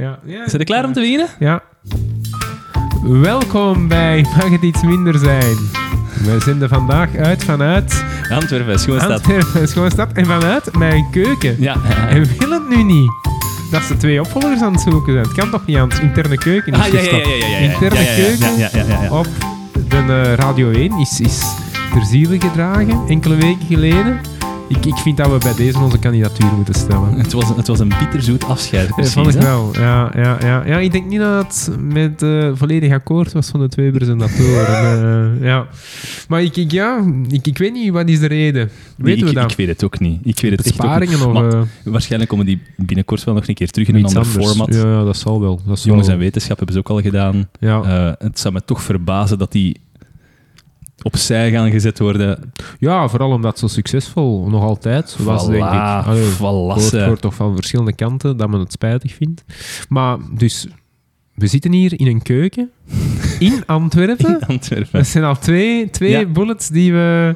Ja. ja. Zijn klaar om te beginnen? Ja. Welkom bij Mag het iets minder zijn? We zenden vandaag uit vanuit Antwerpen, Schoonstad. Antwerpen, Schoonstad en vanuit mijn keuken. Ja. En wil het nu niet? Dat ze twee opvolgers aan het zoeken zijn. Het kan toch niet aan het interne keuken is Ah, ja, ja, ja, ja, ja, ja. Interne keuken op de eh, Radio 1 is, is ter ziele gedragen, enkele weken geleden. Ik, ik vind dat we bij deze onze kandidatuur moeten stellen. Het was, het was een bitterzoet afscheid, Ja, precies. vond ik hè? wel. Ja, ja, ja. ja, ik denk niet dat het met eh, volledig akkoord was van de twee presentatoren. Eh, ja. Maar ik, ik, ja, ik, ik weet niet, wat is de reden? Nee, Weten ik, we dat? ik weet het ook niet. Ik weet het echt ook niet. Besparingen of... Maar eh, Waarschijnlijk komen die binnenkort wel nog een keer terug in een ander anders? format. Ja, ja, dat zal wel. Dat zal Jongens en wetenschap hebben ze ook al gedaan. Ja. Het zou me toch verbazen dat die opzij gaan gezet worden. ja, vooral omdat zo succesvol nog altijd was, denk ik. Allee, hoort, toch van verschillende kanten dat men het spijtig vindt. Maar dus, we zitten hier in een keuken in Antwerpen. In Antwerpen. Dat zijn al twee, twee Ja. bullets die we,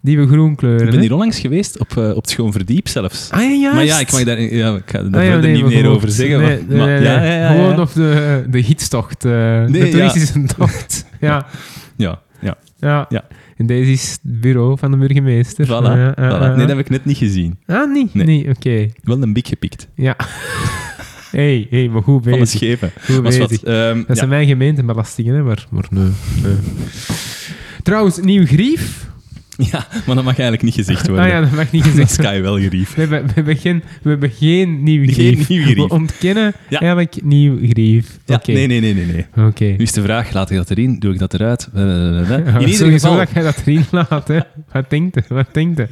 die we groen kleuren. Ik ben hier onlangs geweest, op, eh, op het Schoon Verdiep zelfs. Ah ja, juist. Maar ja, ik mag daar, ja, ik ga Ah, ja, nee, niet meer gewoon- over zeggen. Nee, maar, nee, maar- nee, ja, Gewoon op de, de hitstocht. eh, Nee, de toeristische tocht. ja, Ja, ja. ja. En deze is het bureau van de burgemeester. Voilà, Ja, voilà. Nee, dat heb ik net niet gezien. Ah, niet? Nee. Nee, oké. Wel een bik gepikt. Ja. hey, hey, maar goed Van de bezig. schepen. Goed Was wat, bezig. ehm, Dat zijn mijn gemeentebelastingen, hè, maar, maar nee, nee. Trouwens, nieuw grief. ja, maar dat mag eigenlijk niet gezegd worden. Ah ja, dat mag niet gezegd worden. Kai wel gerief. We hebben, we, hebben geen, we hebben geen nieuw Geen grief. nieuw grief. We ontkennen Ja. eigenlijk nieuw grief. Ja, Oké. nee, nee, nee, nee. nee. Oké. Nu is de vraag, laat ik dat erin? Doe ik dat eruit? Eh, eh, eh. In ieder sowieso geval... dat jij dat erin laat, hè. Wat denkt je? Wat denkt je?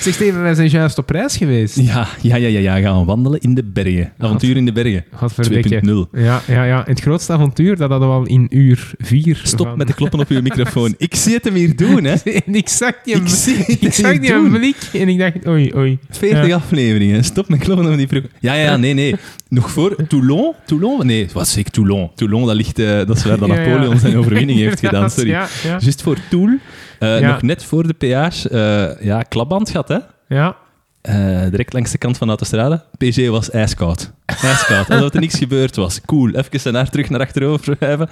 Zeg Steven, wij zijn juist op reis geweest. Ja, ja, ja, ja, ja, gaan we wandelen in de bergen. Avontuur in de bergen. Godverdikke. 2.0. Ja, ja, ja. Het grootste avontuur, dat hadden we al in uur vier. Stop van- met de kloppen op je microfoon. Ik zie het hem hier doen, hè. Zag die, Ik zie het ik zag die doen. blik en ik dacht, oei, oei. 40 Ja. afleveringen. Stop met kloppen op die microfoon. Ja, ja, ja, nee, nee. Nog voor Toulon? Toulon? Nee, wat zeg ik? Toulon. Toulon, dat, ligt, eh, dat is waar dat. Napoleon zijn overwinning heeft gedaan. Sorry. Juist voor Toul. eh. Nog net voor de peage. eh, ja, klapband gehad, hè. ja. Eh, direct langs de kant van de autostrade. PG was ijskoud. Ijskoud. Alsof er niks gebeurd was. Cool. Even zijn haar terug naar achterover schuiven.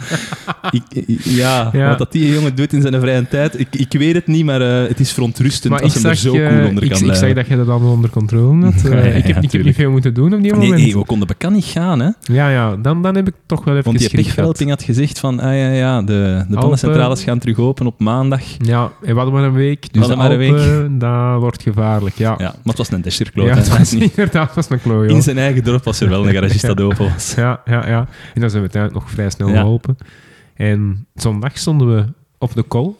ik, ik- ja, Ja. wat dat die jongen doet in zijn vrije tijd, ik, ik weet het niet, maar eh, het is verontrustend Maar als ik hij zag, er zo eh, cool onder ik, kan ik blijven. zag dat je dat allemaal onder controle had. Eh, Ja, ja, ik, heb, ik heb niet veel moeten doen op die Nee, moment. nee, we konden bekend niet gaan, hè. Ja, ja, dan, dan heb ik toch wel even Want die pechverhelping had gezegd van, ah ja, ja, de, de gaan terug open op maandag. Ja, en we hadden maar een week. Dus maar een Alpen, dat wordt gevaarlijk, ja. Ja, maar was een desherkloot. Ja, het was inderdaad was een klooi. In zijn eigen dorp was er wel een garagist dat open was. Ja, ja, ja. En dan zijn we uiteindelijk nog vrij snel geholpen. En zondag stonden we op de kol.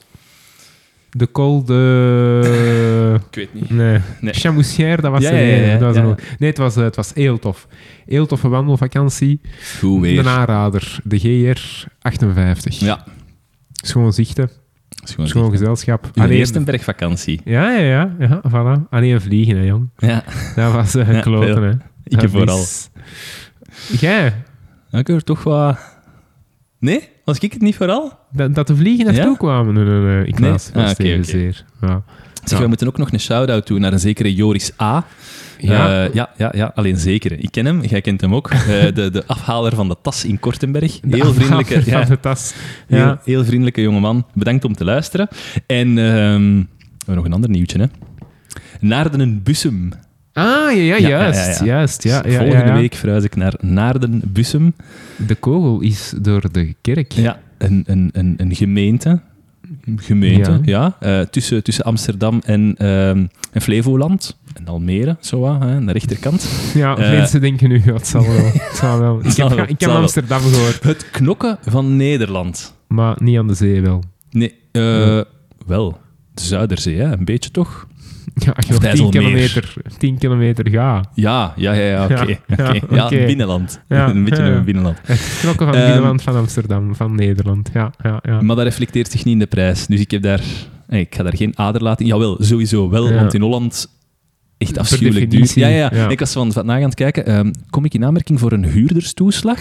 De kol de... Ik weet niet. Nee, Nee. Chamoussière, dat was Ja, ja, Dat was. Nee, het was, eh, het was Eeltof. Eeltoffe wandelvakantie. Goed weer. De aanrader, de GR 58. Ja, Schoon zichten, is gewoon schoon gezelschap. Uw Alleen- eerste bergvakantie. Ja, ja, ja, ja, voilà. Alleen vliegen, hè, jong. Ja, Dat was uh, Ja, kloten, hè. ik Dat vooral. is- Jij, Ik hoor toch wat... Nee? Was ik het niet vooral? dat, dat de vliegen naartoe Ja? kwamen? Nee, nee, nee. Ik Nee? was, Ah, oké. zeer. Ja. Zeg, Ja. we moeten ook nog een shout-out doen naar een zekere Joris A. Ja. Eh, ja, ja, ja, alleen zeker. Ik ken hem, jij kent hem ook. Eh, de, de afhaler van de tas in Kortenberg. De Heel vriendelijke, ja, van de tas. Ja. heel vriendelijke jongeman. Bedankt om te luisteren. En ehm, we hebben nog een ander nieuwtje, hè. Naarden Bussum. Ah, ja, ja, ja, juist. ja. Juist, ja, ja, Volgende ja, ja. week verhuis ik naar Naarden Bussum. De kogel is door de kerk. Ja, een, een, een, een gemeente. Gemeente, Ja. ja. eh, tussen, tussen Amsterdam en, ehm, en Flevoland. En Almere, zo wat, hè, aan de rechterkant. Ja, Eh, mensen denken nu, het zal wel. Het zal wel. Ik heb, ik heb zal wel. Amsterdam gehoord, Het knokken van Nederland. maar niet aan de zee wel. Nee, eh, wel. De Zuiderzee, hè? een beetje toch? Ja, als je Of nog 10 IJsselmeer. kilometer, 10 kilometer gaat. Ja, ja, ja, ja oké. Ja, binnenland. Een beetje een binnenland. Het knokken van Ehm, Nederland, van Amsterdam, van Nederland. Ja, ja, ja. Maar dat reflecteert zich niet in de prijs. Dus ik heb daar... ik ga daar geen ader laten. Jawel, sowieso wel. Want in Holland echt afschuwelijk duur. Ja, ja, ja. Ik was van, van na aan het kijken. ehm, kom ik in aanmerking voor een huurderstoeslag?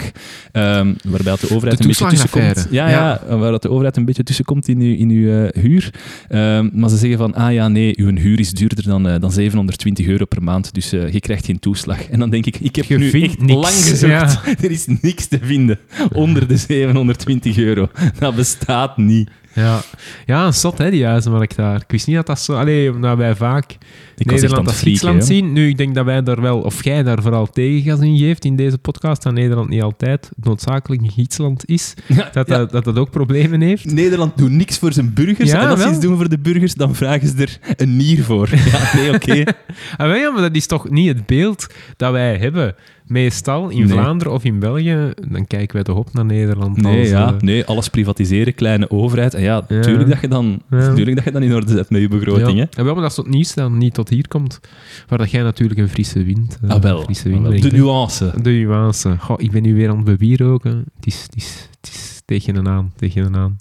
Ehm, waarbij de overheid De een beetje tussenkomt. toeslagenaffaire. Ja, ja, waar dat de overheid een beetje tussenkomt in uw, in uw eh, huur. Ehm, maar ze zeggen van, ah ja, nee, uw huur is duurder dan, eh, dan 720 euro per maand, dus eh, je krijgt geen toeslag. En dan denk ik, ik heb Je nu echt niks, lang gezocht. ja. Er is niks te vinden onder de 720 euro. Dat bestaat niet. Ja, ja een zot, hè, die huizenmarkt daar. Ik wist niet dat dat zo... Allee, omdat wij vaak Ik Nederland als frieken, zien. Nu, ik denk dat wij daar wel, of jij daar vooral tegengas in geeft in deze podcast, dat Nederland niet altijd noodzakelijk een Grieksland is. Ja, Dat, ja. dat, dat dat ook problemen heeft. Nederland doet niks voor zijn burgers. Ja, en als ze iets doen voor de burgers, dan vragen ze er een nier voor. Ja, nee, oké. Ah, wel, ja, maar dat is toch niet het beeld dat wij hebben. Meestal in Nee. Vlaanderen of in België, dan kijken wij toch op naar Nederland. Nee, als, ja, nee, alles privatiseren, kleine overheid. En ja, Ja. tuurlijk dat je dan, Ja. tuurlijk dat je dan in orde zet met je begroting. Hè? Ja, wel, maar dat is tot nieuws dan niet tot hier komt. Waar dat jij natuurlijk een frisse wind... eh, Ah, wel. Frisse Ah, wind wel. brengt, De nuance. De nuance. Goh, ik ben nu weer aan het bewieroken. Het is, het is, het is tegen een aan, tegen een aan.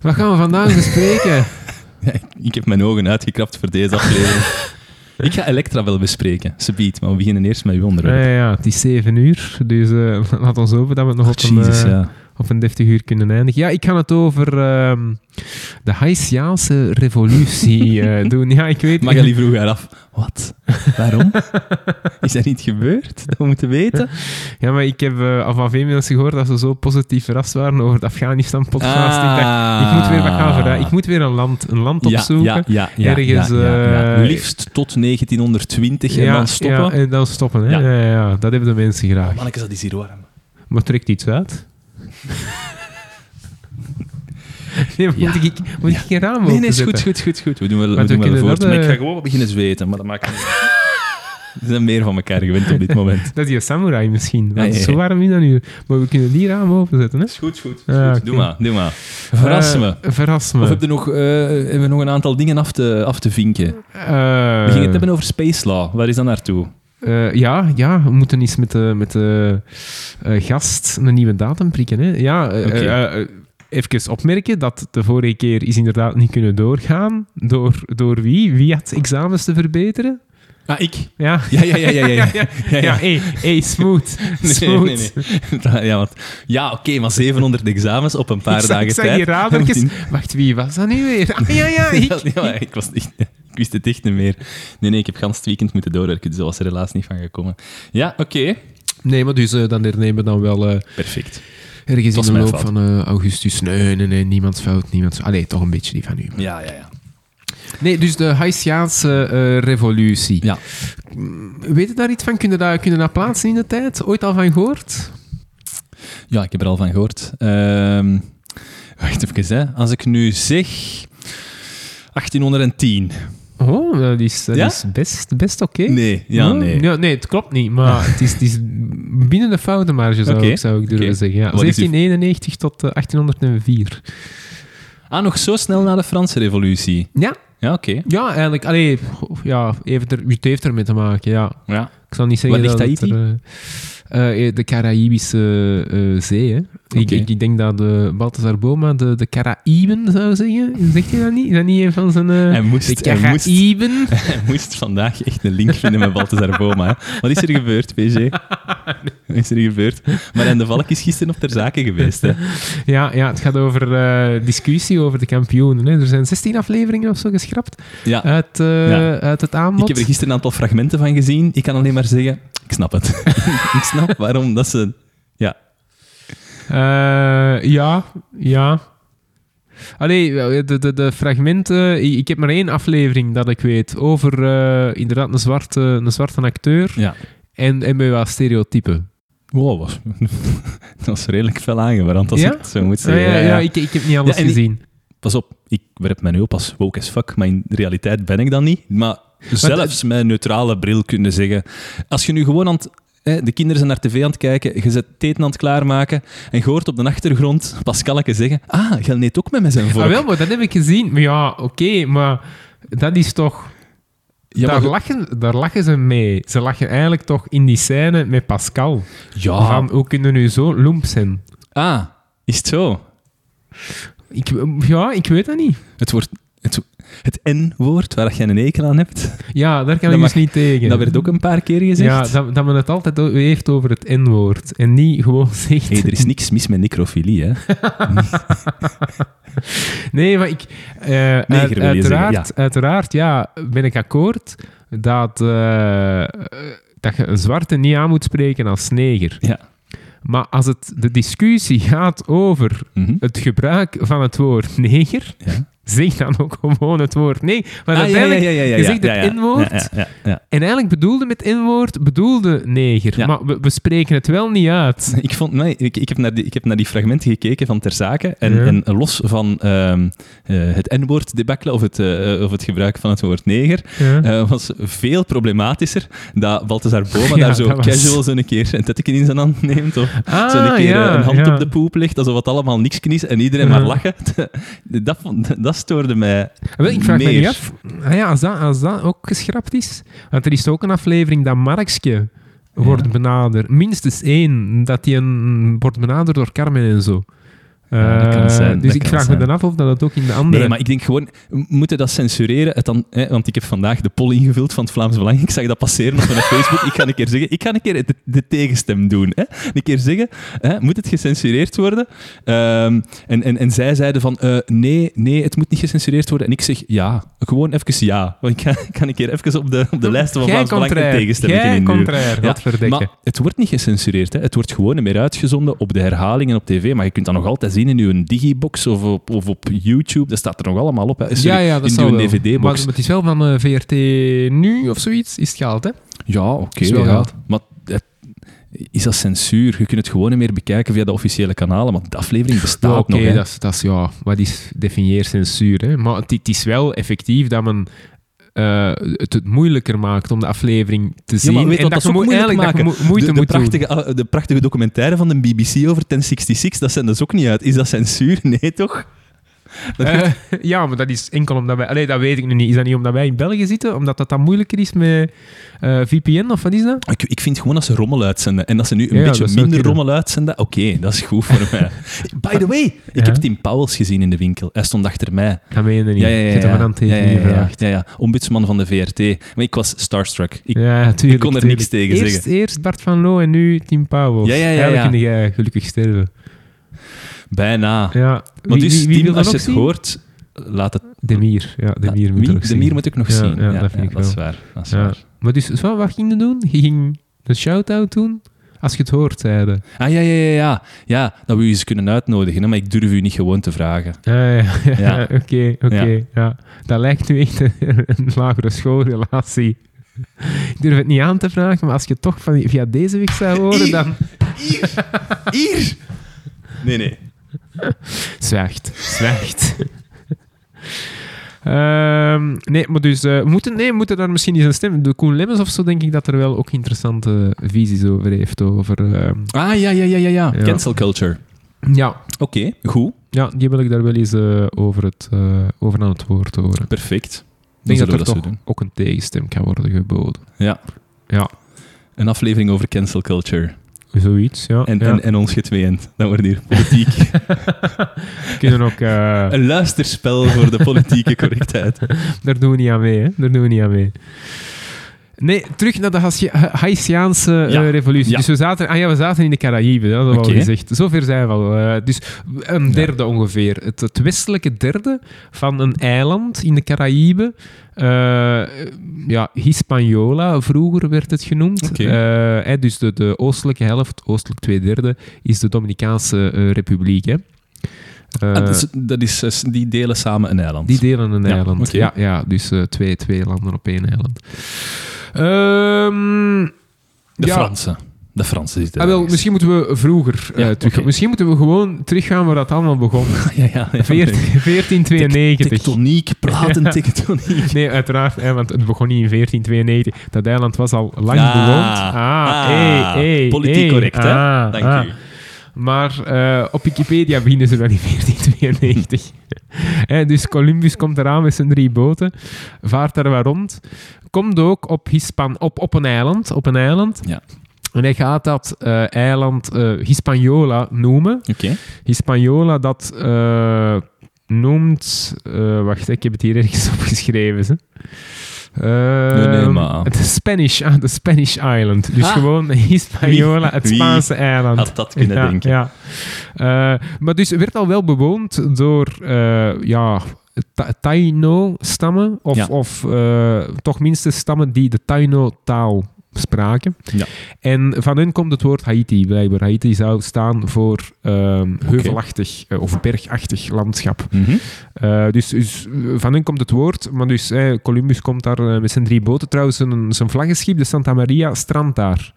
Wat gaan we vandaag bespreken? Ik heb mijn ogen uitgekrapt voor deze aflevering. ik ga Elektra wel bespreken, subiet, maar we beginnen eerst met uw onderwerp. ja, ja, het is zeven uur, dus eh, laat ons hopen dat we het nog op een, Jezus, eh, ja. Op een deftig uur kunnen eindigen. Ja, ik ga het over ehm, de Haitiaanse revolutie eh, doen. Ja, ik weet Magali vroeg haar af, wat? Waarom? Is er niet gebeurd? Dat we moeten weten? Ja, maar ik heb al van veel mensen gehoord dat ze zo positief verrast waren over de Afghanistan-podcast. Ik dacht, ik moet weer wat gaan verra- Ik moet weer een land, een land opzoeken. Ah. Ja, ja, ja, Ergens, ja, ja. eh, Liefst tot 1920 en dan stoppen. Ja, en dan stoppen. Hè? Ja. Ja. Dat hebben de mensen graag. Manneke, dat is hier warm. Maar trekt iets uit. nee, moet ik, moet ik geen raam Nee, nee, is goed, goed, goed, goed. We doen wel, we doen wel voort. Maar ik ga eh, gewoon beginnen zweten, maar dat maakt niet uit. We zijn meer van elkaar gewend op dit moment. Dat is je samurai misschien. Want zo warm is dat nu. Maar we kunnen die raam openzetten. Hè? Is goed, goed. Oké. Doe maar, doe maar. Verras me. Eh, verras me. Of heb je nog, eh, hebben we nog een aantal dingen af te, af te vinken? Eh, We gingen het hebben over Space Law. Waar is dat naartoe? Eh, ja, ja, we moeten eens met de, met de eh, gast een nieuwe datum prikken. Hè. Ja, eh, eh, eh, even opmerken dat de vorige keer is inderdaad niet kunnen doorgaan. Door, door wie? Wie had examens te verbeteren? Ah, ik? Ja, Ja, ja, ja, ja. ja, ja. ja, ja. hey, hey, smooth. Nee, smooth. nee, nee. Ja, want, ja oké, maar 700 examens op een paar ik dagen ik zag tijd. die radertjes. Wacht, wie was dat nu weer? Ah, ja, ja, ik. Ja, ik, was echt, ik wist het echt niet meer. Nee, nee, ik heb gans het weekend moeten doorwerken, dus was er helaas niet van gekomen. Ja, oké. Nee, maar dus eh, dan hernemen we dan wel eh, Perfect. ergens in de loop fout. van eh, augustus. Nee, nee, nee, niemands fout, niemands... Allee, toch een beetje die van u. Ja, ja, ja. Nee, dus de Haitiaanse eh, revolutie. Ja. Weet je daar iets van? Kunnen dat, kunnen dat plaatsen in de tijd? Ooit al van gehoord? Ja, ik heb er al van gehoord. Ehm, wacht even, hè. Als ik nu zeg 1810. Oh, dat is, dat Ja? is best, best oké. Nee, ja, Oh, nee. Ja, nee, het klopt niet, maar het, is, het is binnen de foutenmarge, zou, Oké, ik, zou ik durven zeggen. Ja. Wat is uw- 1791 tot eh, 1804. Ah, nog zo snel na de Franse revolutie. Ja, Ja, oké. ja eigenlijk. Allee, ja, even er, het heeft ermee te maken, ja. Ja. Ik zal niet zeggen ligt dat het Haiti? er, eh, eh, de Caraïbische eh, zee, hè. Ik, ik, ik denk dat de Balthazar Boma de, de Caraïben zou zeggen. Zegt hij dat niet? Is dat niet een van zijn... eh, Hij moest, de hij, moest, hij moest vandaag echt een link vinden met Balthazar Boma. Hè. Wat is er gebeurd, PG? Wat is er gebeurd? Maar en de Valk is gisteren op ter zake geweest. Hè. Ja, ja, het gaat over eh, discussie over de kampioenen. Hè. Er zijn 16 afleveringen of zo geschrapt Ja. uit, eh, Ja. uit het aanbod. Ik heb er gisteren een aantal fragmenten van gezien. Ik kan alleen maar zeggen, ik snap het. ik snap waarom dat ze... Ja, Eh, ja, ja. Allee, de, de, de fragmenten... Ik, heb maar één aflevering dat ik weet over eh, inderdaad een zwarte, een zwarte acteur ja. en, en met wat stereotypen. Wow, was, dat was redelijk veel aangebrand, als Ja? ik het zo moet Ja, zeggen. ja, Ja, ja, ja. ik, ik heb niet alles gezien. Pas op, ik werp mij nu op als woke as fuck, maar in realiteit ben ik dat niet. Maar zelfs met een neutrale bril kunnen zeggen... Als je nu gewoon aan het... De kinderen zijn naar tv aan het kijken, je zet het eten aan het klaarmaken en je hoort op de achtergrond Pascalke zeggen ah, jij neemt ook met mij zijn volk. Ah, wel, maar dat heb ik gezien. Maar ja, oké, maar dat is toch... ja, daar, maar lachen, daar lachen ze mee. Ze lachen eigenlijk toch in die scène met Pascal. ja. Van, hoe kunnen nu zo loemp zijn? Ah, is het zo? Ik, ja, ik weet dat niet. Het wordt... Het, N-woord, waar jij een hekel aan hebt. Ja, daar kan Dat ik dus niet tegen. Dat werd ook een paar keer gezegd. ja, dat, dat men het altijd heeft over het N-woord. En niet gewoon zegt... Hey, er is niks mis met necrofilie, hè. Nee, maar ik... eh, uit- wil je uiteraard, zeggen, uiteraard, ja, ben ik akkoord dat, eh, dat je een zwarte niet aan moet spreken als neger. Ja. Maar als het de discussie gaat over Mhm. het gebruik van het woord neger, Ja. Zeg dan ook gewoon het woord nee. Maar Ah, uiteindelijk, ja, ja, ja, je zegt het ja. N-woord, Ja, ja, ja, en eigenlijk bedoelde met N-woord, bedoelde neger. Maar we, we spreken het wel niet uit. Ik, vond, nee, ik, ik, heb naar die, ik heb naar die fragmenten gekeken van Ter Zake. En, en los van ehm, eh, het N-woord debakkelen of, het, eh, of het gebruik van het woord neger, eh, was veel problematischer dat Balthazar Boma daar zo dat was- casual zo'n keer een tetje in zijn hand neemt. Of Ah, zo'n keer ja, eh, een hand op de poep legt, alsof het allemaal niks is en iedereen maar lachen. dat, vond- dat stoorde mij Wel, ik vraag me meer. niet af, ah ja, als, dat, als dat ook geschrapt is. Want er is ook een aflevering dat Markske wordt benaderd. Minstens één, dat die een wordt benaderd door Carmen en zo. Ja, dat kan Eh, zijn, Dus dat ik kan vraag zijn. me dan af of dat ook in de andere... Nee, maar ik denk gewoon, we moeten dat censureren? Het dan, hè, want ik heb vandaag de poll ingevuld van het Vlaams Belang. Ik zag dat passeren op mijn Facebook. Ik ga een keer zeggen, ik ga een keer de, de tegenstem doen. Hè. Een keer zeggen, hè, moet het gecensureerd worden? Ehm, en, en, en zij zeiden van, eh, nee, nee, het moet niet gecensureerd worden. En ik zeg, ja, gewoon even ja. Want ik ga, ik ga een keer even op de, op de lijsten van Jij Vlaams Belang een induwen. contrair, Ja. Maar het wordt niet gecensureerd. Hè. Het wordt gewoon meer uitgezonden op de herhalingen op tv. Maar je kunt dat nog altijd zien in je digibox of op, of op YouTube. Dat staat er nog allemaal op. Sorry, ja, ja, dat in uw wel. dvd-box. Maar het is wel van eh, VRT nu of zoiets, is het gehaald, hè? Ja, oké. Wel ja. Maar het- is dat censuur? Je kunt het gewoon niet meer bekijken via de officiële kanalen. Maar de aflevering bestaat Ja, Oké, nog. dat is, dat is, ja, wat is definieer censuur, hè? Maar het, het is wel effectief dat men eh, het, het moeilijker maakt om de aflevering te zien. Ja, maar weet je en dat dat moeilijk eigenlijk maken? mo- moeite de, de, moet prachtige, ah, de prachtige documentaire van de BBC over 1066, dat zijn dus ook niet uit. Is dat censuur? Nee, toch? Eh, ja, maar dat is enkel omdat wij... Allee, dat weet ik nu niet. Is dat niet omdat wij in België zitten? Omdat dat dan moeilijker is met eh, VPN, of wat is dat? Ik, ik vind gewoon dat ze rommel uitzenden. En dat ze nu een Ja, beetje minder rommel uitzenden, oké, dat is goed voor mij. By the way, ik Ja? heb Tim Pauwels gezien in de winkel. Hij stond achter mij. Dat meen je niet. Ja, ja, ja. Ik ja. ja, ja. Ombudsman van de VRT. Maar ik was starstruck. Ik, Ja, tuurlijk. kon er tuurlijk. niks tegen eerst, zeggen. Eerst Bart van Loo en nu Tim Pauwels. Ja, ja, ja, ja. jij gelukkig sterven. Bijna. Ja. Maar Wie, dus, wie, wie Tim, wil dat als je het zien? hoort, laat het... Demir. Ja, Demir moet. Mier moet ik nog zien. ja, dat vind ik dat is waar. Dat is waar. Maar dus, wat ging je doen? Je ging een shout-out doen? Als je het hoort, zeiden. Ah, ja, ja, ja, ja. Ja, dat we u eens kunnen uitnodigen, hè, maar ik durf u niet gewoon te vragen. Ah, ja, ja, Ja. oké, oké. Ja. ja. Dat lijkt nu echt een, een lagere schoolrelatie. Ik durf het niet aan te vragen, maar als je toch van, via deze weg zou horen, dan... Hier! Nee, nee. Zwijgt, zwijgt. Ehm, nee, maar dus, eh, we moeten, nee, we moeten daar misschien eens een stem... De Koen Lemmens of zo, denk ik dat er wel ook interessante visies over heeft. Over, ehm, Ah, ja, ja, ja, ja, ja. Cancel culture. ja, Oké, goed. ja, die wil ik daar wel eens eh, over, het, eh, over aan het woord horen. Perfect. Ik denk dat er we toch doen. ook een tegenstem kan worden geboden. Ja. Ja, Een aflevering over cancel culture. Zoiets, ja. En, ja. en, en ons getweeën. Dan wordt hier politiek. Kunnen ook... eh, een luisterspel voor de politieke correctheid. daar doen we niet aan mee, hè. Daar doen we niet aan mee. Nee, terug naar de Haitiaanse eh, revolutie. ja. Dus we zaten, ah ja, we zaten in de Caraïben, dat hadden we al gezegd. Zover zijn we al. eh, dus een derde ongeveer. Het, het westelijke derde van een eiland in de Caraïben. Eh, ja, Hispaniola, vroeger werd het genoemd. Hè, dus de, de oostelijke helft, oostelijk twee derde, is de Dominicaanse Republiek. Hè. Ah, dus dat is, die delen samen een eiland. die delen een Ja, eiland. Ja, ja, dus twee, twee landen op één eiland. Ehm, de ja. Fransen. De Fransen zitten Ah, wel, misschien moeten we vroeger eh, Ja, terug. Misschien moeten we gewoon teruggaan waar dat allemaal begon. Ja, ja, ja. 14 1492. Tektoniek, praten tektoniek. Nee, uiteraard, hè, want het begon niet in 1492. Dat eiland was al lang Ah, bewoond. Ah, ah, hey, hey, politiek hey. correct, hè? Ah, Dank u. Maar eh, op Wikipedia beginnen ze wel in 1492. Hè, dus Columbus komt eraan met zijn drie boten, vaart daar wat rond, komt ook op, Hispan op, op een eiland. Op een eiland. Ja. En hij gaat dat eh, eiland eh, Hispaniola noemen. Hispaniola, dat noemt... wacht, ik heb het hier ergens opgeschreven. Hè. Maar- De Spanish, ah, de Spanish Island. Dus Ah. gewoon Hispaniola, het Spaanse eiland. Had dat kunnen ja, denken. Ja. Eh, maar dus werd al wel bewoond door eh, ja, Ta- Taino-stammen, of, Ja. of eh, toch minstens stammen die de Taino-taal spraken. Ja. En van hen komt het woord Haiti, blijkbaar. Haiti zou staan voor ehm, heuvelachtig eh, of bergachtig landschap. Mhm. Eh, dus, dus van hen komt het woord, maar dus eh, Columbus komt daar eh, met zijn drie boten. Trouwens, zijn, zijn vlaggenschip, de Santa Maria, strandt daar.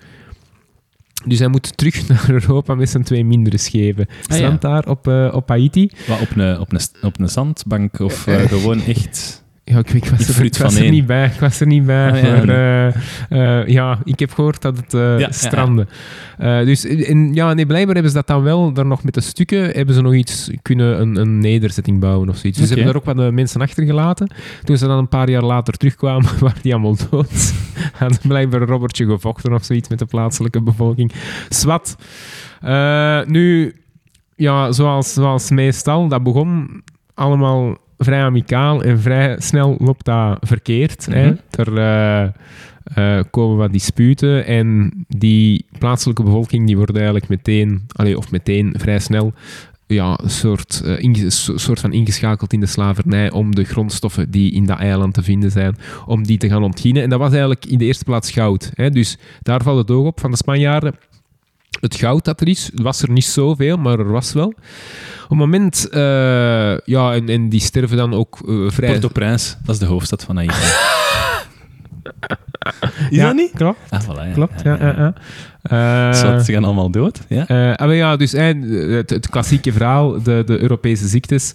Dus hij moet terug naar Europa met zijn twee mindere schepen. ja. Strandt daar op, op Haiti. Wat, op, een, op, een, op een zandbank of gewoon echt... Ja, ik, ik was, er, ik was er niet bij. Ik was er niet bij. Ah, ja, maar nee. eh, eh, ja, ik heb gehoord dat het ja, strandde. Dus in, ja, nee, blijkbaar hebben ze dat dan wel, daar nog met de stukken, hebben ze nog iets kunnen, een, een nederzetting bouwen of zoiets. Dus ze hebben daar ook wat mensen achtergelaten. Toen ze dan een paar jaar later terugkwamen, waren die allemaal dood. Hadden blijkbaar een robbertje gevochten of zoiets met de plaatselijke bevolking. Swat. Eh, nu, ja, zoals, zoals meestal, dat begon allemaal vrij amicaal en vrij snel loopt dat verkeerd. hè. Mhm. Er eh, eh, komen wat disputen en die plaatselijke bevolking die wordt eigenlijk meteen, allee, of meteen vrij snel, ja, een soort, eh, soort van ingeschakeld in de slavernij om de grondstoffen die in dat eiland te vinden zijn, om die te gaan ontginnen. En dat was eigenlijk in de eerste plaats goud. Hè. Dus daar valt het oog op van de Spanjaarden. Het goud dat er is, was er niet zoveel, maar er was wel. Op het moment, eh, ja, en, en die sterven dan ook eh, vrij... Port-au-Prince, dat is de hoofdstad van Haiti. Is ja, dat niet? Klopt, Ah, voilà, ja. klopt. Ja, ja, ja. Eh, Zat, ze gaan allemaal dood, ja? maar ja, dus het, het klassieke verhaal, de, de Europese ziektes,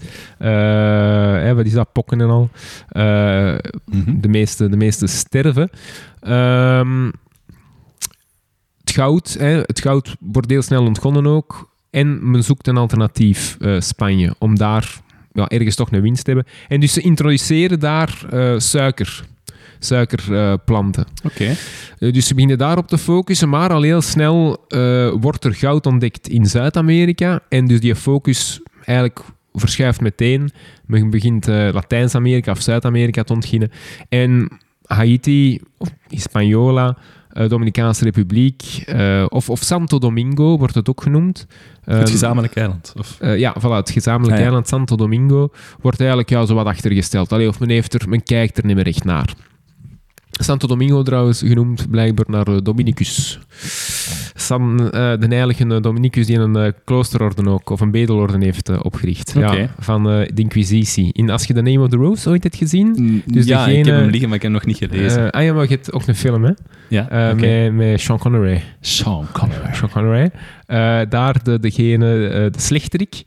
wat is dat, pokken en al, eh, Mhm. de, meeste, de meeste sterven. Ehm, goud, hè, het goud wordt heel snel ontgonnen ook. En men zoekt een alternatief, eh, Spanje, om daar ja, ergens toch een winst te hebben. En dus ze introduceren daar eh, suiker, suikerplanten. Oké. Eh, dus ze beginnen daarop te focussen, maar al heel snel wordt er goud ontdekt in Zuid-Amerika. En dus die focus eigenlijk verschuift meteen. Men begint Latijns-Amerika of Zuid-Amerika te ontginnen. En Haiti, of Hispaniola, Dominicaanse Republiek eh, of, of Santo Domingo wordt het ook genoemd. Het Ehm, gezamenlijk eiland. Of... eh, ja, voilà, het gezamenlijk Ah, ja. eiland Santo Domingo wordt eigenlijk ja, zo wat achtergesteld. Allee, of men, heeft er, men kijkt er niet meer echt naar. Santo Domingo trouwens genoemd blijkbaar naar eh, Dominicus. San, eh, de heilige eh, Dominicus die een eh, kloosterorde ook, of een bedelorde heeft opgericht. Ja, van de Inquisitie. In, als je The Name of the Rose ooit hebt gezien... Dus ja, ik heb hem liggen, maar ik heb hem nog niet gelezen. ah ja, maar je hebt ook een film, hè? ja, met, met Sean Connery. Sean Connery. Sean Connery. Daar de, degene, de slechterik,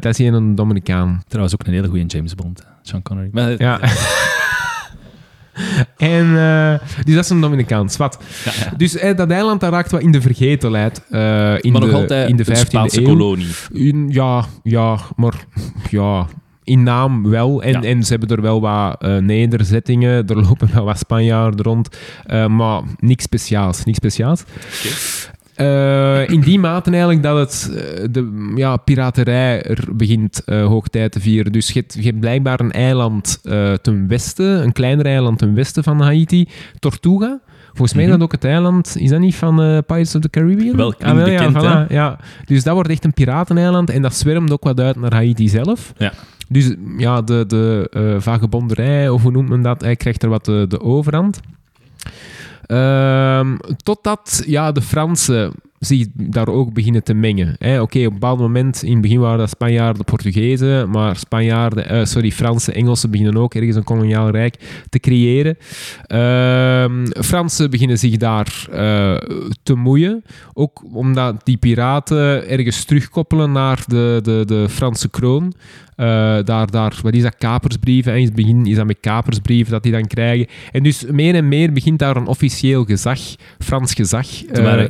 dat is een Dominicaan. Trouwens ook een hele goede James Bond, Sean Connery. Maar, Ja. en eh, dus dat is een Dominicaans. Wat? ja, ja. Dus eh, dat eiland dat raakt wat in de vergetelheid. eh, in maar de, nog altijd in de een 15e Spaanse eeuw. kolonie. In- ja, ja, maar ja, in naam wel. En, Ja. en ze hebben er wel wat eh, nederzettingen. Er lopen wel wat Spanjaarden rond. eh, maar niks speciaals. Niks speciaals. Eh, in die mate eigenlijk dat het, eh, de ja, piraterij er begint eh, hoog tijd te vieren. Dus je hebt, je hebt blijkbaar een eiland eh, ten westen, een kleiner eiland ten westen van Haiti, Tortuga. Volgens mij is Mhm. dat ook het eiland, is dat niet van eh, Pirates of the Caribbean? Wel, Ah, wel, bekend, ja, voilà, ja. Dus dat wordt echt een pirateneiland en dat zwermt ook wat uit naar Haiti zelf. Ja. Dus ja, de, de eh, vagebonderij, of hoe noemt men dat, hij krijgt er wat de, de overhand. Ehm, totdat ja, de Fransen zich daar ook beginnen te mengen. Oké, op een bepaald moment, in het begin waren dat Spanjaarden, Portugezen, maar Spanjaarden, eh, sorry, Fransen, Engelsen beginnen ook ergens een koloniaal rijk te creëren. Ehm, Fransen beginnen zich daar eh, te moeien, ook omdat die piraten ergens terugkoppelen naar de, de, de Franse kroon. Eh, daar, daar, wat is dat, kapersbrieven. En in het begin is dat met kapersbrieven dat die dan krijgen. En dus meer en meer begint daar een officieel gezag, Frans gezag. Eh, waren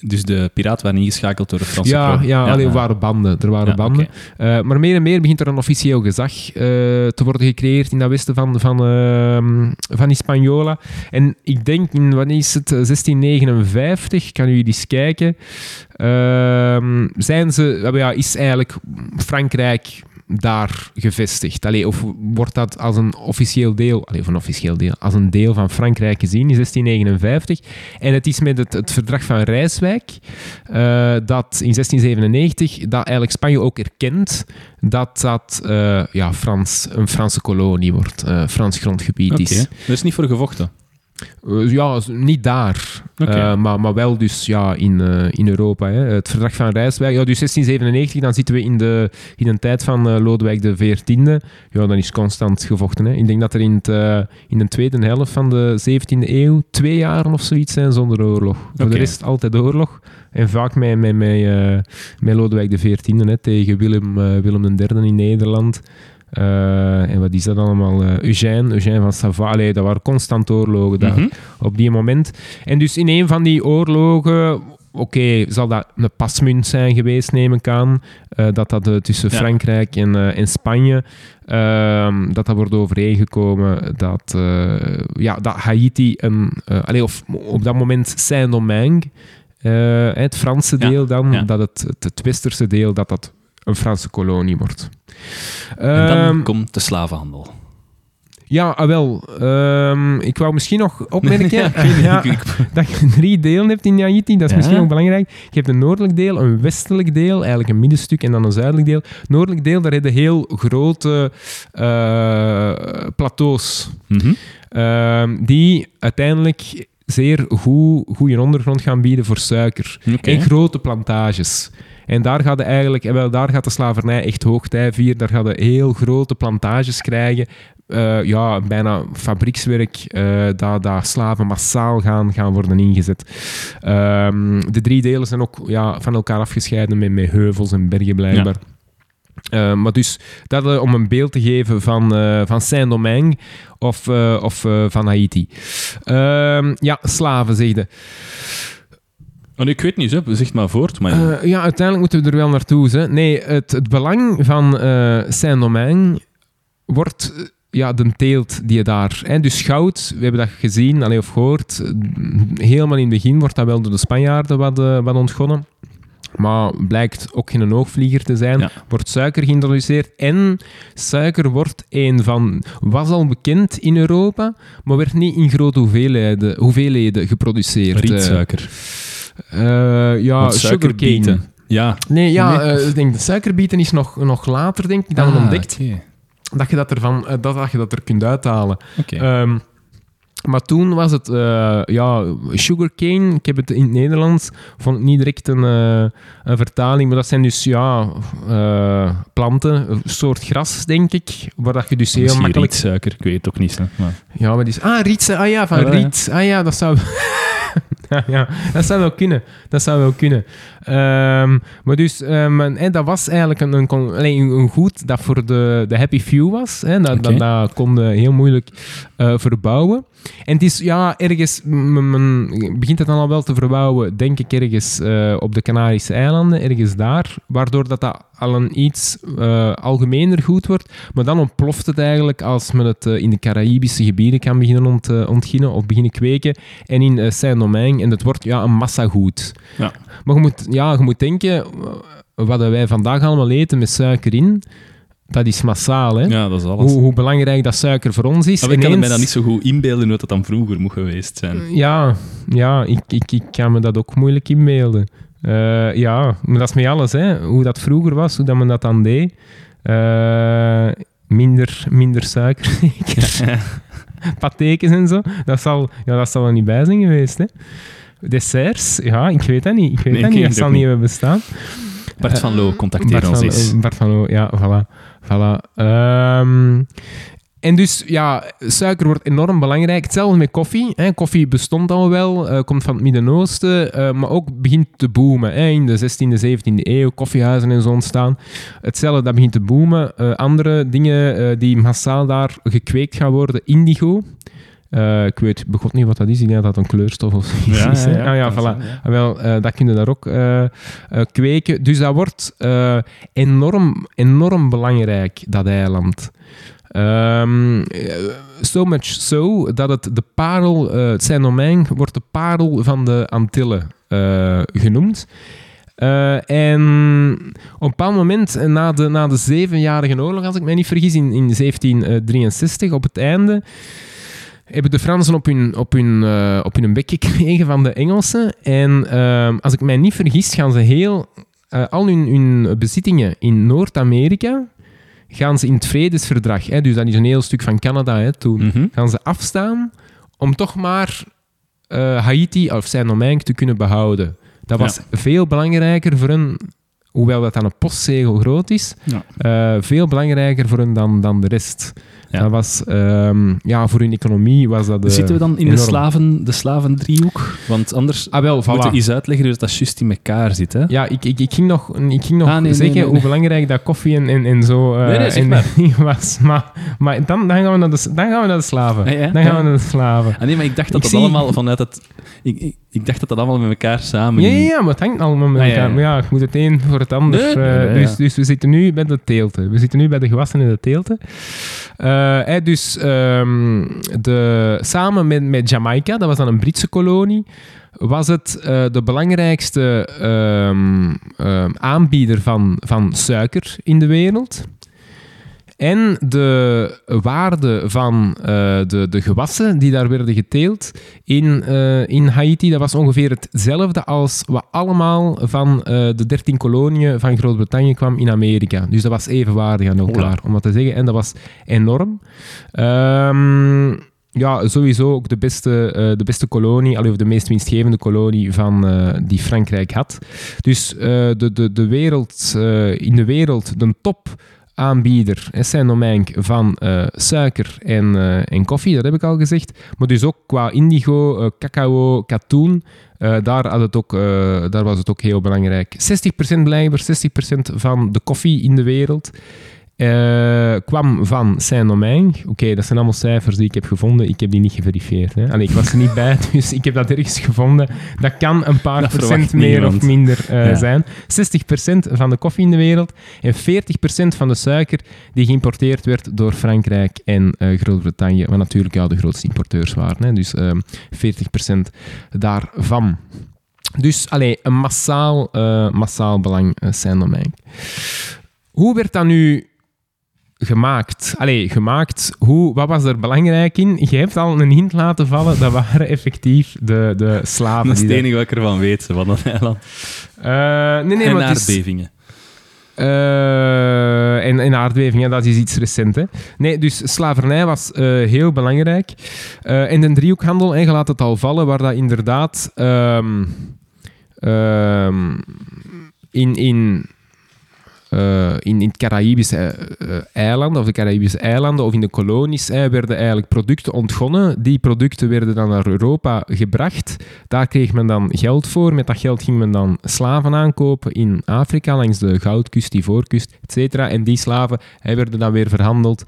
dus de piraten waren ingeschakeld door de Franse ja, ja, allee, er waren banden. Er waren Ja, banden. Eh, maar meer en meer begint er een officieel gezag te worden gecreëerd in dat westen van, van, ehm, van Hispaniola. En ik denk, in, wanneer is het? 1659, kan u eens kijken. Ehm, zijn ze, ja, is eigenlijk Frankrijk daar gevestigd? Allee, of wordt dat als een officieel deel, allee, of officieel deel, als een deel van Frankrijk gezien in 1659? En het is met het, het verdrag van Rijswijk eh, dat in 1697 dat eigenlijk Spanje ook erkent dat dat eh, ja, Frans, een Franse kolonie wordt, eh, Frans grondgebied is. er is niet voor gevochten. Eh, ja, niet daar. Eh, maar, maar wel dus ja, in, eh, in Europa. Hè. Het verdrag van Rijswijk, ja, dus 1697, dan zitten we in, de, in een tijd van Lodewijk XIV. Ja, dan is constant gevochten. Hè. Ik denk dat er in, het, in de tweede helft van de 17e eeuw twee jaren of zoiets zijn zonder oorlog. Voor de rest altijd oorlog. En vaak met, met, met, met Lodewijk XIV hè, tegen Willem, Willem III in Nederland. Eh, en wat is dat allemaal? Eh, Eugène, Eugène van Savoie. Dat waren constant oorlogen daar Mhm. op die moment. En dus in een van die oorlogen, oké, zal dat een pasmunt zijn geweest, neem ik aan, eh, dat dat tussen Ja. Frankrijk en, en Spanje, ehm, dat dat wordt overeengekomen dat, ja, dat Haiti, een, allee, of op dat moment Saint-Domingue, het Franse Ja, deel dan, ja. dat het, het, het westerse deel, dat dat een Franse kolonie wordt. En dan Ehm, komt de slavenhandel. ja, ah, wel. ehm, ik wou misschien nog opmerken Ja, dat je drie delen hebt in Haiti. Dat is Ja. misschien ook belangrijk. Je hebt een noordelijk deel, een westelijk deel, eigenlijk een middenstuk en dan een zuidelijk deel. Noordelijk deel, daar heb je heel grote eh, plateaus Mhm. ehm, die uiteindelijk zeer goed, goede ondergrond gaan bieden voor suiker. En grote plantages. En daar gaat, de eigenlijk, en wel, daar gaat de slavernij echt hoogtij vieren. Daar gaat je heel grote plantages krijgen. Eh, ja, bijna fabriekswerk, eh dat, dat slaven massaal gaan, gaan worden ingezet. Ehm, de drie delen zijn ook ja, van elkaar afgescheiden met, met heuvels en bergen blijkbaar. Eh, maar dus dat om een beeld te geven van, van Saint-Domingue of, of van Haiti. Ehm, ja, slaven, zegde. Oh, nee, ik weet niet, hè. zeg maar voort. Maar... Eh, ja, uiteindelijk moeten we er wel naartoe. Hè. Nee, het, het belang van eh Saint-Domingue wordt eh, ja, de teelt die je daar... Hè. Dus goud, we hebben dat gezien allee, of gehoord. eh, Helemaal in het begin wordt dat wel door de Spanjaarden wat, wat ontgonnen. Maar blijkt ook geen oogvlieger te zijn. Ja. Wordt suiker geïntroduceerd. En suiker wordt een van... Was al bekend in Europa, maar werd niet in grote hoeveelheden, hoeveelheden geproduceerd. Rietsuiker. Eh, ja, sugarcane. suikerbieten. Ja. Nee, ja, Nee. eh, ik denk de suikerbieten is nog, nog later, denk ik, dan Ah, ontdekt. Dat, je dat, ervan, eh, dat, dat je dat er kunt uithalen. Ehm, maar toen was het, ja, sugarcane, ik heb het in het Nederlands, vond ik niet direct een, een vertaling, maar dat zijn dus, ja, planten, een soort gras, denk ik, waar dat je dus heel Misschien makkelijk... rietsuiker, ik weet het ook niet. Hè. Maar... Ja, maar die is... Ah, riet, ah ja, van Ah, ja. riet. Ah ja, dat zou... ja, ja, dat zou wel kunnen. Dat zou wel kunnen. Ehm, maar dus, ehm, en, en dat was eigenlijk een, een, een, goed dat voor de, de happy few was. Hè. Dat, Oké. dat, heel moeilijk eh, verbouwen. En het is, ja, ergens... Men, men begint het dan al wel te verbouwen, denk ik, ergens eh, op de Canarische eilanden, ergens daar. Waardoor dat, dat al een iets eh, algemener goed wordt. Maar dan ontploft het eigenlijk als men het eh, in de Caraïbische gebieden kan beginnen ont, eh, ontginnen of beginnen kweken. En in Saint-Domingue. En het wordt ja, een massagoed. Ja. Maar je moet, ja, je moet denken, wat wij vandaag allemaal eten met suiker in, dat is massaal. Hè? Ja, dat is alles. Hoe, hoe belangrijk dat suiker voor ons is. Maar ik kan Ineens- dan niet zo goed inbeelden hoe dat dan vroeger moet geweest zijn. Ja, ja ik, ik, ik kan me dat ook moeilijk inbeelden. Eh, ja, maar dat is met alles. Hè. Hoe dat vroeger was, hoe dat men dat dan deed. Eh, minder, minder suiker. Patekens en zo. Dat zal, ja, dat zal er niet bij zijn geweest. Hè. Desserts, ja, ik weet dat niet. Ik weet Nee, dat niet. Dat zal niet hebben bestaan. Bart van Loo, contacteer Bart ons eens. eh, Bart van Loo, ja, voilà. voilà. Ehm, en dus, ja, suiker wordt enorm belangrijk. Hetzelfde met koffie. Hè. Koffie bestond al wel, eh, komt van het Midden-Oosten, eh, maar ook begint te boomen. Hè. In de 16e, 17e eeuw, koffiehuizen en zo ontstaan. Hetzelfde, dat begint te boomen. Eh, andere dingen die massaal daar gekweekt gaan worden, indigo. Eh, ik weet begot niet wat dat is. Ik denk dat dat een kleurstof of zoiets Ja, is. ja, ja, Ah, ja, voilà. ja. Ah, Wel, dat kun je daar ook kweken. Dus dat wordt enorm, enorm belangrijk, dat eiland. Eh, so much so dat het de parel, eh, het Saint-Domingue wordt de parel van de Antillen eh, genoemd. En op een bepaald moment, na de, na de Zevenjarige Oorlog, als ik mij niet vergis, in, in 1763, op het einde, hebben de Fransen op hun, op hun, op hun bek gekregen van de Engelsen. En ehm, als ik mij niet vergis, gaan ze heel, al hun, hun bezittingen in Noord-Amerika, gaan ze in het vredesverdrag, hè, dus dat is een heel stuk van Canada hè, toen, Mhm. gaan ze afstaan om toch maar eh, Haiti of Saint-Domingue te kunnen behouden. Dat was veel belangrijker voor hen, hoewel dat dan een postzegel groot is, Ja. eh, veel belangrijker voor hen dan, dan de rest. Ja. Dat was, ehm, ja, voor hun economie was dat... eh, Zitten we dan in de, slaven, de slavendriehoek? Want anders Ah, wel, moeten we voilà. eens uitleggen hoe dat juist in elkaar zit. Hè? Ja, ik, ik, ik ging nog, ik ging nog Ah, nee, zeggen nee, hoe belangrijk dat koffie en, en, en zo eh, Nee, en- maar. was. Maar, maar dan, dan, gaan we naar de, dan gaan we naar de slaven. Ja. Dan gaan we naar de slaven. Ah, nee, maar ik dacht dat Ik dat zie- allemaal vanuit het... Ik, ik, ik dacht dat dat allemaal met elkaar samen... Ja, ja, ja, maar het hangt allemaal met Ah, elkaar. ja. Maar ja, je moet het een voor het ander. Eh, dus, dus we zitten nu bij de teelten. We zitten nu bij de gewassen in de teelten. Eh, hè, dus ehm, de, samen met, met Jamaica, dat was dan een Britse kolonie, was het eh, de belangrijkste ehm, ehm, aanbieder van, van suiker in de wereld. En de waarde van eh, de, de gewassen die daar werden geteeld in, eh, in Haiti, dat was ongeveer hetzelfde als wat allemaal van eh, de 13 koloniën van Groot-Brittannië kwam in Amerika. Dus dat was evenwaardig aan elkaar, om dat te zeggen. En dat was enorm. Ehm, ja, sowieso ook de beste, de beste kolonie, of de meest winstgevende kolonie van, die Frankrijk had. Dus de, de, de wereld, in de wereld, de top aanbieder, Saint-Domingue, van eh, suiker en, eh, en koffie, dat heb ik al gezegd. Maar dus ook qua indigo, eh, cacao, katoen, daar, had het ook, daar was het ook heel belangrijk. 60% blijkbaar, 60% van de koffie in de wereld eh, kwam van Saint-Domingue. Oké, dat zijn allemaal cijfers die ik heb gevonden. Ik heb die niet geverifieerd. Hè. Allee, ik was er niet bij, dus ik heb dat ergens gevonden. Dat kan een paar Dat procent meer niemand. of minder eh, Ja. zijn. 60% van de koffie in de wereld en 40% van de suiker die geïmporteerd werd door Frankrijk en eh, Groot-Brittannië, wat natuurlijk ja, de grootste importeurs waren. Hè. Dus ehm 40% daarvan. Dus allee, een massaal, massaal belang Saint-Domingue. Hoe werd dat nu gemaakt? Allee, gemaakt. Hoe, wat was er belangrijk in? Je hebt al een hint laten vallen. Dat waren effectief de, de slaven. Dat is die het dat- enige wat ik ervan weet, van dat eiland. Eh, nee, nee, en maar aardbevingen. eh, en, en aardbeving, ja, dat is iets recent. Hè. Nee, dus slavernij was eh, heel belangrijk. En de driehoekhandel, en je laat het al vallen, waar dat inderdaad ehm, ehm, in, in, eh, in, in het Caraïbische eh, eilanden, of de Caraïbische eilanden, of in de kolonies, eh, werden eigenlijk producten ontgonnen. Die producten werden dan naar Europa gebracht. Daar kreeg men dan geld voor. Met dat geld ging men dan slaven aankopen in Afrika, langs de Goudkust, Ivoorkust, etc. En die slaven eh, werden dan weer verhandeld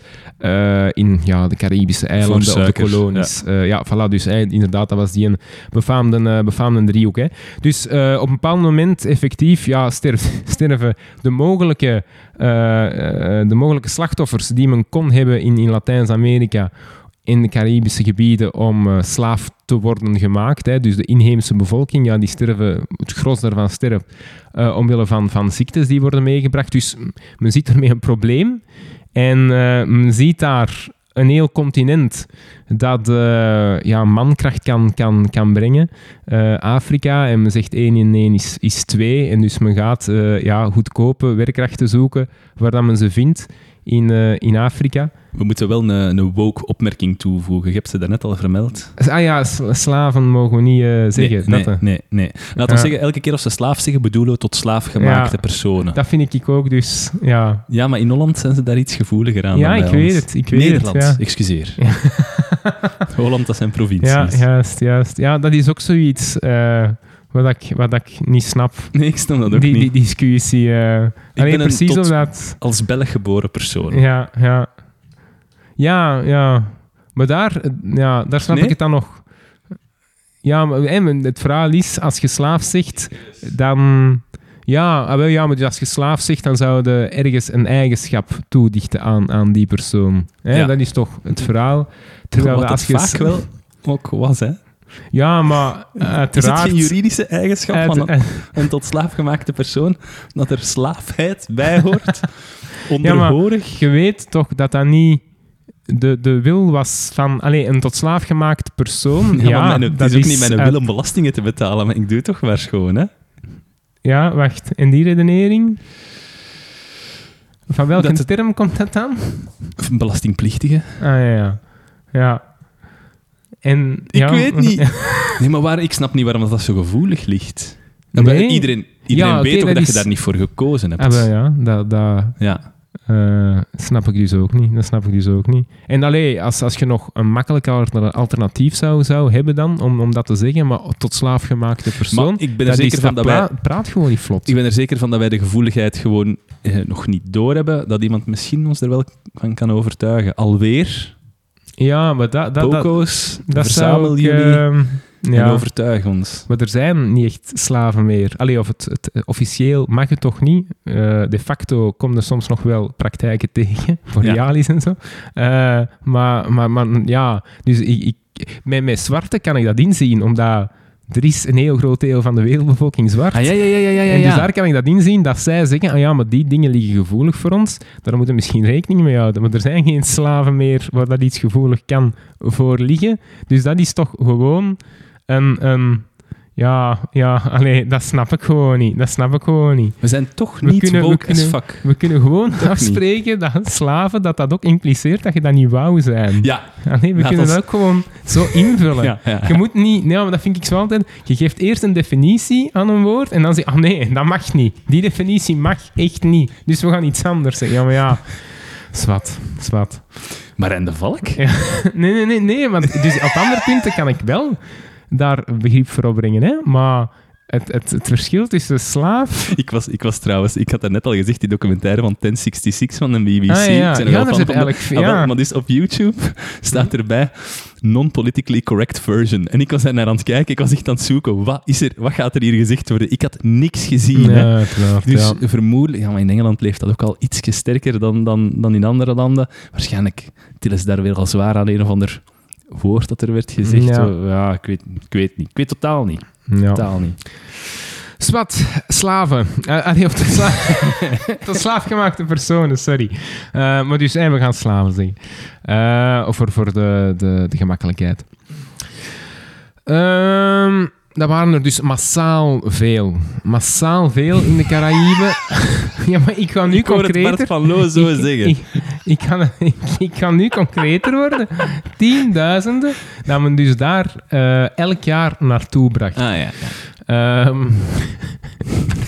in ja, de Caribische eilanden of de kolonies. Ja, ja voilà, dus eh, inderdaad, dat was die een befaamde, befaamde driehoek. Hè. Dus op een bepaald moment, effectief, ja, sterf, sterven de eh, eh, de mogelijke slachtoffers die men kon hebben in, in Latijns-Amerika in de Caribische gebieden om eh, slaaf te worden gemaakt. Hè. Dus de inheemse bevolking, ja, die sterven, het gros daarvan sterft omwille van, van ziektes die worden meegebracht. Dus men ziet ermee een probleem. En men ziet daar een heel continent dat eh, ja, mankracht kan, kan, kan brengen. Eh, Afrika, en men zegt 1 in 1 is, is 2. En dus men gaat eh, ja, goedkope werkkrachten zoeken waar dat men ze vindt in, eh, in Afrika. We moeten wel een, een woke opmerking toevoegen. Je hebt ze daarnet al vermeld. Ah ja, slaven mogen we niet eh, zeggen. nee, dat, eh. nee, nee. Laten we Ja. zeggen, elke keer als ze slaaf zeggen, bedoelen we tot slaafgemaakte Ja. personen. dat vind ik ook, dus ja. Ja, maar in Holland zijn ze daar iets gevoeliger aan Ja, ik weet ons. het, ik weet Nederland, het, ja. excuseer. Holland, dat zijn provincies. Ja, juist, juist. Ja, dat is ook zoiets wat, ik, wat ik niet snap. Nee, ik snap dat ook Die, niet. die discussie. eh alleen precies omdat... Als Belg geboren persoon. Ja, ja. Ja, ja. Maar daar, eh, ja, daar snap Nee? ik het dan nog. Ja, maar maar het verhaal is, als je slaaf zegt, dan... Ja, ah, wel, ja, maar dus als je slaaf zegt, dan zouden ergens een eigenschap toedichten aan, aan die persoon. Hè? Ja. Dat is toch het verhaal. Terwijl Wat als het je... vaak wel ook was, hè. Ja, maar Is het uiteraard... geen juridische eigenschap uit- van een, tot slaaf gemaakte persoon dat er slaafheid bij hoort? Ja, Onderhorig? je weet toch dat dat niet de, de wil was van allee, een tot slaaf gemaakt persoon. Ja, Ja, maar mijn, het dat is ook niet mijn uit- wil om belastingen te betalen, maar ik doe het toch maar schoon, hè? Ja, wacht. En die redenering? Van welke Dat- term komt dat dan? Belastingplichtige. Ah, ja, ja. Ja. En, Ik ja, weet niet. Nee, maar waar, ik snap niet waarom dat zo gevoelig ligt. Nee. Iedereen, iedereen Ja, weet toch dat dat, is- je daar niet voor gekozen hebt. Ah, ja, dat, dat Ja. eh, snap ik dus ook niet. Dat snap ik dus ook niet. En allee, als, als je nog een makkelijk alter- alternatief zou, zou hebben dan, om, om dat te zeggen, maar tot slaafgemaakte persoon, Maar ik ben er dat, zeker is, van dat dat wij... praat gewoon niet vlot. Ik ben er zeker van dat wij de gevoeligheid gewoon eh, nog niet doorhebben. Dat iemand misschien ons er wel van kan overtuigen. Alweer, Ja, maar dat, dat, dat, verzamel jullie ehm, en ja. overtuig ons. Maar er zijn niet echt slaven meer. Allee, of het, het, officieel mag het toch niet. Eh, de facto komen er soms nog wel praktijken tegen, voor Ja. en zo. Eh, maar, maar, maar ja, dus ik, ik, met, met zwarte kan ik dat inzien, omdat er is een heel groot deel van de wereldbevolking zwart. Ah, ja, ja, ja, ja, ja, ja. En dus daar kan ik dat inzien, dat zij zeggen, ah ja, maar die dingen liggen gevoelig voor ons, daar moeten we misschien rekening mee houden. Maar er zijn geen slaven meer waar dat iets gevoelig kan voor liggen. Dus dat is toch gewoon een... een ja, ja, allee, dat snap ik gewoon niet. Dat snap ik gewoon niet. We zijn toch We niet kunnen- we kunnen- fuck. We kunnen gewoon afspreken dat slaven, dat dat ook impliceert dat je dat niet wou zijn. Ja. Allee, we kunnen dat ook gewoon zo invullen. Ja, ja. Je moet niet... Nee, maar dat vind ik zo altijd... Je geeft eerst een definitie aan een woord en dan zeg je... Ah nee, dat mag niet. Die definitie mag echt niet. Dus we gaan iets anders zeggen. Ja, maar ja... Zwat, zwat. Maar en de valk? Ja. Nee, nee, nee, nee. Want dus op andere punten kan ik wel daar begrip voor opbrengen. Hè? Maar het, het, het verschil tussen slaaf... Ik was, ik was trouwens, ik had dat net al gezegd, die documentaire van 1066 van de BBC. Ah, ja, ja. Ja, wel daar van zit van- eigenlijk- Ah, ja. Maar dus op YouTube staat erbij non-politically correct version. En ik was daar naar aan het kijken, ik was echt aan het zoeken, wat, is er, wat gaat er hier gezegd worden? Ik had niks gezien. hè. Dus ja. vermoedelijk, ja, maar in Engeland leeft dat ook al iets sterker dan, dan, dan in andere landen. Waarschijnlijk tillen ze daar weer al zwaar aan een of ander woord dat er werd gezegd. Ja. Ik, weet, ik weet niet. Ik weet totaal niet. Ja. Totaal niet. Swat, slaven. Uh, allee, of tot, sla tot slaafgemaakte personen, sorry. Eh, maar dus, eh, we gaan slaven zeggen. Eh, of voor, voor de, de, de gemakkelijkheid. Ehm dat waren er dus massaal veel. Massaal veel in de Caraïben. ja, maar ik ga nu Ik hoor het concreter... Bart van Loo zo ik, zeggen. Ik, ik, kan, ik, ik kan nu concreter worden. Tienduizenden dat men dus daar eh, elk jaar naartoe bracht. Ah ja. Ehm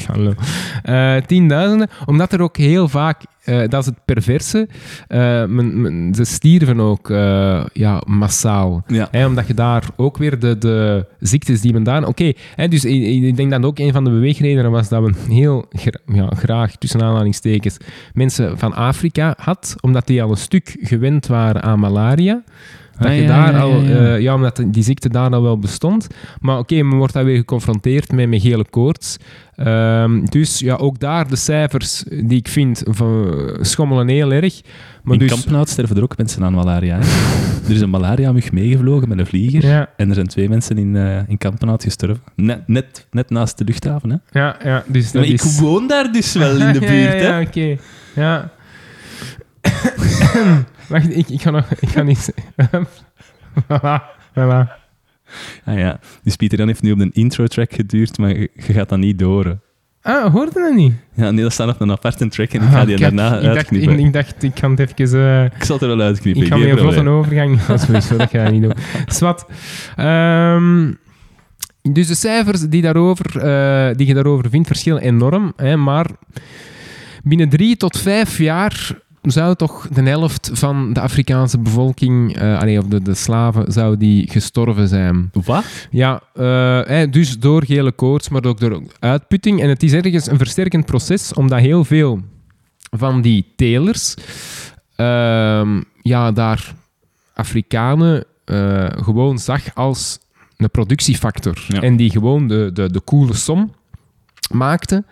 hallo. Eh, tienduizenden, omdat er ook heel vaak, eh, dat is het perverse, eh, men, men- ze stierven ook eh, ja, massaal. ja. Omdat je daar ook weer de, de ziektes die men daar... Oké, hè, dus ik, ik denk dat ook een van de beweegredenen was dat men heel gra- ja, graag, tussen aanhalingstekens, mensen van Afrika had, omdat die al een stuk gewend waren aan malaria. Dat Ah, je ja, daar ja, al, ja, ja. eh, ja, omdat die ziekte daar al wel bestond. Maar oké, men wordt daar weer geconfronteerd met, met gele koorts. Ehm, dus ja, ook daar de cijfers die ik vind van, schommelen heel erg. Maar in dus, Kampenhout sterven er ook mensen aan malaria. Er is een malaria-mug meegevlogen met een vlieger. ja, En er zijn twee mensen in, eh in Kampenhout gestorven. Net, net, net naast de luchthaven. Hè? ja, ja, dus dat maar ik woon daar dus wel in de buurt. Ja, hè? ja, oké. Ja. Wacht, ik, ik ga nog... Ik ga niet... voilà, voilà. Ah ja, dus Pieter Jan heeft nu op een intro-track geduurd, maar je, gaat dat niet door. Ah, hoorde dat niet? Ja, nee, dat staat op een aparte track en ik ga Ah, die kijk, daarna ik dacht, uitknippen. ik, ik dacht, ik kan het even... eh, Ik zal het er wel uitknippen. ik ga meer vlot een overgang... Dat is sowieso, dat ga je niet doen. Swat. Ehm, dus de cijfers die, daarover, eh, die je daarover vindt, verschillen enorm. Hè, maar binnen drie tot vijf jaar zou toch de helft van de Afrikaanse bevolking, allee, of de, de slaven, zou die gestorven zijn. Wat? Ja, eh, dus door gele koorts, maar ook door uitputting. En het is ergens een versterkend proces, omdat heel veel van die telers ehm, ja, daar Afrikanen eh, gewoon zag als een productiefactor. Ja. En die gewoon de, de, de coole som maakte.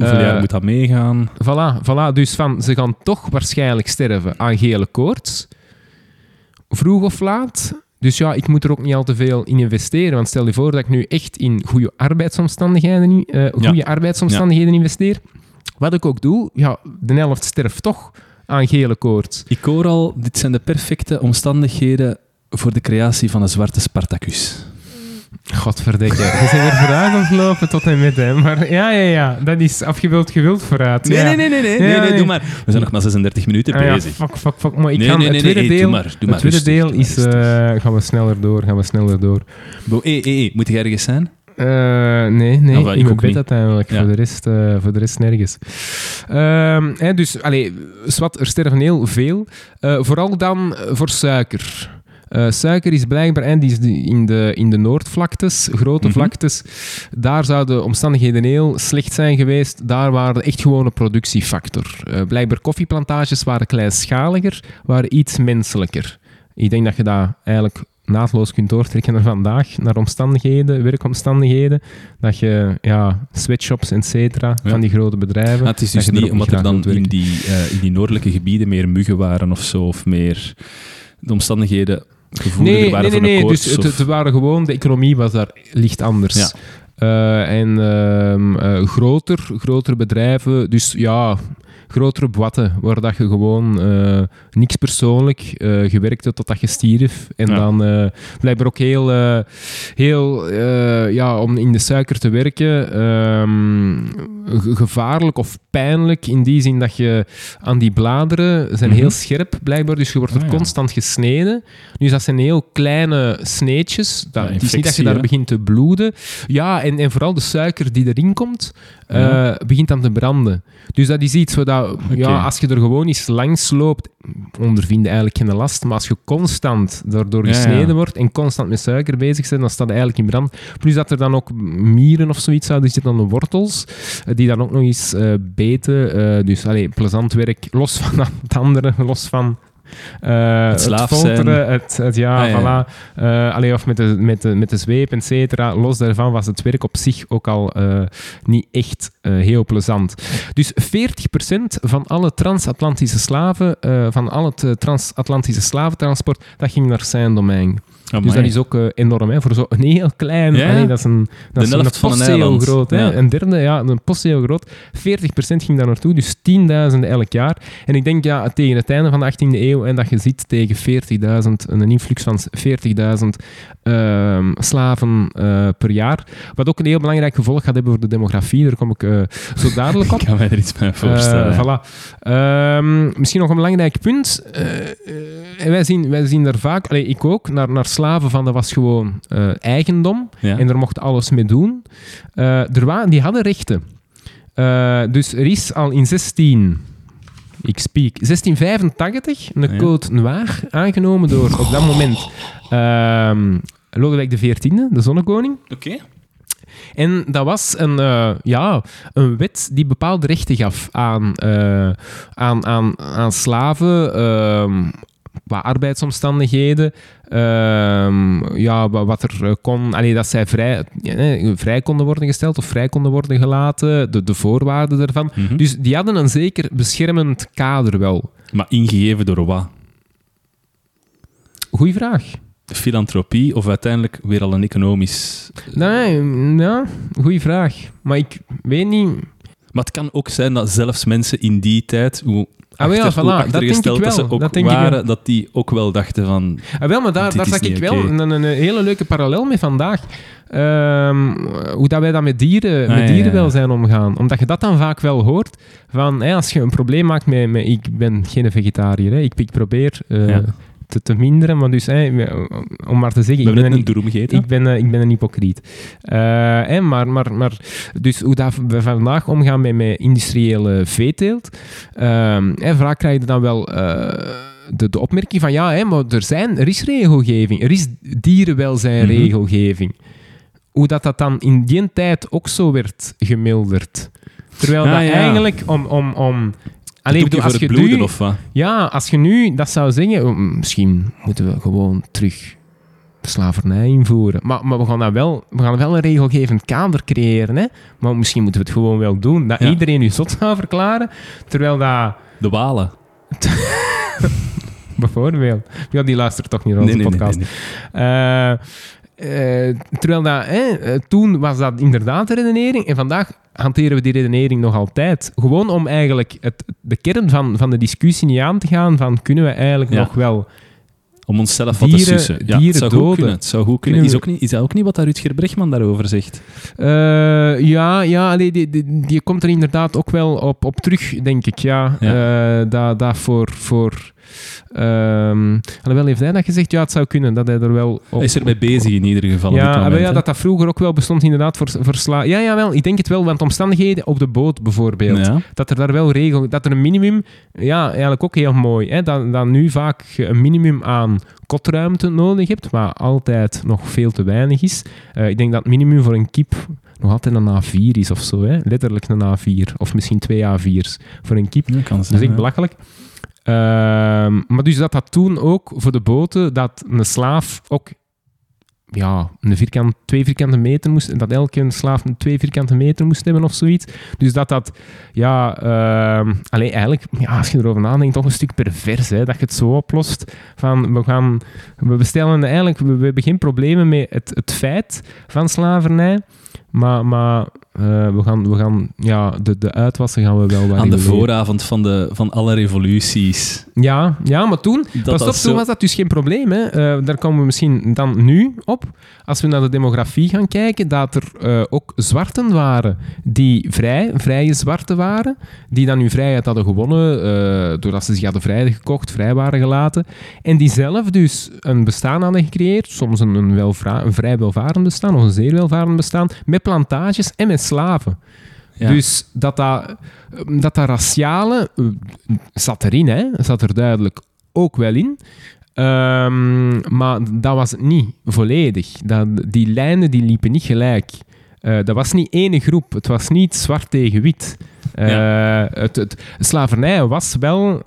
Hoeveel Eh, jaar moet dat meegaan? Voilà, voilà, dus van ze gaan toch waarschijnlijk sterven aan gele koorts. Vroeg of laat. Dus ja, ik moet er ook niet al te veel in investeren. Want stel je voor dat ik nu echt in goede arbeidsomstandigheden, eh, goede arbeidsomstandigheden investeer. Wat ik ook doe, ja, de helft sterft toch aan gele koorts. Ik hoor al, dit zijn de perfecte omstandigheden voor de creatie van een zwarte Spartacus. Godverdikke. Je bent er vooruit lopen tot en met. Maar ja, ja, ja. Dat is afgewild gewild vooruit. Nee, ja. nee, nee, nee, nee, nee, nee, doe maar. We zijn nog maar 36 minuten Ah, ja, bezig. fuck, fuck, fuck. Maar ik Nee, ga, nee, het tweede nee, deel, doe maar, doe het maar, tweede rustig, deel is... eh, gaan we sneller door, gaan we sneller door. Bo, hé, hé, hé, moet je ergens zijn? Eh, nee, nee, Enfin, ik in mijn bed niet. uiteindelijk. Ja. Voor, de rest, eh, voor de rest nergens. Ehm, hè, dus, allee, zwart, er sterven heel veel. Eh, vooral dan eh, voor suiker. Eh, suiker is blijkbaar, en die is in, de, in de Noordvlaktes, grote Mhm. vlaktes, daar zouden de omstandigheden heel slecht zijn geweest. Daar waren echt gewoon een productiefactor. Eh, blijkbaar koffieplantages waren kleinschaliger, waren iets menselijker. Ik denk dat je dat eigenlijk naadloos kunt doortrekken naar vandaag, naar omstandigheden, werkomstandigheden. Dat je, ja, sweatshops, et cetera, Ja. van die grote bedrijven. Ah, het is dus niet omdat er dan in die, eh, in die noordelijke gebieden meer muggen waren of zo, of meer de omstandigheden Nee, waren nee, nee, nee. Dus het, of- het waren gewoon, de economie was daar licht anders. Ja. Eh, en ehm, eh, groter, grotere bedrijven, dus ja, grotere boaten, waar dat je gewoon eh, niks persoonlijk eh gewerkt hebt totdat je stierf. En Ja. dan eh, blijkbaar ook heel, heel ja, om in de suiker te werken, ehm, ge- gevaarlijk of pijnlijk in die zin dat je aan die bladeren zijn Mhm. heel scherp blijkbaar, dus je wordt er Ah, ja. constant gesneden. Dus dat zijn heel kleine sneetjes. Dat, Ja, het is niet dat je daar hè? begint te bloeden. Ja, en, en vooral de suiker die erin komt, begint dan te branden. Dus dat is iets wat ja, als je er gewoon eens langs loopt, ondervind je eigenlijk geen last. Maar als je constant daardoor Ja, ja. gesneden wordt en constant met suiker bezig bent, dan staat het eigenlijk in brand. Plus dat er dan ook mieren of zoiets zouden zitten aan de wortels, eh, die dan ook nog eens eh, beten. Eh, dus allee, plezant werk, los van het andere, los van Het het, slaaf folteren, het, het, ja, Ah, ja. voilà. Allee, of met de, met, de, met de zweep, et cetera. Los daarvan was het werk op zich ook al niet echt eh, heel plezant. Dus 40% van alle transatlantische slaven, eh, van al het eh, transatlantische slaventransport, dat ging naar zijn domein. Amai. Dus dat is ook enorm, hè, voor zo'n heel klein... Ja, allee, dat is een, dat is een van een groot. Hè, Ja. Een derde, ja, een postzegel groot. 40% ging daar naartoe, dus 10.000 elk jaar. En ik denk, ja, tegen het einde van de 18e eeuw, en dat je ziet tegen 40.000, een influx van 40.000 ehm, slaven per jaar. Wat ook een heel belangrijk gevolg gaat hebben voor de demografie, daar kom ik eh, zo dadelijk op. Ik kan mij er iets bij voorstellen. Eh, voilà. Ehm, misschien nog een belangrijk punt. Eh, wij, zien, wij zien daar vaak, allee, ik ook, naar, naar slaven van dat was gewoon eigendom. ja? En daar mocht alles mee doen. Er waren, die hadden rechten. Dus er is al in 16... Ik speak. 1685 een Ja. code noir aangenomen door op dat moment ehm Lodewijk XIV, de zonnekoning. Oké. En dat was een, eh, ja, een wet die bepaalde rechten gaf aan, eh, aan, aan, aan slaven, ehm, qua arbeidsomstandigheden, ehm, ja, wa- wat er eh, kon, allee, dat zij vrij, eh, vrij konden worden gesteld of vrij konden worden gelaten, de, de voorwaarden daarvan. Mhm. Dus die hadden een zeker beschermend kader wel. Maar ingegeven door wat? Goeie vraag. Filantropie of uiteindelijk weer al een economisch... Nee, ja, goeie vraag. Maar ik weet niet... Maar het kan ook zijn dat zelfs mensen in die tijd, hoe, Ah, ja, achter- voilà, dat denk ik dat wel. ze ook Dat denk ik waren, wel. dat die ook wel dachten van... Ah, wel, maar daar, daar zag ik wel een, een, hele leuke parallel mee vandaag. Ehm, hoe dat wij dan met, dieren, Ah, met ja, ja. dierenwelzijn omgaan. Omdat je dat dan vaak wel hoort. Van, als je een probleem maakt met... met ik ben geen vegetariër. Hè, ik, ik probeer eh. Te, te minderen. Maar dus, hè, om maar te zeggen... We ik ben een, ik ben, eh, ik ben een hypocriet. Eh, hè, maar, maar, maar, dus hoe dat we vandaag omgaan met, met industriële veeteelt. ehm, hè, vaak krijg je dan wel eh, de, de opmerking van ja, hè, maar er, zijn, er is regelgeving. Er is dierenwelzijn-regelgeving. Hoe dat, dat dan in die tijd ook zo werd gemilderd. Terwijl Ah, dat ja. eigenlijk om... om, om Allee, ik Doekje bedoel, voor als het je bloeden nu- of wat? ja, als je nu dat zou zeggen, oh, misschien moeten we gewoon terug de slavernij invoeren. Maar, maar we, gaan dat wel, we gaan wel een regelgevend kader creëren. Hè? Maar misschien moeten we het gewoon wel doen. Dat Ja. iedereen je zot zou verklaren, terwijl dat... De walen. Bijvoorbeeld. Ja, die luistert toch niet naar onze Nee, nee, nee, podcast. nee, Eh, eh, terwijl dat, hè, eh, toen was dat inderdaad de redenering en vandaag hanteren we die redenering nog altijd. Gewoon om eigenlijk het, de kern van, van de discussie niet aan te gaan van kunnen we eigenlijk Ja. nog wel... Om onszelf wat te sussen. Ja, dieren het zou goed doden. kunnen. Het zou goed kunnen. Kunnen Is, ook niet, is dat ook niet wat daar Rutger Bregman daarover zegt? Eh, ja, ja allee, die, die, die komt er inderdaad ook wel op, op terug, denk ik. Ja. Dat, dat voor... voor ehm alhoewel, heeft hij dat gezegd? Ja, het zou kunnen dat hij er wel op... Hij is er mee bezig in ieder geval. op dit Ja, moment, ja, dat dat vroeger ook wel bestond inderdaad voor, voor sla... Ja, ja, wel. Ik denk het wel, want omstandigheden op de boot bijvoorbeeld. Ja. Dat er daar wel regel... Dat er een minimum... Ja, eigenlijk ook heel mooi. Hè, dat, dat nu vaak een minimum aan kotruimte nodig hebt, maar altijd nog veel te weinig is. Eh, ik denk dat het minimum voor een kip nog altijd een A4 is of zo. Hè? Letterlijk een A4. Of misschien twee A4's voor een kip. Dat kan Dat zijn. is echt belachelijk. Maar dus dat dat toen ook voor de boten, dat een slaaf ook ja, een vierkant, twee vierkante meter moest, en dat elke slaaf een twee vierkante meter moest hebben of zoiets. Dus dat dat, ja, ehm allee, eigenlijk, ja, als je erover nadenkt, toch een stuk pervers, hè, dat je het zo oplost van, we gaan, we bestellen eigenlijk, we, we hebben geen problemen met het, het feit van slavernij, maar, maar eh, we gaan, we gaan ja, de, de uitwassen gaan we wel wat Aan de vooravond van, de, van alle revoluties. Ja, ja, maar toen, Dat pas op, toen was dat dus geen probleem. Hè. Eh, daar komen we misschien dan nu op. Als we naar de demografie gaan kijken, dat er eh, ook zwarten waren die vrij, vrije zwarten waren, die dan hun vrijheid hadden gewonnen doordat ze zich hadden vrijgekocht, vrij waren gelaten. En die zelf dus een bestaan hadden gecreëerd, soms een, een, welvra- een vrij welvarend bestaan, of een zeer welvarend bestaan, met plantages en met slaven. Ja. Dus dat dat, dat, dat raciale eh, zat erin, hè? zat er duidelijk ook wel in. Ehm, maar dat was het niet volledig. Dat, die lijnen die liepen niet gelijk. Eh, dat was niet één groep. Het was niet zwart tegen wit. Eh, het, het, slavernij was wel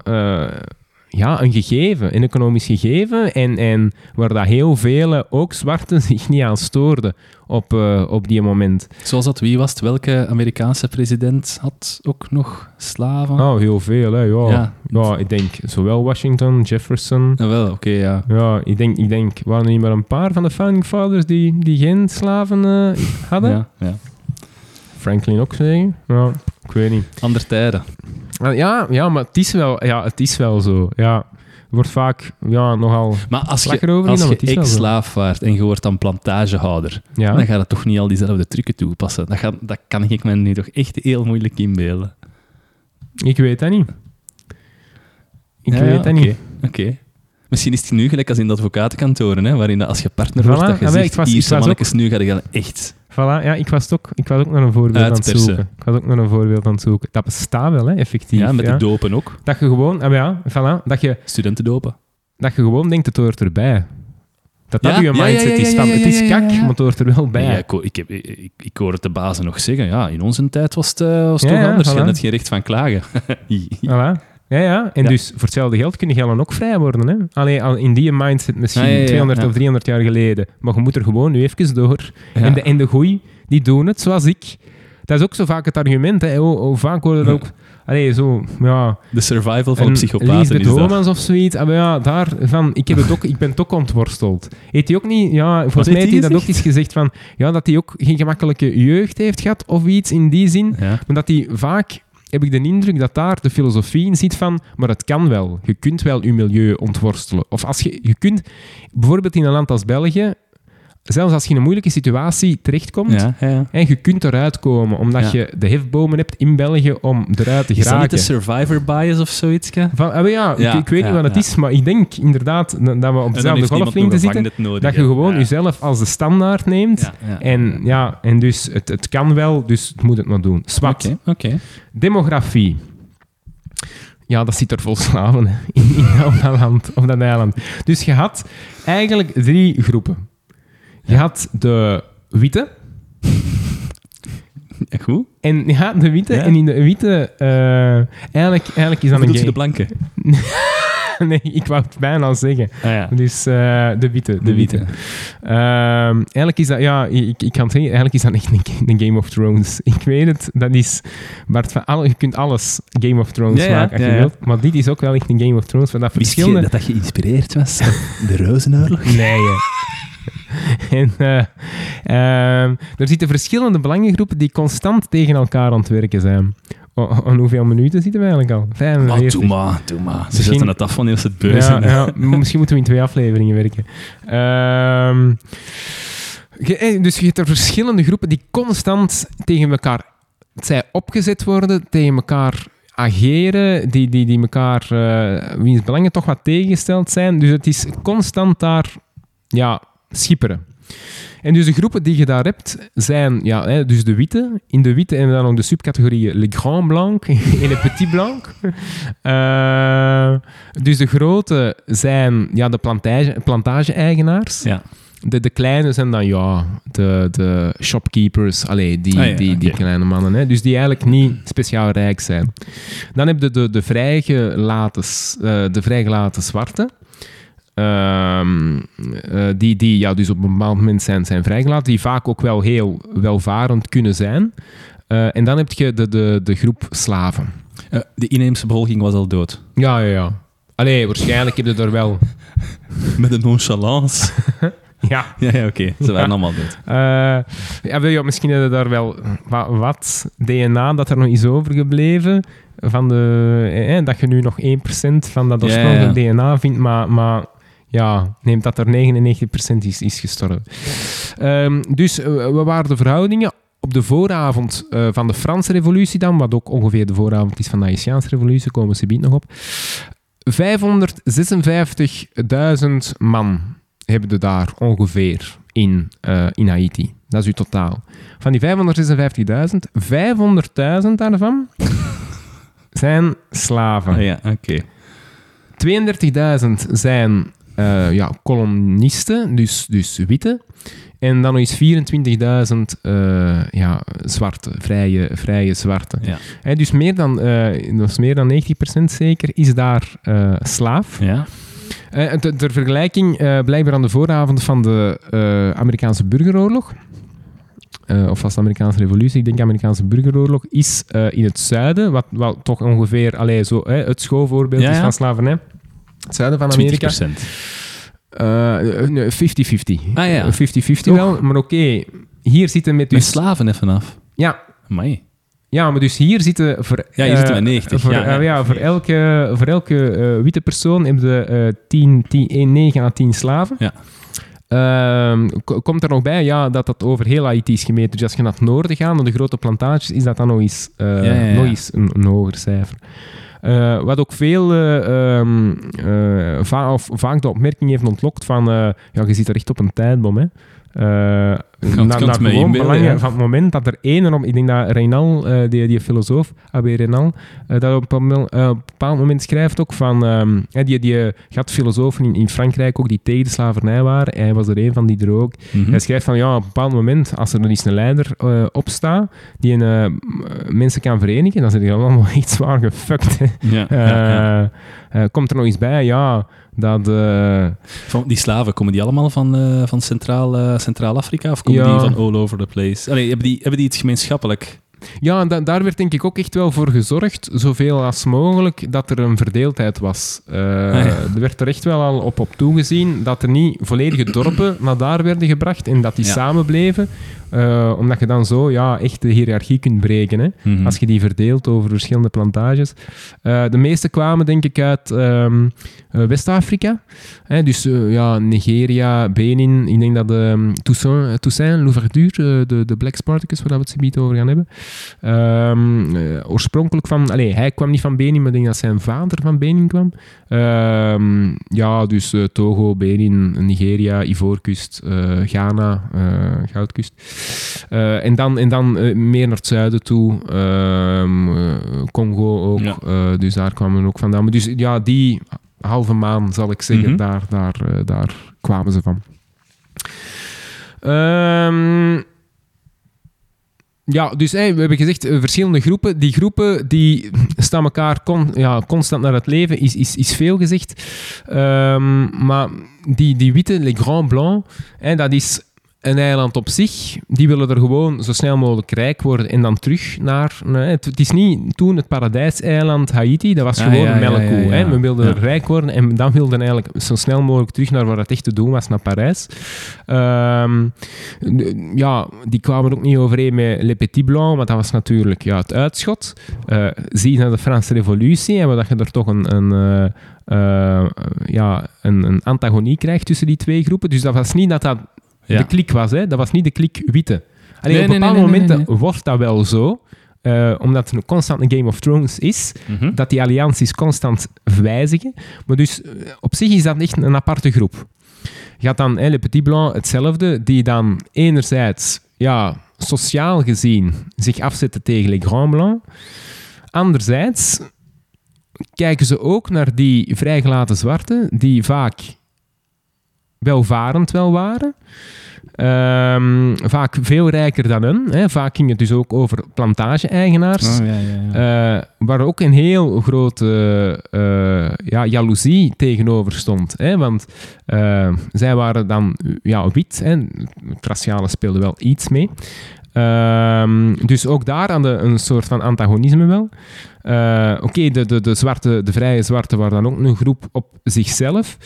ja, een gegeven, een economisch gegeven. En, en waar dat heel vele, ook zwarten, zich niet aan stoorden op, eh, op die moment. Zoals dat, wie was het? Welke Amerikaanse president had ook nog slaven? Oh, heel veel, hè. Ja. Ja. Ja. ik denk zowel Washington, Jefferson. Nou wel, oké, ja. Ja, ik denk, ik denk, waren er niet maar een paar van de founding fathers die, die geen slaven eh, hadden? ja, ja. Franklin ook zeggen? Ja, ik weet niet. Andere tijden. Ah, Ja, ja, maar het is wel, ja, het is wel zo. Ja, wordt vaak ja, nogal... Maar als je, als je ex-slaaf waart en je wordt dan plantagehouder, Ja, dan gaat het toch niet al diezelfde trucken toepassen. Dat, gaat, dat kan ik me nu toch echt heel moeilijk inbeelden. ik weet dat niet. Ik Ja, weet ja, dat niet. Oké. Misschien is het nu gelijk als in de advocatenkantoren, hè, waarin dat als je partner Voilà, wordt, dat je ah, zegt, was- hier, was mannetjes, nu ga je echt... Voilà, ja, ik was, ook, ik was ook naar een voorbeeld aan het zoeken. Ik was ook naar een voorbeeld aan het zoeken. Dat bestaat wel, hè, effectief. Ja, met ja. de dopen ook. Dat je gewoon, ah, ja, voilà, dat je, Studentendopen. dat je gewoon denkt, het hoort erbij. Dat dat Ja, je mindset is van, het is kak, maar het hoort er wel bij. Ik, ik, heb, ik, ik hoor het de bazen nog zeggen. Ja, in onze tijd was het, eh, was het toch anders. Je had net geen recht van klagen. Voilà. Ja, ja. En Ja. dus voor hetzelfde geld kun je dan ook vrij worden. Hè? Alleen al in die mindset misschien Ja, ja, ja, 200 ja. of 300 jaar geleden. Maar je moet er gewoon nu even door. En, de, en de goeie, die doen het zoals ik. Dat is ook zo vaak het argument. Hè. Hoe, hoe vaak worden ook... Allee, zo, ja... De survival van een Lisbeth is dat. Homans of zoiets. Ah, maar ja, daarvan... Ik, heb het ook, ik ben het ook ontworsteld. Heeft hij ook niet... Ja, volgens mij heeft hij dat ook eens gezegd van... Ja, dat hij ook geen gemakkelijke jeugd heeft gehad of iets in die zin. Maar dat hij vaak, heb ik de indruk dat daar de filosofie in zit van, maar het kan wel. Je kunt wel je milieu ontworstelen. Of als je, je kunt, bijvoorbeeld in een land als België, zelfs als je in een moeilijke situatie terechtkomt, Ja, ja, ja. en je kunt eruit komen, omdat Ja. je de hefbomen hebt in België om eruit te Is dat niet geraken. de survivor bias of zoiets? Van, ah, ja, Ja, ik, ik weet ja, niet wat het ja. is, maar ik denk inderdaad dat we op dezelfde golflengte zitten, nodig, dat je gewoon Ja. jezelf als de standaard neemt. Ja, ja. En, ja, en dus het, het kan wel, dus het moet het maar doen. Swat. Oké, oké. Demografie. Ja, dat zit er vol slaven in, in op, dat land, op dat eiland. Dus je had eigenlijk drie groepen. Je had de witte. Goed. En ja, de witte. Ja. En in de witte... eh, eigenlijk, eigenlijk is dat een bedoelt je gang. de blanke? nee, ik wou het bijna zeggen. Ah, ja. Dus eh, de witte. De, De witte. witte. Ehm, eigenlijk is dat, ja, ik, ik kan het zeggen, eigenlijk is dat echt een, een Game of Thrones. Ik weet het, dat is, Bart, van alle, je kunt alles Game of Thrones Ja, ja, maken als ja, je ja. wilt. Maar dit is ook wel echt een Game of Thrones, waar dat Wist je verschillende... dat dat geïnspireerd was op de Reuzenoorlog? Nee, hè. En ehm, er zitten verschillende belangengroepen die constant tegen elkaar aan het werken zijn. O- Aan hoeveel minuten zitten we eigenlijk al? Maar 45. doe maar, doe maar. Ze Misschien- zetten het af wanneer ze het beu Ja, misschien moeten we in twee afleveringen werken. Ehm, je- eh, dus je hebt er verschillende groepen die constant tegen elkaar zij opgezet worden, tegen elkaar ageren, die, die, die elkaar, eh wiens belangen toch wat tegengesteld zijn. Dus het is constant daar ja, schipperen. En dus de groepen die je daar hebt, zijn ja, hè, dus de witte. In de witte hebben we dan nog de subcategorieën Le Grand Blanc en Le Petit Blanc. Eh, dus de grote zijn ja, de plantage, plantage-eigenaars. Ja. De, de kleine zijn dan ja, de, de shopkeepers, allee, die, Ah ja, die, die kleine mannen. Hè? Dus die eigenlijk niet speciaal rijk zijn. Dan heb je de, de, vrijgelaten, s- eh, de vrijgelaten zwarte. Ehm, eh, die, die ja, dus op een bepaald moment zijn, zijn vrijgelaten, die vaak ook wel heel welvarend kunnen zijn. Eh, en dan heb je de, de, de groep slaven. Eh, de inheemse bevolking was al dood. Ja, ja, ja. Allee, waarschijnlijk heb je er wel... Met een nonchalance. Ja, ja, ja oké. Ze waren Ja. allemaal dood. Ja, wil je, misschien hebben daar wel wat, wat DNA dat er nog is overgebleven. Van de, eh, dat je nu nog 1% van dat oorspronkelijke ja. DNA vindt, maar, maar ja, neemt dat er 99% is, is gestorven. Ehm, dus we waren de verhoudingen op de vooravond eh, van de Franse revolutie dan, wat ook ongeveer de vooravond is van de Haitiaanse revolutie, komen we subiet nog op. 556.000 man hebben er daar ongeveer in, eh, in Haiti. Dat is uw totaal. Van die 556.000, 500.000 daarvan zijn slaven. Ah, ja, oké. 32.000 zijn eh, ja, kolonisten, dus, dus witte. En dan nog eens 24.000 eh, ja, zwarte, vrije, vrije zwarte. Ja. Dus meer dan, eh, dat is meer dan 90% zeker is daar slaaf. Ja. Ter, ter vergelijking, blijkbaar aan de vooravond van de Amerikaanse burgeroorlog, of was het Amerikaanse revolutie, ik denk Amerikaanse burgeroorlog, is in het zuiden, wat, wat toch ongeveer allee, zo, het schoolvoorbeeld Ja, is van slavernij, het zuiden van Amerika. 20%. Eh, nee, 50-50. Ah, ja. Eh, 50-50 wel, maar oké, hier zitten met Met dus... slaven even af. Ja, Amai. ja, maar dus hier zitten... Voor, Ja, hier zitten eh, we 90. Voor, Ja, ja, ja. voor elke, voor elke eh, witte persoon hebben ze eh 10, 10, 1, 9 à 10 slaven. Ja. Ehm, ko- komt er nog bij ja, dat dat over heel Haiti is gemeten. Dus als je naar het noorden gaat, naar de grote plantages, is dat dan nog eens, eh, Ja, ja, ja. Nog eens een, een hoger cijfer. Eh, wat ook veel eh, ehm, eh, vaak de opmerking heeft ontlokt van ja, je zit er echt op een tijdbom. Hè. Het na- kan na gewoon inbeelden, belangen ja. van het moment dat er één op, ik denk dat Reynal, eh, die, die filosoof, AB Reynal, eh, dat op een, mel- eh, op een bepaald moment schrijft ook van, ehm, die, die had filosofen in, in Frankrijk ook die tegen de slavernij waren, hij was er een van die er ook. Mhm. Hij schrijft van, ja, op een bepaald moment, als er dan eens een leider opstaat, die een, mensen kan verenigen, dan zijn die allemaal echt zwaar gefuckt. Ja, komt er nog iets bij, ja, dat... Van die slaven, komen die allemaal van, van Centraal, Centraal-Afrika? Of die van all over the place? Hebben, die, hebben die iets gemeenschappelijk? Ja, en da- daar werd denk ik ook echt wel voor gezorgd, zoveel als mogelijk, dat er een verdeeldheid was. Eh, ja. Er werd er echt wel al op, op toegezien dat er niet volledige dorpen naar daar werden gebracht en dat die Ja. samenbleven, eh, omdat je dan zo ja, echt de hiërarchie kunt breken. Hè? Mhm. Als je die verdeelt over verschillende plantages. Eh, de meeste kwamen denk ik uit eh, West-Afrika. Dus ja, Nigeria, Benin. Ik denk dat ehm Toussaint, Toussaint Louverture, de, de Black Spartacus, waar we het zo over gaan hebben. Ehm, eh, oorspronkelijk van... Allee, hij kwam niet van Benin, maar ik denk dat zijn vader van Benin kwam. Ehm, ja, dus eh, Togo, Benin, Nigeria, Ivoorkust, eh, Ghana, Goudkust. En dan, en dan meer naar het zuiden toe, ehm, eh, Congo ook. Ja. Dus daar kwamen we ook vandaan. Maar dus ja, die halve maan, zal ik zeggen, Mhm. daar, daar, daar kwamen ze van. Ja, dus hey, we hebben gezegd eh, verschillende groepen. Die groepen die staan elkaar con- ja, constant naar het leven, is, is, is veel gezegd. Ehm, maar die, die witte, les grands blancs, hè, dat is een eiland op zich. Die willen er gewoon zo snel mogelijk rijk worden en dan terug naar... nee, het, het is niet toen het paradijseiland Haiti, dat was Ah, gewoon ja, een melkkoe. ja, ja. hè. We wilden Ja. rijk worden en dan wilden eigenlijk zo snel mogelijk terug naar waar het echt te doen was, naar Parijs. Ehm, ja, die kwamen ook niet overeen met Le Petit Blanc, want dat was natuurlijk ja, het uitschot. Eh zie naar de Franse revolutie, en dat je er toch een, een, eh, eh, ja, een, een antagonie krijgt tussen die twee groepen. Dus dat was niet dat dat Ja. de klik was, hè. dat was niet de klik witte. Alleen Nee, op bepaalde nee, nee, nee, momenten wordt dat wel zo, eh, omdat het een constant een Game of Thrones is, Mhm. dat die allianties constant wijzigen. Maar dus eh, op zich is dat echt een aparte groep. Je had dan hè, Le Petit Blanc hetzelfde, die dan enerzijds ja, sociaal gezien zich afzetten tegen Les Grands Blancs. Anderzijds kijken ze ook naar die vrijgelaten zwarten, die vaak welvarend wel waren. Ehm, vaak veel rijker dan hun. Hè. Vaak ging het dus ook over plantage-eigenaars. Oh, ja, ja, ja. Eh, waar ook een heel grote eh, ja, jaloezie tegenover stond. Hè? Want eh, zij waren dan ja, wit. Hè? Het raciale speelde wel iets mee. Ehm, dus ook daar hadden een soort van antagonisme wel. Oké, de, de, de, zwarte, de vrije zwarte waren dan ook een groep op zichzelf.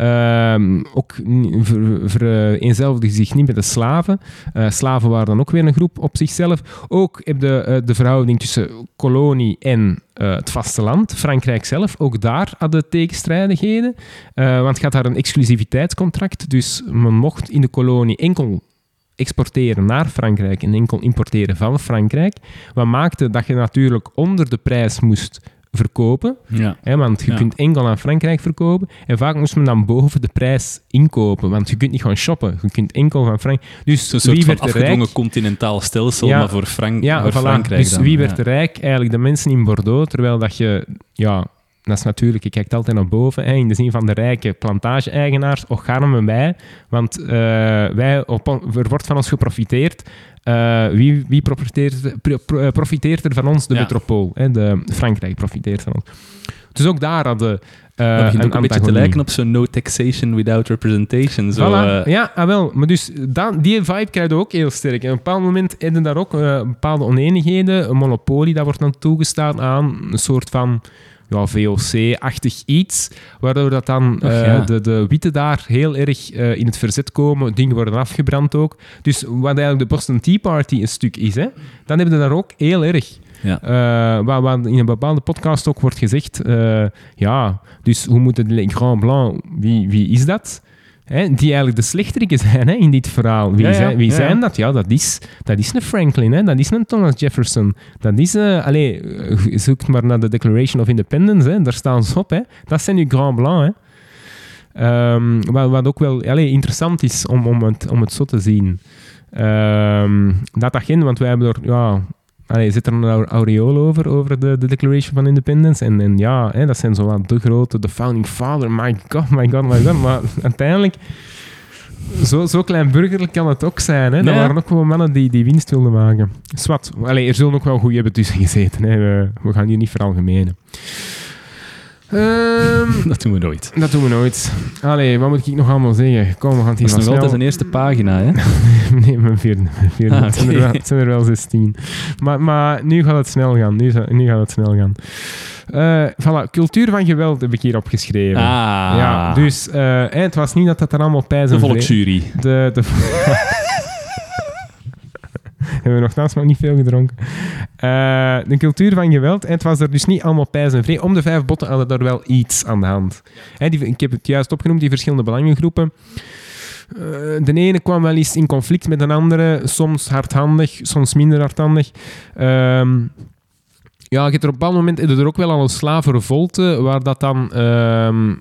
Ehm, ook ver- vereenzelvigden zich niet met de slaven. Eh, slaven waren dan ook weer een groep op zichzelf. Ook heb de, eh, de verhouding tussen kolonie en eh, het vasteland, Frankrijk zelf, ook daar hadden tegenstrijdigheden. Eh, want je had daar een exclusiviteitscontract, dus men mocht in de kolonie enkel exporteren naar Frankrijk en enkel importeren van Frankrijk. Wat maakte dat je natuurlijk onder de prijs moest verkopen. ja. Hè, want je Ja. kunt enkel aan Frankrijk verkopen. En vaak moest men dan boven de prijs inkopen. Want je kunt niet gaan shoppen. Je kunt enkel van Frankrijk. Dus Zo'n soort wie van werd afgedwongen rijk? continentaal stelsel, Ja. maar voor, Frank voor voilà. Frankrijk Dus dan, wie werd ja. er rijk? Eigenlijk de mensen in Bordeaux. Terwijl dat je... Ja, dat is natuurlijk... Je kijkt altijd naar boven. Hè, in de zin van de rijke plantage-eigenaars. Och, garmen wij. Want eh, wij, op, er wordt van ons geprofiteerd. Eh, wie wie profiteert, pro- pro- eh, profiteert er van ons? De Ja. metropool. Hè, de, Frankrijk profiteert van ons. Dus ook daar hadden... eh, Dat begint ook een beetje te lijken op zo'n no taxation without representation. Zo, Voilà. Ja, ah, wel. Maar dus dan, die vibe krijg je ook heel sterk. En op een bepaald moment hebben daar ook eh, bepaalde oneenigheden. Een monopolie, dat wordt dan toegestaan aan een soort van ja, VOC-achtig iets. Waardoor dat dan eh, ja. de, de witte daar heel erg eh, in het verzet komen. Dingen worden afgebrand ook. Dus wat eigenlijk de Boston Tea Party een stuk is, hè, dan hebben we daar ook heel erg. Ja. Eh, waar, waar in een bepaalde podcast ook wordt gezegd, ja, dus hoe moet het Le Grand Blanc, wie, wie is dat? Hè, die eigenlijk de slechteriken zijn hè, in dit verhaal. Wie, Ja, ja, zijn, wie ja, zijn ja. dat? Ja, dat is, dat is een Franklin, hè, dat is een Thomas Jefferson. Dat is, eh allez, eh, zoek maar naar de Declaration of Independence, hè, daar staan ze op. Hè. Dat zijn uw Grand Blanc. Hè. Ehm, wat, wat ook wel allez, interessant is om, om, het, om het zo te zien. Ehm, dat geen, want wij hebben er, ja, allee, zit er een au- aureool over, over de, de Declaration van Independence. En, en ja, hè, dat zijn zo wat de grote, de founding father, my god, my god, my god. Maar uiteindelijk, zo, zo klein burgerlijk kan het ook zijn. Hè. Dat waren ook gewoon mannen die, die winst wilden maken. Swat, allee, er zullen ook wel goeie hebben tussen gezeten. Hè. We, we gaan hier niet veralgemenen. Ehm Dat doen we nooit. dat doen we nooit. Allee, wat moet ik nog allemaal zeggen? Kom, we gaan het hier Dat is nog altijd een eerste pagina, hè? nee, mijn vierde. Mijn vierde. Ah, het, zijn er wel, het zijn er wel 16. Maar, maar nu gaat het snel gaan. Nu, nu gaat het snel gaan. Eh voilà, cultuur van geweld heb ik hier opgeschreven. Ah, Ja, dus hè, het was niet dat dat er allemaal pijs de volksjury. De, de hebben we nogthans nog niet veel gedronken. Eh, de cultuur van geweld. Het was er dus niet allemaal pijs en vree. Om de vijf botten hadden er wel iets aan de hand. Die, ik heb het juist opgenoemd, die verschillende belangengroepen. Eh, de ene kwam wel eens in conflict met een andere. Soms hardhandig, soms minder hardhandig. Ehm, ja, je er op een bepaald moment er ook wel al een slavenrevolte, waar dat dan ehm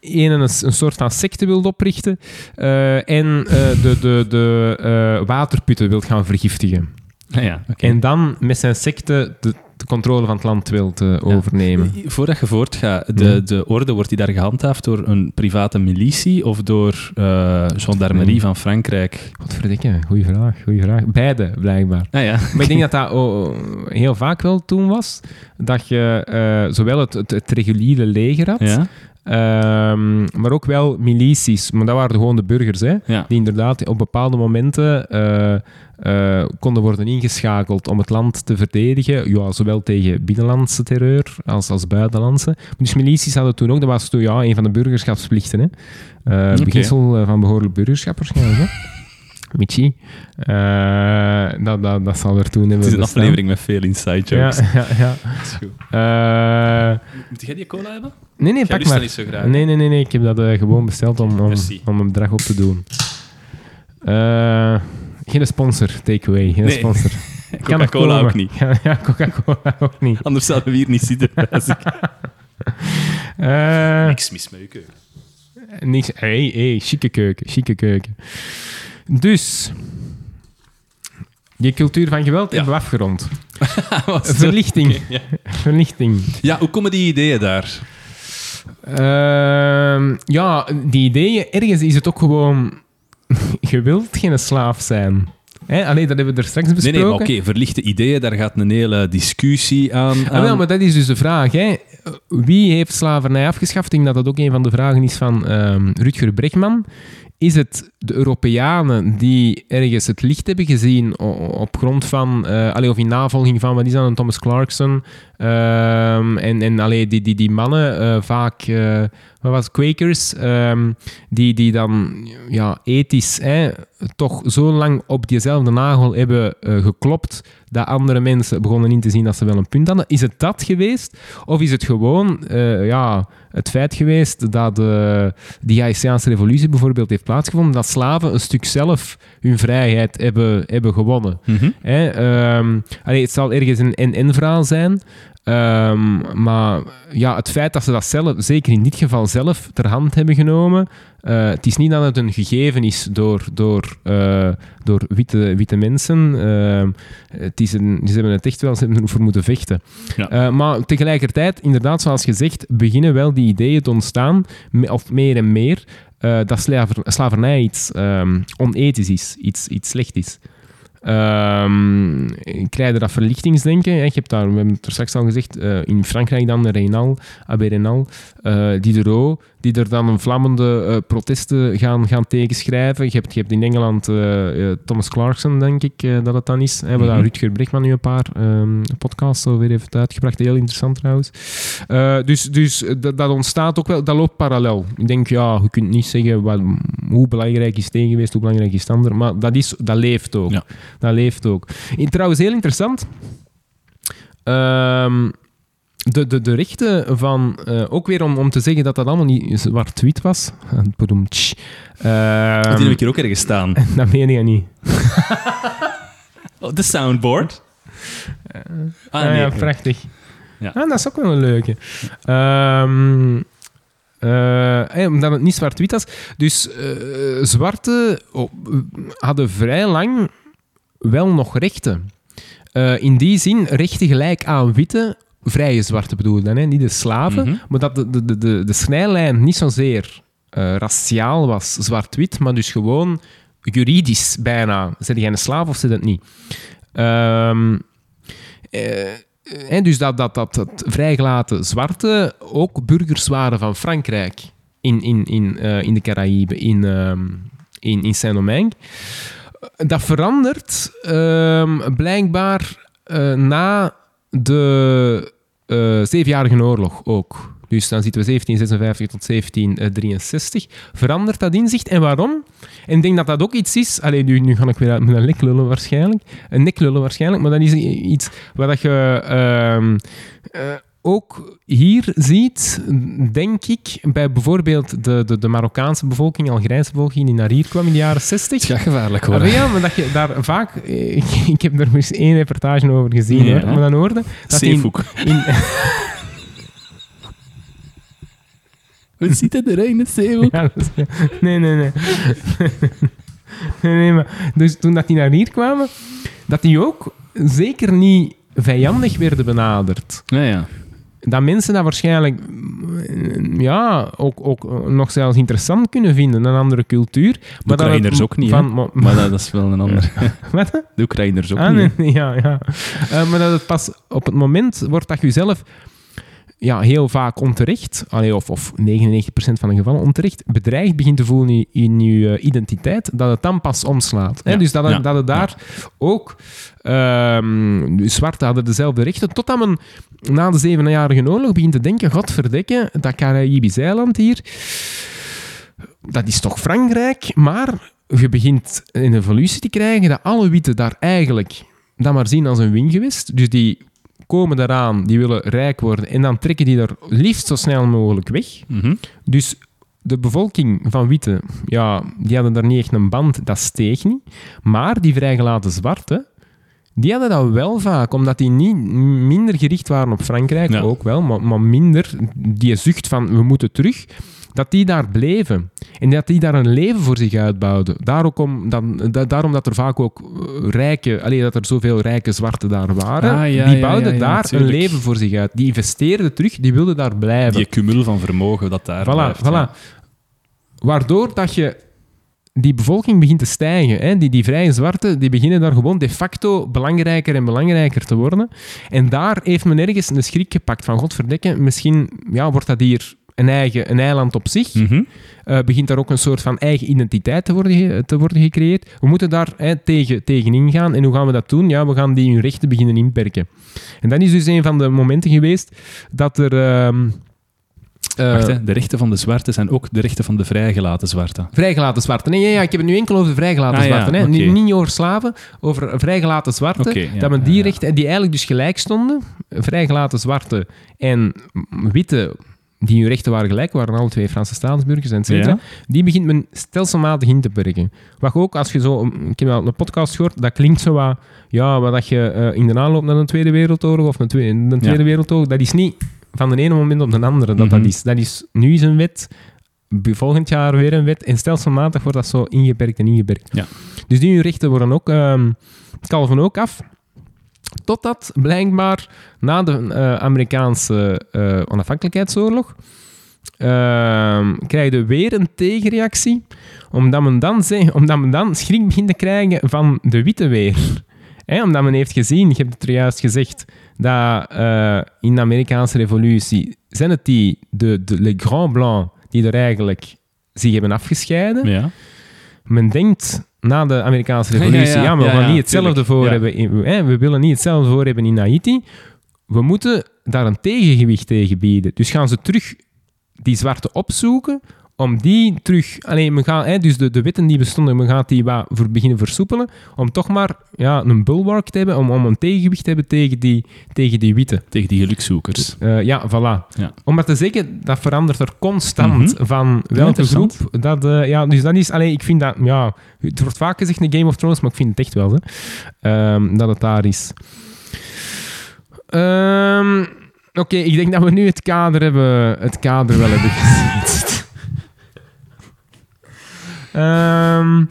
een, een, een soort van secte wil oprichten eh, en eh, de, de, de eh, waterputten wil gaan vergiftigen. Ah, ja. En dan met zijn secte de, de controle van het land wilt eh, overnemen. Voordat je voortgaat, de, Ja. de orde wordt die daar gehandhaafd door een private militie of door eh gendarmerie Nee. van Frankrijk? Godverdikke, goeie vraag, goeie vraag. Beide, blijkbaar. Ah ja. Maar ik denk dat dat oh, heel vaak wel toen was, dat je zowel het, het, het reguliere leger had, Ja? Ehm, maar ook wel milities. Maar dat waren gewoon de burgers, hè, Ja. die inderdaad op bepaalde momenten eh, eh, konden worden ingeschakeld om het land te verdedigen, ja, zowel tegen binnenlandse terreur als, als buitenlandse. Dus milities hadden toen ook, dat was toen ja, een van de burgerschapsplichten. Hè. Eh. Beginsel van behoorlijk burgerschap waarschijnlijk. Hè. Michi. Eh, dat, dat, dat zal er toen hebben Het is een bestaan. aflevering met veel inside Ja, jokes. ja, ja. is goed. Eh, Moet jij die cola hebben? nee, nee, Jij pak maar. niet zo graag. Nee, nee, nee, nee, ik heb dat eh, gewoon besteld om, om, Merci. om een bedrag op te doen. Eh, geen sponsor, takeaway, geen Nee. sponsor. Coca-Cola ook niet. Ja, ja, Coca-Cola ook niet. Anders zouden we hier niet zitten. Eh, Niks mis met je keuken. niks. Hey, hey, chique keuken, chique keuken. Dus, die cultuur van geweld hebben we afgerond. Verlichting. Ja. Verlichting. ja, hoe komen die ideeën daar? Ehm, ja, die ideeën, ergens is het ook gewoon... je wilt geen slaaf zijn. Hè? Allee, dat hebben we er straks Nee, besproken. nee, maar oké, verlichte ideeën, daar gaat een hele discussie aan. Ah, wel, aan- maar dat is dus de vraag. Hè. Wie heeft slavernij afgeschaft? Ik denk dat dat ook een van de vragen is van ehm, Rutger Bregman. Is het de Europeanen die ergens het licht hebben gezien op grond van, allee, of in navolging van, wat is dat, Thomas Clarkson? Ehm, en en allee, die, die, die mannen, eh, vaak, eh, wat was Quakers, ehm, die, die dan ja, ethisch toch zo lang op diezelfde nagel hebben geklopt dat andere mensen begonnen in te zien dat ze wel een punt hadden. Is het dat geweest? Of is het gewoon ja, het feit geweest dat die Haitiaanse revolutie bijvoorbeeld heeft plaatsgevonden, dat slaven een stuk zelf hun vrijheid hebben, hebben gewonnen? Mhm. Ehm, allee, het zal ergens een en-en-verhaal zijn. Ehm, maar ja, het feit dat ze dat zelf, zeker in dit geval zelf, ter hand hebben genomen. eh, het is niet dat het een gegeven is door, door, eh, door witte, witte mensen. ehm, het is een, ze hebben het echt wel ze hebben ervoor moeten vechten. Ja. Eh, maar tegelijkertijd, inderdaad, zoals gezegd, beginnen wel die ideeën te ontstaan, of meer en meer, dat slaver, slavernij iets ehm, onethisch is, iets, iets slecht is. Ik krijg er dat verlichtingsdenken. Hè. Je hebt daar, we hebben het er straks al gezegd, eh, in Frankrijk dan de Reynal, Abbé Reynal, eh, Diderot, die er dan een vlammende eh, protesten gaan, gaan tegenschrijven. Je hebt, je hebt in Engeland eh, eh, Thomas Clarkson, denk ik eh, dat het dan is. Hè, waar Mhm. Rutger Bregman nu een paar ehm, podcasts over heeft uitgebracht. Heel interessant trouwens. Eh, dus dus eh, dat, dat ontstaat ook wel, dat loopt parallel. Ik denk, ja, je kunt niet zeggen wat, hoe belangrijk is het een geweest, hoe belangrijk is het ander, maar dat, is, dat leeft ook. Ja. Dat leeft ook. En trouwens, heel interessant. Ehm, de, de, de rechten van... eh, ook weer om, om te zeggen dat dat allemaal niet zwart-wit was. Ehm, die heb ik hier ook ergens staan. dat meen je niet. Oh, de soundboard. Ah, Ah, nee. ja, prachtig. Ja. Ah, dat is ook wel een leuke. Ehm, eh, eh, omdat het niet zwart-wit was. Dus eh, zwarte oh, hadden vrij lang wel nog rechten. Eh, in die zin rechten gelijk aan witte, vrije zwarte bedoel dan, hè? niet de slaven. Mhm. Maar dat de, de, de, de, de snijlijn niet zozeer eh, raciaal was, zwart-wit, maar dus gewoon juridisch bijna. Zet jij een slaaf of zit het niet? Ehm, eh, eh, dus dat, dat, dat, dat vrijgelaten zwarte ook burgers waren van Frankrijk in, in, in, eh, in de Caraïben, in, ehm, in, in Saint-Domingue. Dat verandert ehm, blijkbaar na de eh, Zevenjarige Oorlog ook. Dus dan zitten we 1756 tot 1763. Verandert dat inzicht. En waarom? En ik denk dat dat ook iets is... Allee, nu, nu ga ik weer met een lullen waarschijnlijk. Een nek lullen waarschijnlijk. Maar dat is iets waar dat je... ehm, eh, ook hier ziet, denk ik, bij bijvoorbeeld de, de, de Marokkaanse bevolking, Algerijnse bevolking, die naar hier kwam in de jaren 60. Het gaat gevaarlijk Ah, worden. maar ja, maar dat je daar vaak... Ik, ik heb er eens één reportage over gezien, Ja. hoor, maar dan hoorde... Dat in- in, We zitten er in het zeehoek. Ja, nee, nee, nee. nee, nee, maar dus toen dat die naar hier kwamen, dat die ook zeker niet vijandig werden benaderd. Ja, ja. Dat mensen dat waarschijnlijk mm, ja, ook, ook nog zelfs interessant kunnen vinden, een andere cultuur. De dat het Oekraïners ook niet, van, maar- Maar dat, is wel een ander. Wat? De Oekraïners ook Ah, niet. nee, ja, ja. Eh, maar dat het pas op het moment wordt dat je zelf ja, heel vaak onterecht, of, of 99% van de gevallen onterecht, bedreigd begint te voelen in, je eh, identiteit, dat het dan pas omslaat. Hè? Dus dat, het- ja, dat het daar ook... ehm de zwarten hadden dezelfde rechten, totdat men na de Zevenjarige Oorlog begint te denken, godverdekke, dat Caraïbisch eiland hier, dat is toch Frankrijk, maar je begint een evolutie te krijgen dat alle witte daar eigenlijk dat maar zien als een wingewest. Dus die komen daaraan, die willen rijk worden en dan trekken die er liefst zo snel mogelijk weg. Mhm. Dus de bevolking van witte, ja, die hadden daar niet echt een band, dat steeg niet. Maar die vrijgelaten zwarte, die hadden dat wel vaak, omdat die niet minder gericht waren op Frankrijk, Ja. ook wel, maar, maar minder die zucht van we moeten terug, dat die daar bleven. En dat die daar een leven voor zich uitbouwden. Daarom, om, dan, da- daarom dat er vaak ook eh, rijke, allee, dat er zoveel rijke zwarten daar waren, Ah, ja, die bouwden ja, ja, daar een leven voor zich uit. Die investeerden terug, die wilden daar blijven. Die cumul van vermogen dat daar Voilà, blijft, voilà. ja. Waardoor dat je die bevolking begint te stijgen. Hè? Die, die vrije zwarten die beginnen daar gewoon de facto belangrijker en belangrijker te worden. En daar heeft men ergens een schrik gepakt van godverdekke, misschien ja, wordt dat hier een eigen een eiland op zich. Mhm. Eh, begint daar ook een soort van eigen identiteit te worden, te worden gecreëerd. We moeten daar hè, tegen, tegen ingaan. En hoe gaan we dat doen? Ja, we gaan die hun rechten beginnen inperken. En dat is dus een van de momenten geweest dat er... ehm, eh, Wacht, hè. de rechten van de zwarte zijn ook de rechten van de vrijgelaten zwarte. Vrijgelaten zwarten. Nee, ja, ja, ik heb het nu enkel over de vrijgelaten Ah, ja. Hè. Nu- Niet over slaven, over vrijgelaten ja, dat men die rechten, die eigenlijk dus gelijk stonden, vrijgelaten zwarten en witte, die hun rechten waren gelijk, waren alle twee Franse staatsburgers, et cetera, Ja. die begint men stelselmatig in te perken. Wat ook, als je zo, ik heb een podcast gehoord, dat klinkt zo wat, ja, wat dat je eh, in de aanloop naar de Tweede Wereldoorlog of Tweede, de tweede Wereldoorlog, dat is niet van de ene moment op de andere dat dat Mhm. is. Dat is nu is een wet, volgend jaar weer een wet, en stelselmatig wordt dat zo ingeperkt en ingeperkt. Ja. Dus die hun rechten worden ook, ehm kalven ook af. Totdat blijkbaar na de eh, Amerikaanse eh, onafhankelijkheidsoorlog ehm krijg je weer een tegenreactie, omdat men, dan omdat men dan schrik begint te krijgen van de witte weer. Omdat men heeft gezien, je hebt het er juist gezegd, dat eh, in de Amerikaanse revolutie zijn het die, de, de les grands blancs, die er eigenlijk zich hebben afgescheiden. Ja. Men denkt na de Amerikaanse revolutie, Ja, ja, ja, maar we gaan niet hetzelfde voor hebben. In, hè, we willen niet hetzelfde voor hebben in Haiti. We moeten daar een tegengewicht tegen bieden. Dus gaan ze terug die zwarte opzoeken om die terug... Alleen, gaat, hè, dus de, de wetten die bestonden, men gaat die wat voor beginnen versoepelen om toch maar ja, een bulwark te hebben, om, om een tegengewicht te hebben tegen die, tegen die witte. Tegen die gelukzoekers. Eh, ja, voilà. Ja. Om maar te zeggen, dat verandert er constant Mhm. van welke groep. Dat, eh, ja, dus dat is, alleen ik vind dat, ja, het wordt vaak gezegd in Game of Thrones, maar ik vind het echt wel, hè, ehm, dat het daar is. Ehm, Oké, ik denk dat we nu het kader, hebben, het kader wel hebben gezet. Ehm,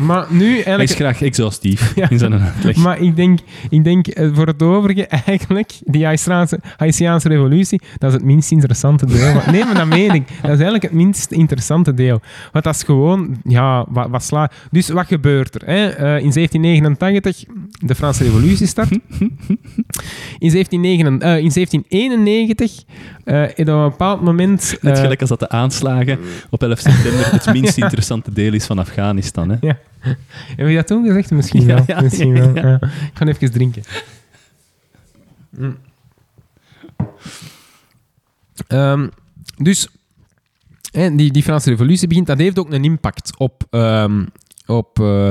maar nu Hij is eigenlijk... graag exhaustief Ja. in zijn uitleg. Maar ik denk, ik denk eh, voor het overige eigenlijk, die Haitiaanse, Haitiaanse revolutie, dat is het minst interessante deel. Nee, maar dat meen ik. Dat is eigenlijk het minst interessante deel. Want dat is gewoon, ja, wat, wat sla... Dus wat gebeurt er? Hè? Eh, in 1789, de Franse revolutie start. In, 1799, eh, in 1791, eh, in een bepaald moment... Net gelijk als dat de aanslagen op 11 september het minst interessante deel is van Afghanistan. Hè? Ja. Heb je dat toen gezegd? Misschien wel. ja, Misschien ja, wel. ja. Ik ga even drinken. Mm. Ehm, dus, hè, die, die Franse revolutie begint, dat heeft ook een impact op, ehm, op, eh,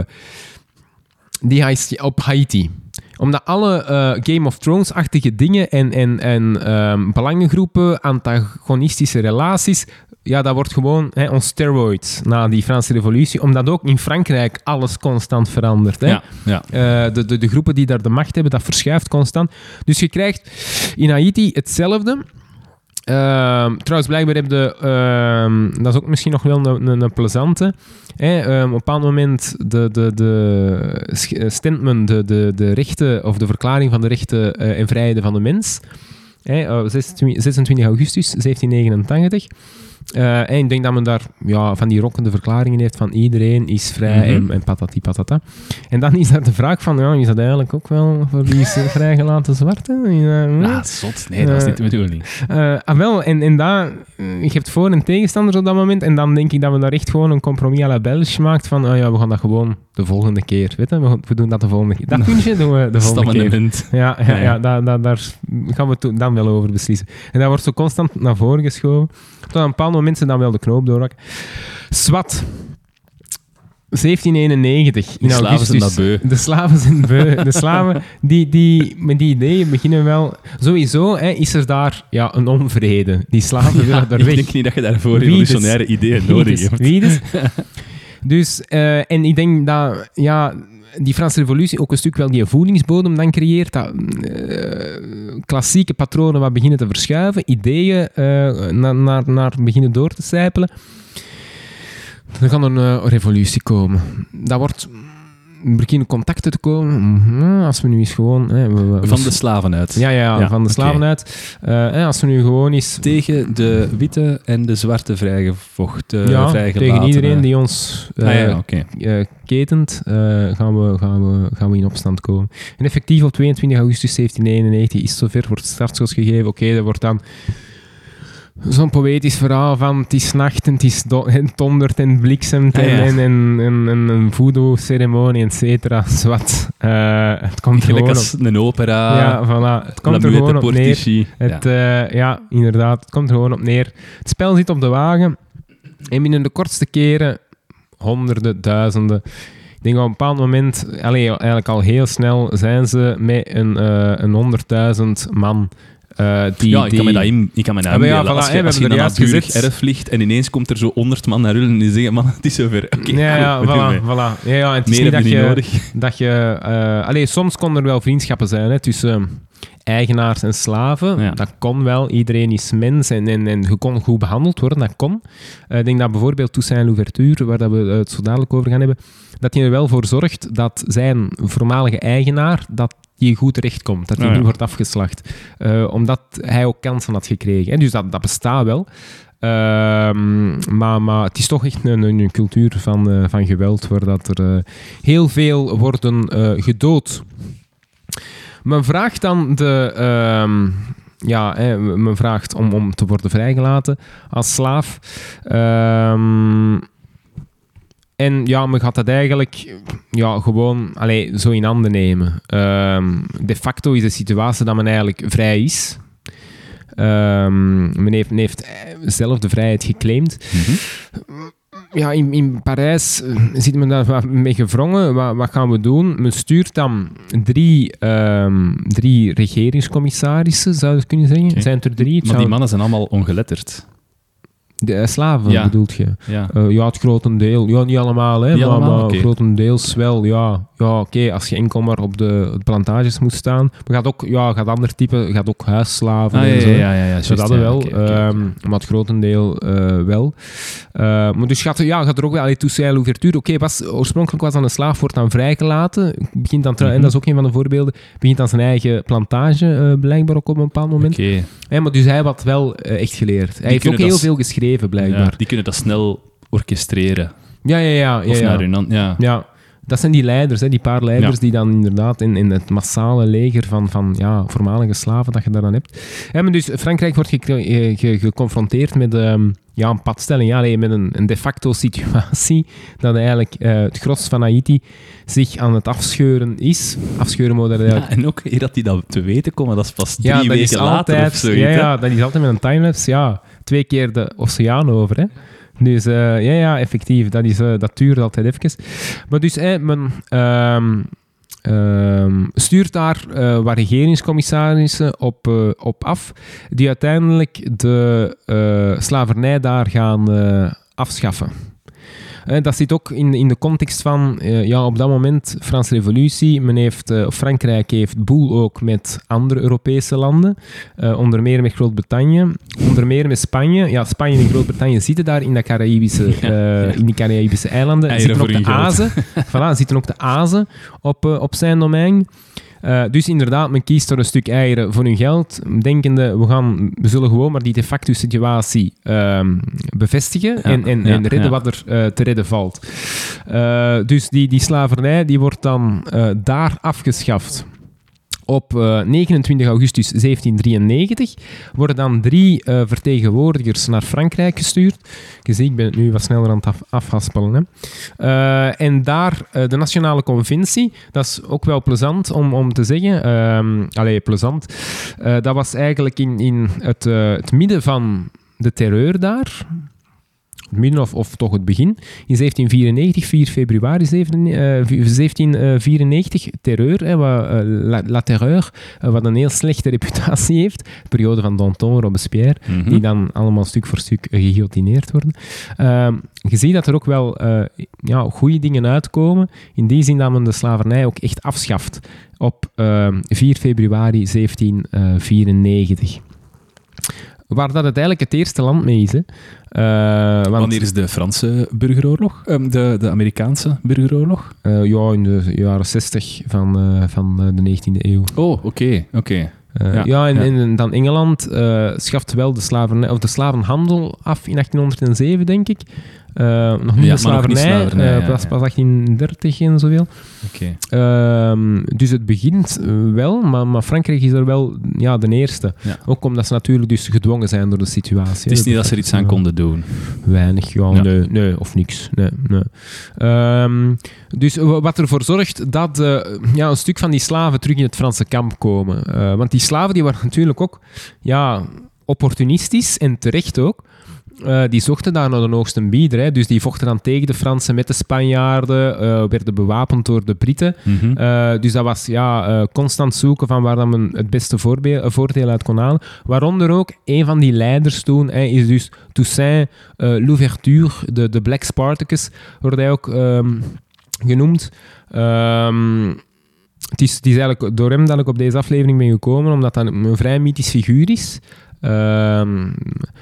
die op Haiti omdat alle eh, Game of Thrones-achtige dingen en, en, en ehm, belangengroepen, antagonistische relaties, ja, dat wordt gewoon hè, on steroids na die Franse revolutie. Omdat ook in Frankrijk alles constant verandert. Hè. Ja, ja. Eh, de, de, de groepen die daar de macht hebben, dat verschuift constant. Dus je krijgt in Haiti hetzelfde. Ehm, trouwens, blijkbaar heb je, ehm, dat is ook misschien nog wel een, een, plezante. Ehm, op een bepaald moment de, de, de, sch- eh, de, de, de rechten of de verklaring van de rechten eh, en vrijheden van de mens. Hè, eh, 26 26 augustus 1789. Eh, en ik denk dat men daar ja, van die rokkende verklaringen heeft van iedereen is vrij Mhm. en, en patati patata. En dan is daar de vraag van, ja, is dat eigenlijk ook wel voor die eh, vrijgelaten zwarte? Ja, Ah, zot. Nee, dat is niet de bedoeling. eh, ah, wel, en, en dat, eh, je hebt voor- en tegenstanders op dat moment. En dan denk ik dat we daar echt gewoon een compromis à la Belge maakt van, ah ja, we gaan dat gewoon de volgende keer. Weet je? We, doen dat de volgende keer. Dat puntje doen we de volgende keer. Ja, ja, Ja, ja. daar, daar, daar gaan we dan wel over beslissen. En dat wordt zo constant naar voren geschoven. Tot een bepaald ze dan wel de knoop doorhakken. Swat. 1791. In Die slaven zijn dat beu. De slaven zijn beu. De slaven, die, die, met die ideeën beginnen wel... Sowieso hè, is er daar ja, een onvrede. Die slaven willen daar ik weg. denk niet dat je daarvoor Wie revolutionaire ideeën nodig dus? hebt. Wie dus? Dus, eh, en ik denk dat ja, die Franse revolutie ook een stuk wel die voedingsbodem dan creëert, dat eh, klassieke patronen wat beginnen te verschuiven, ideeën eh, naar, naar, naar beginnen door te sijpelen. Dan kan er een eh, revolutie komen. Dat wordt... Er beginnen contacten te komen. Mhm, Als we nu eens gewoon... hè, we- we- Van de slaven uit. ja, ja, van de slaven uit. Eh, als we nu gewoon eens Tegen de witte en de zwarte vrijgevochten, ja, vrijgelaten. tegen iedereen die ons eh, Ah, ja, eh, ketent, eh, gaan, we, gaan, we, gaan we in opstand komen. En effectief op 22 augustus 1791 is zover, wordt startschot gegeven. Oké, dat wordt dan zo'n poëtisch verhaal van het is nacht en het is do- en bliksemt Ah, en, ja. en, en, en, en een voodoo-ceremonie, et cetera. Zwat. Eh, het komt Gelijk gewoon als op. een opera. Ja, voilà. Het komt er gewoon op neer. Het, Ja. ja. ja, inderdaad. Het komt er gewoon op neer. Het spel zit op de wagen. En binnen de kortste keren, honderden, duizenden. Ik denk op een bepaald moment, eigenlijk al heel snel, zijn ze met een, eh een 100.000 man. Eh, die, ja, ik kan me dat in, ik kan me dat Ah, ja, voilà, als je, als je gezet. erf ligt en ineens komt er zo 100 man naar hullen en die zeggen, man, het is zover. Oké, ja, ja, voilà, voilà. Ja, ja, en het is Meer niet dat je nodig. dat je... allee, soms kon er wel vriendschappen zijn hè, tussen eigenaars en slaven. Ja. Dat kon wel. Iedereen is mens en, en, en je kon goed behandeld worden. Dat kon. Eh, ik denk dat bijvoorbeeld Toussaint Louverture, waar dat we het zo dadelijk over gaan hebben, dat hij er wel voor zorgt dat zijn voormalige eigenaar, dat die goed terechtkomt. Dat hij ja. niet wordt afgeslacht. Eh, omdat hij ook kansen had gekregen. Hè. Dus dat, dat bestaat wel. Ehm, maar, maar het is toch echt een, een, cultuur van, eh, van geweld waar dat er eh, heel veel worden gedood. Men vraagt dan de... ehm, ja, hè, men vraagt om, om te worden vrijgelaten als slaaf. Ehm, en ja, men gaat dat eigenlijk ja, gewoon allee, zo in handen nemen. Ehm, de facto is de situatie dat men eigenlijk vrij is. Ehm, men, heeft, men heeft eh, zelf de vrijheid geclaimd. Mhm. Ja, in, in Parijs eh, zit men daar wat mee gevrongen. Wat, wat gaan we doen? Men stuurt dan drie, ehm, drie regeringscommissarissen, zou je kunnen zeggen. Zijn het er drie? Maar zou- die mannen zijn allemaal ongeletterd. De slaven Ja. bedoelt je? Ja. Eh, ja, het grotendeel. Ja, niet allemaal, hè, Niet maar, allemaal, maar grotendeels wel. Ja, ja oké, als je enkel maar op de, de plantages moet staan. Maar gaat ook, ja, gaat ander type, gaat ook huisslaven Ah, en ja, zo. ja, ja, ja, Zo dat ja, wel, oké. ehm, maar het grotendeel eh, wel. Eh, maar dus gaat er, ja, gaat er ook wel, allee, Louverture, oké, was, oorspronkelijk was dan een slaaf, wordt dan vrijgelaten, begint dan, Mhm. en dat is ook een van de voorbeelden, begint dan zijn eigen plantage, blijkbaar ook op een bepaald moment. Oké. Hè, maar dus hij had wel echt geleerd. Hij heeft ook heel dat- veel geschreven, blijkbaar. Ja, die kunnen dat snel orchestreren. Ja, ja, ja. ja, Of naar hun hand. Ja. Ja, dat zijn die leiders, hè, die paar leiders die dan inderdaad in, in het massale leger van, van ja, voormalige slaven dat je daar dan hebt. Ja, maar dus Frankrijk wordt ge- ge- ge- geconfronteerd met ehm, ja, een padstelling, ja, met een, een de facto situatie dat eigenlijk eh, het gros van Haiti zich aan het afscheuren is. Afscheuren moet dat eigenlijk Ja, en ook dat die dat te weten komen, dat is pas drie ja, dat weken is later altijd, of zoiets. ja, ja, dat is altijd met een timelapse. Ja, twee keer de oceaan over. Hè. Dus eh, ja, ja, effectief. Dat, is, eh, dat duurt altijd even. Maar dus, hè, men ehm, ehm, stuurt daar eh wat regeringscommissarissen op, op af, die uiteindelijk de slavernij daar gaan afschaffen. Eh, dat zit ook in, in de context van, eh, ja, op dat moment, Franse revolutie. Men heeft, eh, Frankrijk heeft boel ook met andere Europese landen. onder meer met Groot-Brittannië. Onder meer met Spanje. Ja, Spanje en Groot-Brittannië zitten daar in, dat Caraïbische, in die Caraïbische eilanden. Eieren zitten ook de azen. voilà, zitten ook de azen op, op zijn domein. Eh, dus inderdaad, men kiest voor een stuk eieren voor hun geld, denkende, we, gaan, we zullen gewoon maar die de facto situatie ehm, bevestigen en, en, ja, en redden ja. wat er eh, te redden valt. Eh, dus die, die slavernij die wordt dan daar afgeschaft. Op eh, 29 augustus 1793 worden dan drie eh, vertegenwoordigers naar Frankrijk gestuurd. Je ziet, ik ben het nu wat sneller aan het af, afhaspelen. Hè. Eh, en daar, eh, de Nationale Conventie, dat is ook wel plezant om, om te zeggen. Ehm allee, plezant. Eh, dat was eigenlijk in, in het, eh, het midden van de terreur daar. Het midden of, of toch het begin. In 1794, 4 februari 7, eh, 1794, terreur, hè, wat, eh, la, la Terreur, eh, wat een heel slechte reputatie heeft. De periode van Danton, Robespierre, Mhm. die dan allemaal stuk voor stuk eh, geguillotineerd worden. Ehm, je ziet dat er ook wel eh, ja, goede dingen uitkomen, in die zin dat men de slavernij ook echt afschaft op ehm, 4 februari 1794. Waar dat het eigenlijk het eerste land mee is. Hè. Eh, want, Wanneer is de Franse burgeroorlog? Ehm, de, de Amerikaanse burgeroorlog? eh, ja, in de jaren 60 van, eh, van de 19e eeuw. Oh, oké, oké. Ja, ja, en, ja. en dan Engeland schaft wel de, slavernij, of de slavenhandel af in 1807, denk ik. Eh, nog niet Ja, de maar nog niet slavernij, eh, ja, pas, ja. pas 1830 en zoveel. Oké. Ehm, dus het begint eh, wel, maar, maar Frankrijk is er wel ja, de eerste. Ja. Ook omdat ze natuurlijk dus gedwongen zijn door de situatie. Het is niet dat ze er iets aan konden doen. Weinig, ja. Nee, nee, of niks. Nee, nee. Ehm, dus wa- wat ervoor zorgt dat eh, ja, een stuk van die slaven terug in het Franse kamp komen. Eh, want die slaven die waren natuurlijk ook ja, opportunistisch en terecht ook. Eh, die zochten daar naar de hoogste bieder. Hè. Dus die vochten dan tegen de Fransen met de Spanjaarden, eh, werden bewapend door de Britten. Mhm. Eh, dus dat was ja, constant zoeken van waar dan men het beste voordeel uit kon halen. Waaronder ook een van die leiders toen hè, is dus Toussaint Louverture, de, de Black Spartacus, wordt hij ook ehm, genoemd. Ehm, het, is, het is eigenlijk door hem dat ik op deze aflevering ben gekomen, omdat dat een vrij mythisch figuur is. Ehm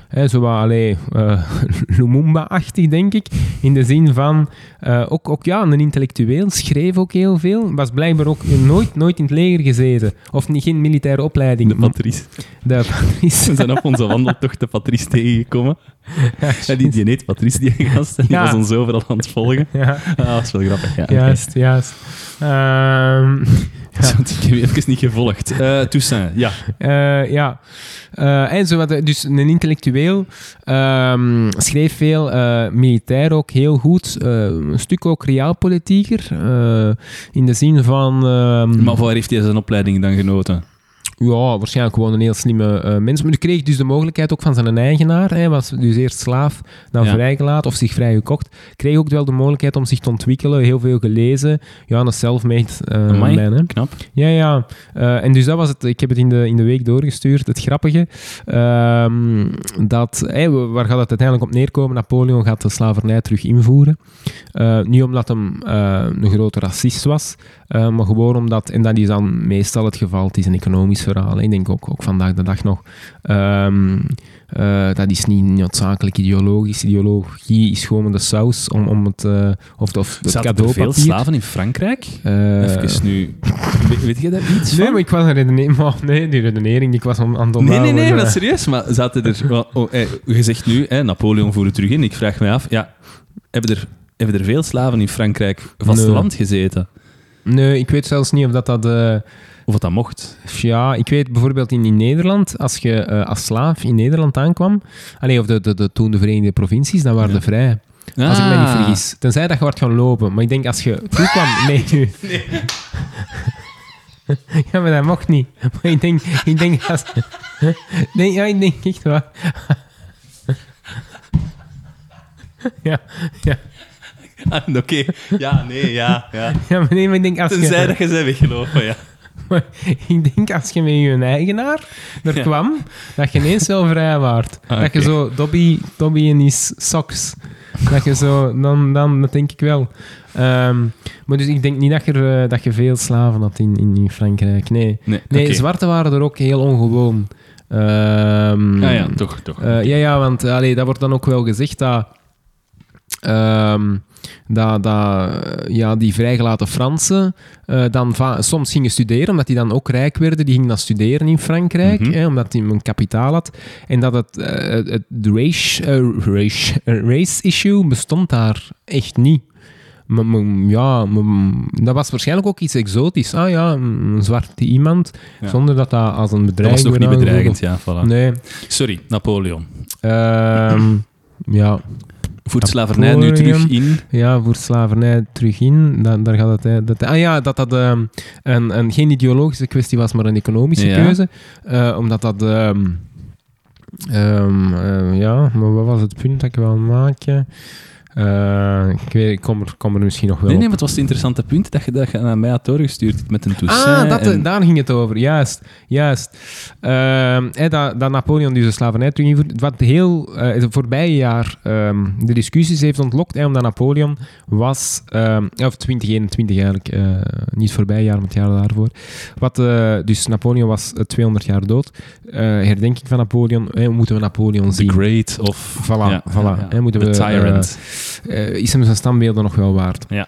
hè, zo wat, allee, eh, Lumumba-achtig, denk ik. In de zin van, eh, ook, ook ja, een intellectueel, schreef ook heel veel. Was blijkbaar ook nooit, nooit in het leger gezeten. Of niet, geen militaire opleiding. De Patrice. De Patrice. We zijn op onze wandeltocht de Patrice tegengekomen. Ja, die, die heet Patrice, die gast. En die Ja. was ons overal aan het volgen. Ja, Ah, dat is wel grappig. Ja, juist, juist. Ehm, Want Ik heb even niet gevolgd. Eh Toussaint, ja. Eh, ja. Eh, en zo wat, dus een intellectueel ehm, schreef veel, militair ook heel goed, een stuk ook realpolitieker, in de zin van... ehm, Maar waar heeft hij zijn opleiding dan genoten? Ja, waarschijnlijk gewoon een heel slimme eh, mens. Maar hij kreeg dus de mogelijkheid ook van zijn eigenaar. Hij was dus eerst slaaf, dan Ja. vrijgelaten of zich vrijgekocht. Kreeg ook wel de mogelijkheid om zich te ontwikkelen. Heel veel gelezen. Ja, een self-made eh, man. Hè. knap. Ja, ja. Eh, en dus dat was het. Ik heb het in de, in de week doorgestuurd. Het grappige, ehm, dat, hey, waar gaat het uiteindelijk op neerkomen? Napoleon gaat de slavernij terug invoeren. Niet omdat hem een grote racist was, maar gewoon omdat, en dat is dan meestal het geval, het is een economisch Ik denk ook, ook vandaag de dag nog. Ehm, eh, dat is niet noodzakelijk ideologisch. Ideologie is gewoon de saus om, om het, eh, of, of het Zaten er veel slaven in Frankrijk? Eh, Even nu... Weet, weet je daar iets Nee, van? maar ik was een redenering. Maar nee, die redenering die ik was aan aan het Nee, nee, nee, maar serieus. Maar zaten er... Oh, je zegt nu, hè, Napoleon voerde terug in. Ik vraag me af, ja, hebben er, hebben er veel slaven in Frankrijk vasteland gezeten? Nee, ik weet zelfs niet of dat dat... Of wat dat mocht? ja, ik weet bijvoorbeeld in, in Nederland, als je eh, als slaaf in Nederland aankwam, allee, of de, de, de, toen de Verenigde Provincies, dan waren Ja. ze vrij. Als ik mij niet Ah. vergis. Tenzij dat je wordt gaan lopen. Maar ik denk als je toekwam... Nee, nu. ja, maar dat mocht niet. Maar ik denk... Ik denk als... Nee, ja, ik denk echt waar. ja, ja. Ah, Oké, ja, nee, ja. ja. ja, maar nee, maar ik denk als je... Tenzij dat je bent weggelopen, ja. Maar ik denk als je met je eigenaar er Ja. kwam, dat je ineens wel vrij waart. Ah, Dat je zo Dobby, Dobby in his socks. Dat je zo, dan, dan dat denk ik wel. Ehm, maar dus ik denk niet dat je, eh, dat je veel slaven had in, in, Frankrijk. Nee. Nee, zwarte waren er ook heel ongewoon. Ah ja, toch, toch. eh, ja, ja, want allee, dat wordt dan ook wel gezegd dat, ehm, dat, dat eh, ja, die vrijgelaten Fransen eh, dan soms gingen studeren, omdat die dan ook rijk werden. Die gingen dan studeren in Frankrijk, Mhm. hè, omdat die een kapitaal had. En dat het, eh, het, race, race, race issue bestond daar echt niet. Ja, dat was waarschijnlijk ook iets exotisch. Ah ja, een zwarte iemand, Ja. zonder dat dat als een Dat bedreiging was nog niet bedreigend, ja. Voilà. Nee. Sorry, Napoleon. Ehm, ja. Voert slavernij nu terug in? ja, voor slavernij terug in. Da- daar gaat het, hè. dat, ah ja, dat dat ehm, een, een, geen ideologische kwestie was, maar een economische Ja. keuze. Eh, omdat dat... ehm, ehm, eh, ja, maar wat was het punt dat ik wil maken? Eh, ik, weet, ik kom, er, kom er misschien nog wel Nee, nee, maar het was het interessante punt dat je, dat je naar mij had doorgestuurd met een Toussaint. Ah, dat, en- daar ging het over. Juist, juist. Ehm, hè, dat, dat Napoleon dus de slavernij invoert. Wat heel eh, het voorbije jaar ehm, de discussies heeft ontlokt, hè, omdat Napoleon was, ehm, of 2021 eigenlijk, eh, niet het voorbije jaar, maar het jaar daarvoor. Wat, dus Napoleon was eh, 200 jaar dood. Herdenking van Napoleon, hè, moeten we Napoleon The zien. Great of... Voilà, Ja, voilà. ja, ja. Hè, moeten The we, Tyrant. Eh, is hem zijn standbeelden nog wel waard? ja.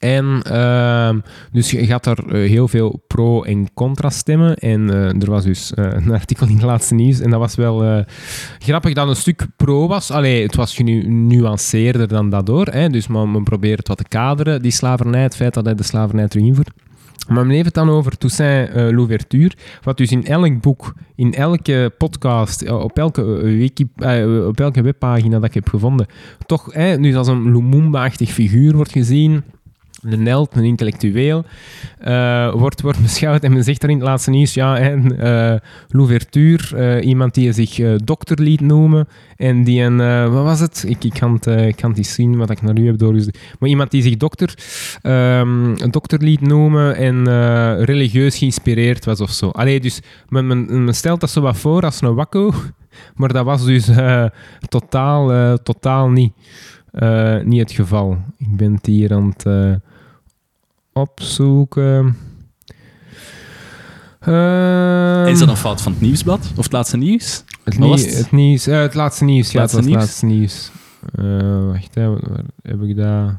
En ehm, dus je gaat daar eh, heel veel pro- en contra-stemmen. En eh, er was dus eh, een artikel in het laatste nieuws. En dat was wel grappig dat een stuk pro was. Allee, het was genuanceerder dan dat door. Hè? Dus maar men probeert het wat te kaderen, die slavernij, het feit dat hij de slavernij terug invoert. Maar men heeft het dan over Toussaint eh, Louverture, wat dus in elk boek, in elke podcast, eh, op elke, eh, wiki, eh, op elke webpagina dat ik heb gevonden, toch dus als een Lumumba-achtig figuur wordt gezien, een held, een intellectueel, eh, wordt, wordt beschouwd. En men zegt daar in het laatste nieuws, ja, en eh Louverture, eh, iemand die zich dokter liet noemen, en die een, wat was het? Ik, ik, kan het, ik kan zien wat ik naar u heb doorgestuurd. Maar iemand die zich dokter, een dokter liet noemen en religieus geïnspireerd was of zo. Allee, dus men, men, stelt dat zo wat voor als een wakko, maar dat was dus totaal, totaal niet, eh, niet het geval. Ik ben het hier aan het eh, opzoeken. Ehm, Is dat een fout van het nieuwsblad? Of het laatste nieuws? het, nie- het? het nieuws? eh, het laatste nieuws, ja, het Laatste het nieuws? laatste nieuws. Wacht, hè, waar heb ik dat?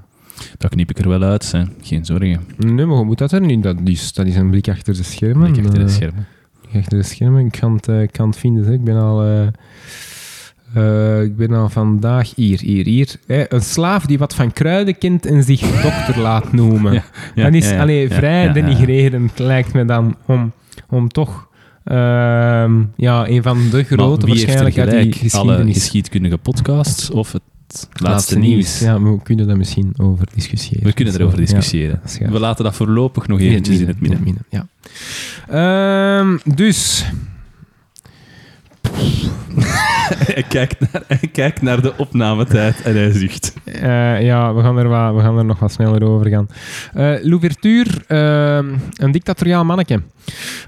Dat knip ik er wel uit, hè. geen zorgen. Nee, maar hoe moet dat er niet? Dat is, dat is een blik achter de schermen. Ik achter de schermen. blik achter de schermen. Ik kan het, kan het vinden. hè. Ik ben al... eh, eh, ik ben al vandaag hier, hier, hier. Hè, een slaaf die wat van kruiden kent en zich dokter laat noemen. Ja, Ja, dat is ja, allee, vrij denigrerend, lijkt me dan, om, om toch ehm, ja, een van de grote waarschijnlijk uit die? Alle geschiedkundige podcasts of het laatste, nieuws? Ja, we kunnen daar misschien over discussiëren. We kunnen erover discussiëren. We laten dat voorlopig nog eventjes in het midden. ja. Ehm, dus, hij, kijkt naar, hij kijkt naar de opnametijd en hij zucht. eh, ja, we gaan, er wat, we gaan er nog wat sneller over gaan. Eh Louverture, ehm, een dictatoriaal manneke.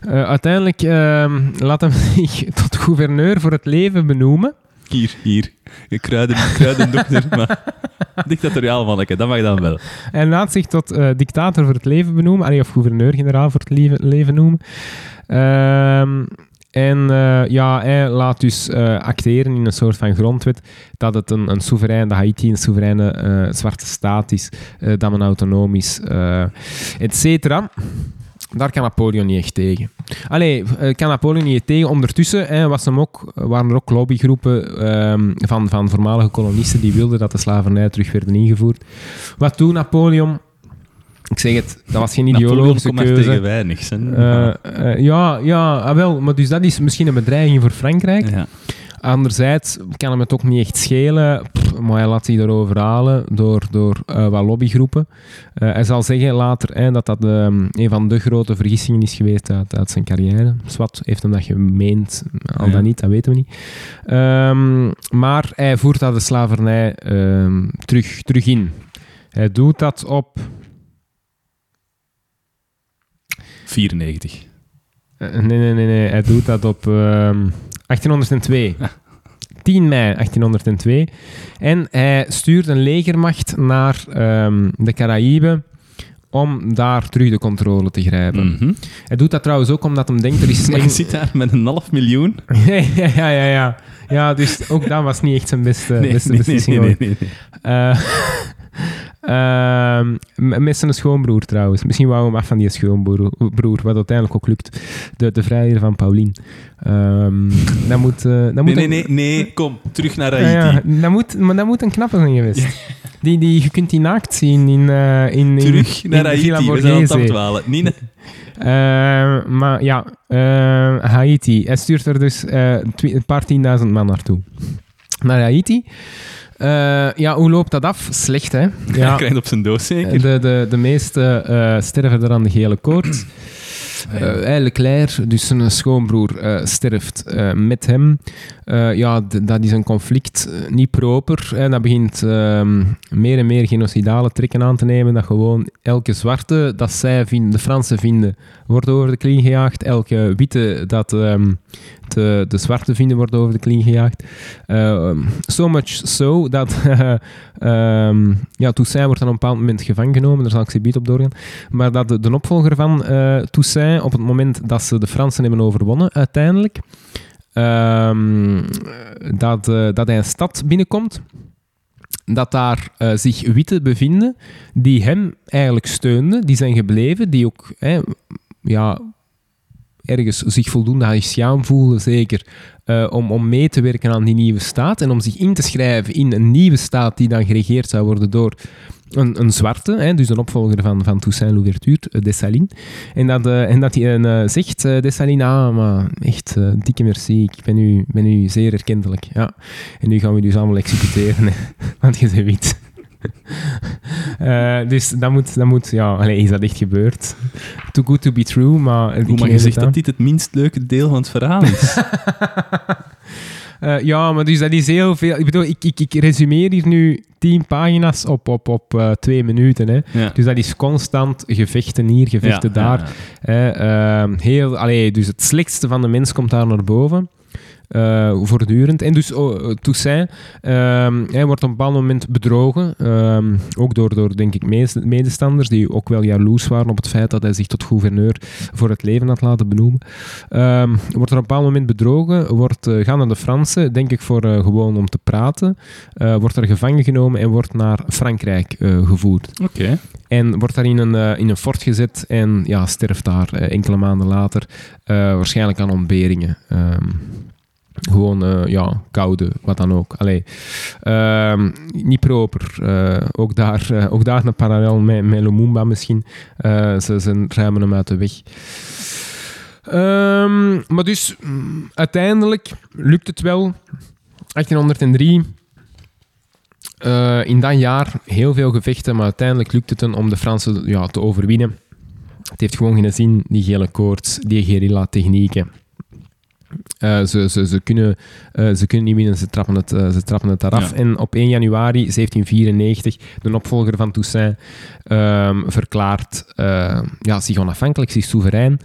Eh, uiteindelijk ehm, laat hem zich tot gouverneur voor het leven benoemen. Hier, hier. Een kruiden, kruidendokter, maar dictatoriaal manneke, dat mag dan wel. Hij laat zich tot dictator voor het leven benoemen, allee, of gouverneur-generaal voor het leven, leven noemen. Ehm, en eh, ja, hij laat dus eh, acteren in een soort van grondwet dat het een, een soeverein, dat Haiti een soevereine eh, zwarte staat is, dat men autonoom is, et cetera. Daar kan Napoleon niet echt tegen. Allee, kan Napoleon niet tegen. Ondertussen hè, was hem ook, waren er ook lobbygroepen ehm, van, van voormalige kolonisten die wilden dat de slavernij terug werden ingevoerd. Wat doet Napoleon? Ik zeg het, dat was geen ideologische keuze. tegen weinig. hè. Eh, eh, ja, ja ah, wel, maar dus dat is misschien een bedreiging voor Frankrijk. ja. Anderzijds kan hem het ook niet echt schelen, Pff, maar hij laat zich erover halen door, door eh, wat lobbygroepen. Hij zal zeggen later hè, dat dat ehm, een van de grote vergissingen is geweest uit, uit zijn carrière. Swat heeft hem dat gemeend, al Ja. dan niet, dat weten we niet. Ehm, maar hij voert dat de slavernij ehm, terug, terug in. Hij doet dat op 94. Eh, nee, nee, nee, nee. Hij doet dat op ehm 1802. 10 mei 1802. En hij stuurt een legermacht naar ehm, de Caraïben om daar terug de controle te grijpen. Mhm. Hij doet dat trouwens ook omdat hij denkt er is... Maar je zit daar met een half miljoen. ja, ja, ja, ja, ja. Dus ook dat was niet echt zijn beste, beste beslissing. nee, nee, nee. Eh, ehm, m- met zijn schoonbroer trouwens. Misschien wou hem af van die schoonbroer, broer, wat uiteindelijk ook lukt. De, de vrijheer van Paulien. Ehm dat moet, dat moet Nee, nee, een- nee, nee, kom, terug naar Haiti. ja, dat moet, maar dat moet een knappe zijn geweest. Die, die, je kunt die naakt zien in, eh in, in, Terug naar in Haiti, we zijn aan het Borghese. afdwalen. Niet, nee. Eh, maar ja, eh, Haiti. Hij stuurt er dus een paar tienduizend man naartoe. Naar Haiti. Eh, ja, hoe loopt dat af? Slecht, hè? Hij Ja, krijgt op zijn doos zeker. de, de, de meeste eh, sterven er aan de gele koorts. Eh, eh, Leclerc, dus zijn schoonbroer, eh, sterft eh, met hem. Eh, ja, dat is een conflict eh, niet proper. Hè. Dat begint ehm, meer en meer genocidale trekken aan te nemen. Dat gewoon elke zwarte dat zij vinden, de Fransen vinden, wordt over de kling gejaagd. Elke witte dat ehm, de, zwarte vinden, wordt over de kling gejaagd. Eh, so much so dat ehm ja, Toussaint wordt op een bepaald moment gevangen genomen. Daar zal ik ze op doorgaan. Maar dat de, opvolger van eh, Toussaint, op het moment dat ze de Fransen hebben overwonnen, uiteindelijk, ehm, dat, eh, dat hij een stad binnenkomt, dat daar eh, zich witten bevinden die hem eigenlijk steunden, die zijn gebleven, die ook hè, ja, ergens zich voldoende Haitiaan voelen, zeker, eh, om, om mee te werken aan die nieuwe staat en om zich in te schrijven in een nieuwe staat die dan geregeerd zou worden door een, een zwarte, hè, dus een opvolger van, van Toussaint Louverture, eh, Dessalines. En dat, eh, en dat hij eh, zegt, Dessalines, ah, maar echt, dikke merci, ik ben u, ben u zeer erkentelijk. Ja. En nu gaan we dus allemaal executeren, want je bent. Eh, dus dat moet, dat moet ja, allee, is dat echt gebeurd? Too good to be true, maar... Hoe neem je aan. dat dit het minst leuke deel van het verhaal is? Eh, ja, maar dus dat is heel veel. Ik bedoel, ik, ik, ik resumeer hier nu tien pagina's op, op, op eh, twee minuten. Hè. ja. Dus dat is constant gevechten hier, gevechten Ja, daar. ja. Ehm, heel, allee, dus het slechtste van de mens komt daar naar boven. Eh, voortdurend. En dus oh, eh, Toussaint ehm, hij wordt op een bepaald moment bedrogen. ehm, ook door, door denk ik, medestanders die ook wel jaloers waren op het feit dat hij zich tot gouverneur voor het leven had laten benoemen. Ehm, wordt er op een bepaald moment bedrogen, wordt, eh, gaan naar de Fransen, denk ik voor gewoon om te praten, wordt er gevangen genomen en wordt naar Frankrijk gevoerd. Oké. En wordt daar in een, in een fort gezet en ja, sterft daar enkele maanden later, waarschijnlijk aan ontberingen. Gewoon, eh, ja, koude, wat dan ook. Allee, ehm, niet proper. Eh, ook, daar, eh, ook daar een parallel met, met Lumumba misschien. Ze, ze ruimen hem uit de weg. Ehm, maar dus, mm, uiteindelijk lukt het wel. 1803. Eh, in dat jaar heel veel gevechten, maar uiteindelijk lukt het hem om de Fransen ja, te overwinnen. Het heeft gewoon geen zin, die gele koorts, die guerrilla-technieken. Eh, ze, ze, ze, kunnen, eh, ze kunnen niet winnen, ze trappen het, eh, ze trappen het eraf. Ja. En op 1 januari 1794, de opvolger van Toussaint ehm, verklaart ja, zich onafhankelijk, zich soeverein.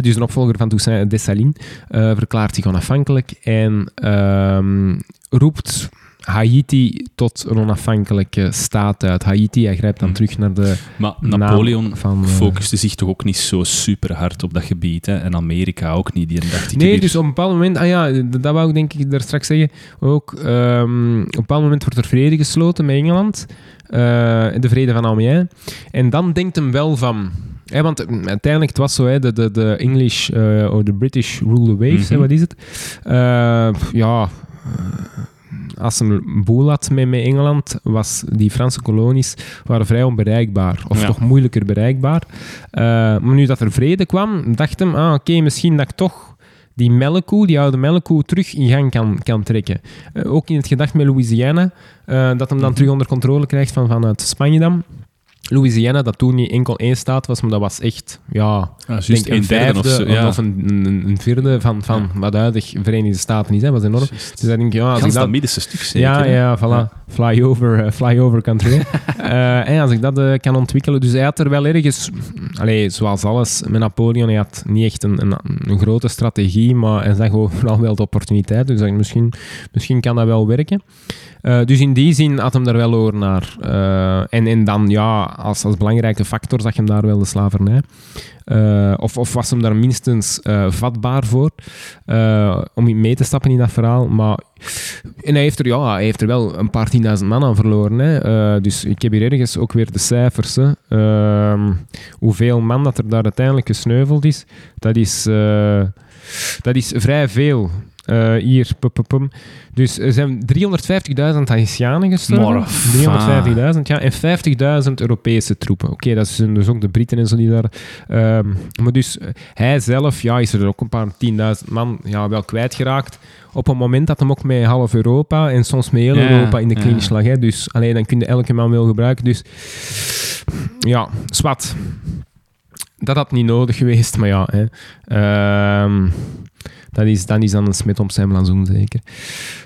Dus de opvolger van Toussaint Dessalines verklaart zich onafhankelijk en ehm, roept Haiti tot een onafhankelijke staat uit. Haiti, hij grijpt dan Mhm. terug naar de Maar Napoleon van... eh, focuste zich toch ook niet zo super hard op dat gebied. Hè? En Amerika ook niet. Die dacht Nee, dus op een bepaald moment, ah ja, dat wou ik denk ik daar straks zeggen, ook ehm, op een bepaald moment wordt er vrede gesloten met Engeland, eh, de vrede van Amiens, en dan denkt hem wel van, hè, want mm, uiteindelijk het was zo, hè, de, de, de English, eh of de British rule the waves, hè, Mhm. wat is het? Ja, als een boel had met, met Engeland, was die Franse kolonies waren vrij onbereikbaar, of Ja. toch moeilijker bereikbaar. Eh, maar nu dat er vrede kwam, dacht hem, ah, oké, misschien dat ik toch die melkkoe, die oude melkkoe, terug in gang kan, kan trekken. Eh, ook in het gedacht met Louisiana, eh, dat hem dan Mhm. terug onder controle krijgt van, vanuit Spanje dan. Louisiana, dat toen niet enkel één staat was, maar dat was echt, ja, Ah, denk een vijfde of zo. Ja. of een, een, een vierde van, van wat huidig Verenigde Staten is. Hè, was enorm. Dus dan denk ik, ja, als ik Gans dat... dat middenste stuk zeker. Ja, ja, voilà. Flyover, eh, flyover country. Eh, en als ik dat eh, kan ontwikkelen. Dus hij had er wel ergens, allee, zoals alles met Napoleon, hij had niet echt een, een, een grote strategie, maar hij zag overal wel de opportuniteit. Dus ik misschien, misschien kan dat wel werken. Eh, dus in die zin had hem daar wel over naar. Eh, en, en dan, ja, als, als belangrijke factor zag hem daar wel de slavernij. Eh, of, of was hem daar minstens vatbaar voor om mee te stappen in dat verhaal. Maar en hij heeft er, ja, hij heeft er wel een paar tienduizend man aan verloren. Hè. Dus ik heb hier ergens ook weer de cijfers. Hè. Ehm, hoeveel man dat er daar uiteindelijk gesneuveld is, dat is, dat is vrij veel. Eh, hier, pum, pum, pum. Dus er zijn 350.000 Haitianen gestorven. Maar, 350.000, ja. En 50.000 Europese troepen. Oké, dat zijn dus ook de Britten en zo die daar... ehm, maar dus eh, hij zelf, ja, is er ook een paar 10.000 man ja, wel kwijtgeraakt. Op een moment dat hem ook met half Europa en soms met heel Ja, Europa in de ja. clinch lag. Hè. Dus alleen dan kun je elke man wel gebruiken. Dus ja, zwart. Dat had niet nodig geweest, maar ja. Hè. Ehm, dat, is, dat is dan een smet op zijn blazoen, zeker.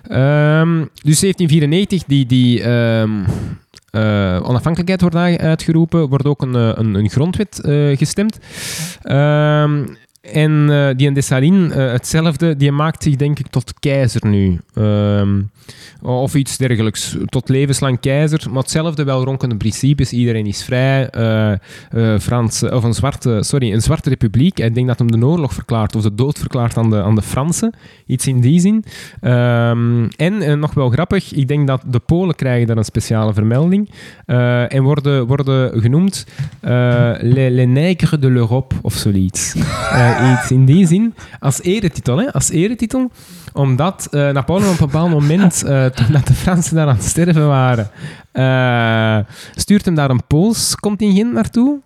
Ehm, dus 1794, die, die ehm, eh, onafhankelijkheid wordt uitgeroepen, wordt ook een, eh, een, een grondwet eh, gestemd. En die in Dessalines, hetzelfde, die maakt zich denk ik tot keizer nu. Of iets dergelijks. Tot levenslang keizer. Maar hetzelfde wel ronkende principes. Iedereen is vrij. Frans, of een zwarte, sorry, een zwarte republiek. Ik denk dat hem de oorlog verklaart of de dood verklaart aan de, aan de Fransen. Iets in die zin. Ehm, en eh, nog wel grappig, ik denk dat de Polen krijgen daar een speciale vermelding. en worden, worden genoemd les, les nègres de l'Europe of zoiets. Iets in die zin. Als eretitel, hè? Als eretitel omdat Napoleon op een bepaald moment, toen dat de Fransen daar aan het sterven waren, eh, stuurt hem daar een Pools contingent naartoe.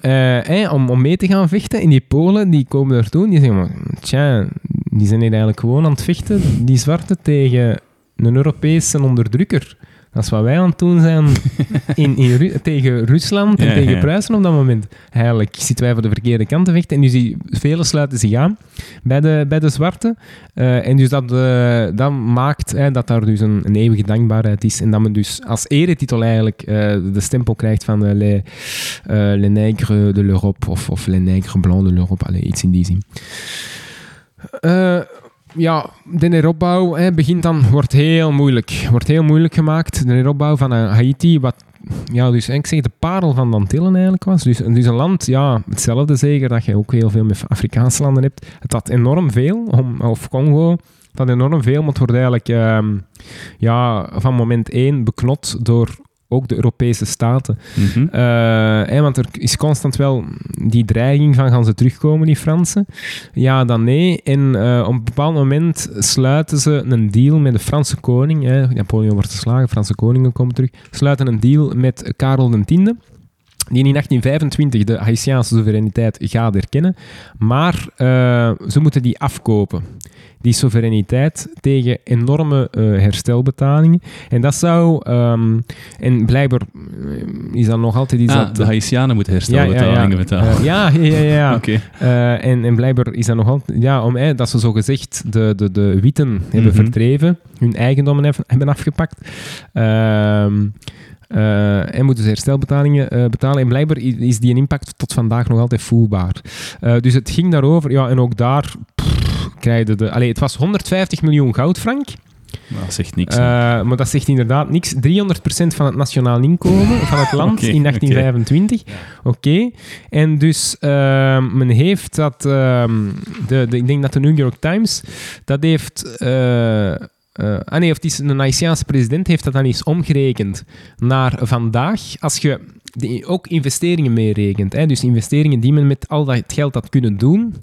eh, om, om mee te gaan vechten. En die Polen die komen naartoe en die zeggen: maar, Tja, die zijn hier eigenlijk gewoon aan het vechten, die zwarte, tegen een Europese onderdrukker. Dat is wat wij aan het doen zijn in, in Ru- tegen Rusland en Ja, tegen ja. Pruisen op dat moment. Eigenlijk zitten wij voor de verkeerde kant te vechten. En dus die, velen sluiten zich aan bij de, bij de zwarte. Eh, en dus dat, eh, dat maakt hè, dat daar dus een, een eeuwige dankbaarheid is. En dat men dus als eretitel eigenlijk eh, de stempel krijgt van les, eh, les nègres de l'Europe of, of les nègres blancs de l'Europe. Allee, iets in die zin. Ja, de heropbouw hè, begint dan, wordt heel moeilijk. Wordt heel moeilijk gemaakt. De heropbouw van eh, Haiti, wat ja, dus ik zeg de parel van de Antillen eigenlijk was. Dus, dus een land, ja, hetzelfde zeker, dat je ook heel veel met Afrikaanse landen hebt. Het had enorm veel, om, of Congo, had enorm veel, maar het wordt eigenlijk ehm, ja, van moment één beknot door ook de Europese staten. Mhm. Eh, want er is constant wel die dreiging van gaan ze terugkomen, die Fransen? Ja, dan nee. En eh, op een bepaald moment sluiten ze een deal met de Franse koning. Hè. Napoleon wordt geslagen, Franse koningen komen terug. Sluiten een deal met Karel X. Die in 1825 de Haitiaanse soevereiniteit gaat erkennen. Maar eh, ze moeten die afkopen. Die soevereiniteit tegen enorme eh, herstelbetalingen. En dat zou... ehm, en blijkbaar eh, is dat nog altijd iets Ah, dat... de Haitianen moeten herstelbetalingen betalen. Ja, ja, ja. Eh, en, en blijkbaar is dat nog altijd... Ja, om, eh, dat ze zogezegd de, de, de witten hebben Mhm. verdreven, hun eigendommen hef- hebben afgepakt. Ehm, eh, en moeten ze herstelbetalingen betalen. En blijkbaar is die impact tot vandaag nog altijd voelbaar. Dus het ging daarover, ja, en ook daar krijgen de... Allee, het was 150 miljoen goudfrank. Nou, dat zegt niks. Eh, maar dat zegt inderdaad niks. 300% van het nationaal inkomen van het land in 1825. Oké. En dus ehm, men heeft dat... ehm, de, de, ik denk dat de New York Times... Dat heeft... eh, eh, ah nee, of het is een Haitiaanse president heeft dat dan eens omgerekend naar vandaag. Als je die, ook investeringen meerekent, hè, dus investeringen die men met al dat geld had kunnen doen.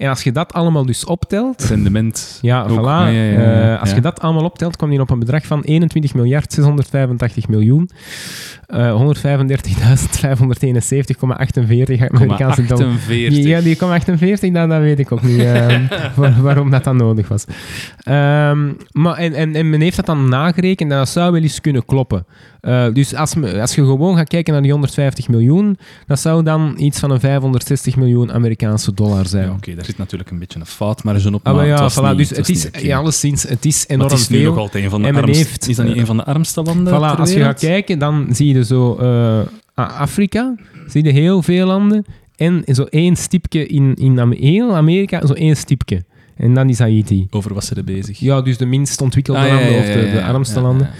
En als je dat allemaal dus optelt... Rendement. Ja, ook. voilà. Ja, ja. Eh, als je dat allemaal optelt, kom je op een bedrag van 21 miljard 685 miljoen. Eh 135.571,48 Amerikaanse dollar. 48. Ja, die kwam 48, dat, dat weet ik ook niet eh, waar- waarom dat dan nodig was. Ehm, maar, en, en, en men heeft dat dan nagerekend en dat zou wel eens kunnen kloppen. Eh, dus als, als je gewoon gaat kijken naar die 150 miljoen, dat zou dan iets van een 560 miljoen Amerikaanse dollar zijn. Ja, oké, daar zit natuurlijk een beetje een foutmarge op. Ah, maar maar ja, voilà, niet- dus het is niet oké. ja, alleszins, het is Maar enorm het is nu veel. nog altijd een van de armste... heeft, is dat niet een van de armste landen Voilà, als je gaat kijken, dan zie je zo eh, Afrika, zie je heel veel landen en zo één stipje in, in heel Amerika, zo één stipje. En dan is Haiti. Over wat ze er bezig. Ja, dus de minst ontwikkelde Ah, landen ja, of de, armste landen.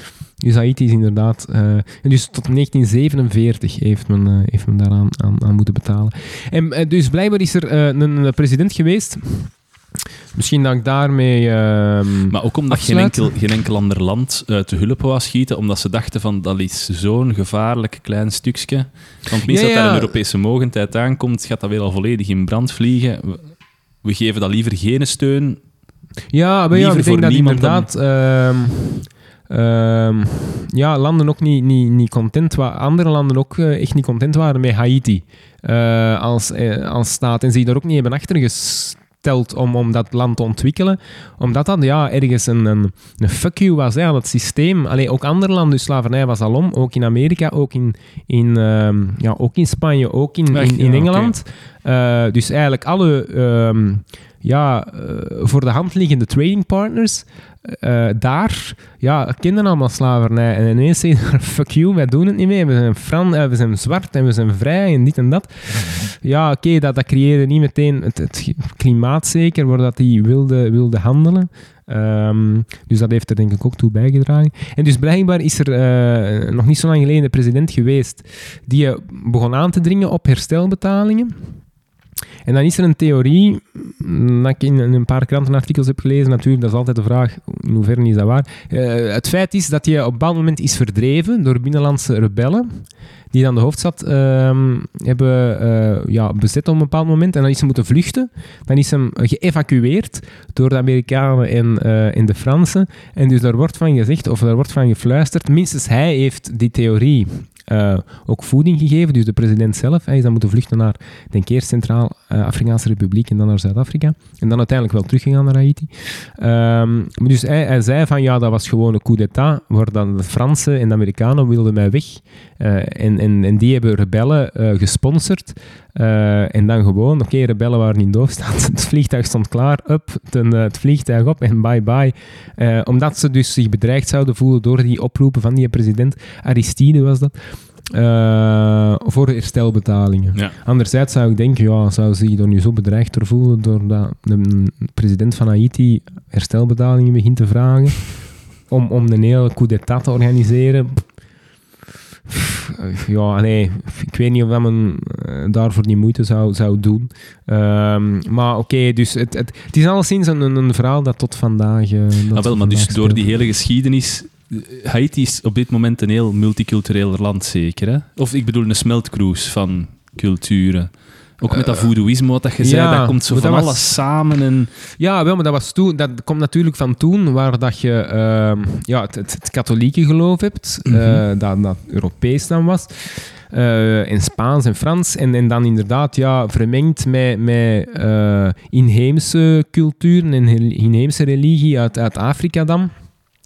Dus Haiti is inderdaad... eh, dus tot 1947 heeft men, eh, heeft men daaraan aan, aan moeten betalen. En eh, dus blijkbaar is er een, een president geweest. Misschien dat ik daarmee... ehm, Maar ook omdat geen enkel, geen enkel ander land te hulp wou schieten, omdat ze dachten van dat is zo'n gevaarlijk klein stukje. Want minstens Ja, dat daar een Europese mogendheid aankomt, gaat dat weer al volledig in brand vliegen. We, we geven dat liever geen steun. Ja, maar ja, ik denk dat dan- inderdaad ehm, ja, landen ook niet, niet, niet content waren. Andere landen ook eh, echt niet content waren met Haiti eh, als, eh, als staat. En zich daar ook niet hebben achtergesteld om, om dat land te ontwikkelen. Omdat dat ja, ergens een, een, een fuck you was hè, aan het systeem. Allee, ook andere landen, dus slavernij was al om. Ook in Amerika, ook in, in, ehm, ja, ook in Spanje, ook in, in, Engeland. Dus eigenlijk alle ehm, ja, voor de hand liggende trading partners eh, daar ja, kenden allemaal slavernij. En ineens zeggen ze, fuck you, wij doen het niet meer. We zijn, Fran, eh, we zijn zwart en we zijn vrij en dit en dat. Ja, oké, dat, dat creëerde niet meteen het, het klimaat zeker, waar dat die wilde, wilde handelen. Ehm, dus dat heeft er denk ik ook toe bijgedragen. En dus blijkbaar is er eh, nog niet zo lang geleden een president geweest die begon aan te dringen op herstelbetalingen. En dan is er een theorie, mm, dat ik in een paar krantenartikels heb gelezen, natuurlijk, dat is altijd de vraag, in hoeverre is dat waar? Eh, het feit is dat hij op een bepaald moment is verdreven door binnenlandse rebellen, die dan de hoofdstad ehm, hebben eh, ja, bezet op een bepaald moment, en dan is hij moeten vluchten. Dan is hem geëvacueerd door de Amerikanen en, eh, en de Fransen. En dus daar wordt van gezegd, of daar wordt van gefluisterd, minstens hij heeft die theorie eh, ook voeding gegeven, dus de president zelf. Hij is dan moeten vluchten naar, denk eerst Centraal-Afrikaanse Republiek en dan naar Zuid-Afrika. En dan uiteindelijk wel teruggegaan naar Haiti. Ehm, dus hij, zei van ja, dat was gewoon een coup d'état, waar dan de Fransen en de Amerikanen wilden mij weg. Eh, en, en, en die hebben rebellen eh, gesponsord. Eh, en dan gewoon, oké, rebellen waren in doofstand. Het vliegtuig stond klaar, up, eh, het vliegtuig op en bye-bye. Eh, omdat ze dus zich bedreigd zouden voelen door die oproepen van die president. Aristide was dat. Eh, voor herstelbetalingen. Ja. Anderzijds zou ik denken, ja, zou ze zich er nu zo bedreigd door voelen doordat de president van Haiti herstelbetalingen begint te vragen om, om een hele coup d'état te organiseren. Ja, nee, ik weet niet of dat men eh, daarvoor die moeite zou, zou doen. Ehm, maar oké, dus het, het, het is alleszins een, een, verhaal dat tot vandaag... Ah, wel, maar dus door die hele geschiedenis... eh, Haiti is op dit moment een heel multicultureel land, zeker. Hè? Of ik bedoel, een smeltkroes van culturen. Ook met dat voodooïsme, wat dat je zei, dat komt zo van was- alles samen. En, Ja, wel, maar dat, was toen, dat komt natuurlijk van toen, waar dat je ehm, ja, het, het, het katholieke geloof hebt, Mhm. eh, dat, dat Europees dan was. eh, en Spaans en Frans. En, en dan inderdaad ja, vermengd met, met eh, inheemse culturen en inheemse religie uit, uit Afrika dan.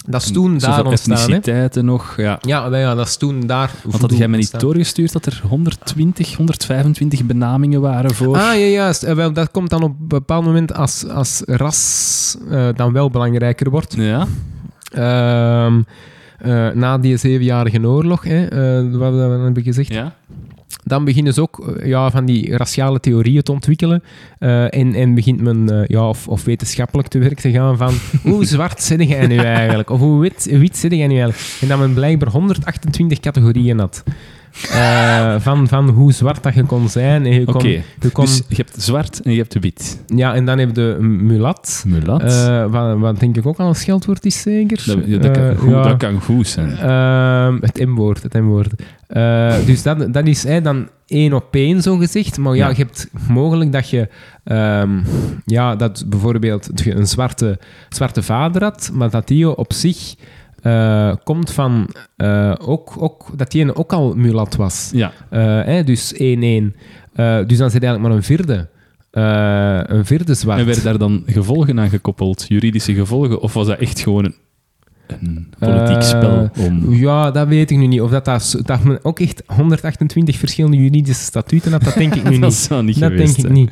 Dat is toen daar ontstaan. Etniciteiten nog. Ja. Ja, ja, dat is toen daar. Want had jij me niet doorgestuurd dat er 120, 125 benamingen waren voor... Ah, ja, juist. Eh, wel, dat komt dan op een bepaald moment als, als ras eh, dan wel belangrijker wordt. Ja? Ehm, eh, na die zevenjarige oorlog, hè, wat we dan hebben gezegd, Ja? Dan beginnen ze ook eh, ja, van die raciale theorieën te ontwikkelen. Eh, en, en begint men eh, ja, of, of wetenschappelijk te werk te gaan van hoe zwart zit jij nu eigenlijk? Of hoe wit, wit zit jij nu eigenlijk? En dat men blijkbaar 128 categorieën had. Eh, van, van hoe zwart dat je kon zijn. En je kon, Oké, je kon, dus je hebt zwart en je hebt wit. ja, en dan heb je mulat. Mulat. Eh, wat, wat denk ik ook al een scheldwoord is, zeker? dat, ja, dat, kan Eh, goed, ja. dat kan goed zijn. Ehm, het M-woord, het M-woord. Dus dat, dat is hè, dan één op één, zo gezegd. Maar ja, Ja. je hebt mogelijk dat je... ehm, ja, dat bijvoorbeeld een zwarte, zwarte vader had, maar dat die op zich eh, komt van... eh, ook, ook, dat die ook al mulat was. Ja. Eh, hè, dus 1-1. Eh, dus dan zit eigenlijk maar een vierde. Eh, een vierde zwart. En werden daar dan gevolgen aan gekoppeld? Juridische gevolgen? Of was dat echt gewoon een... een politiek Eh, spel om... Ja, dat weet ik nu niet. Of dat, dat, dat men ook echt 128 verschillende juridische statuten had, dat denk ik nu dat niet. zou niet dat geweest denk ik niet.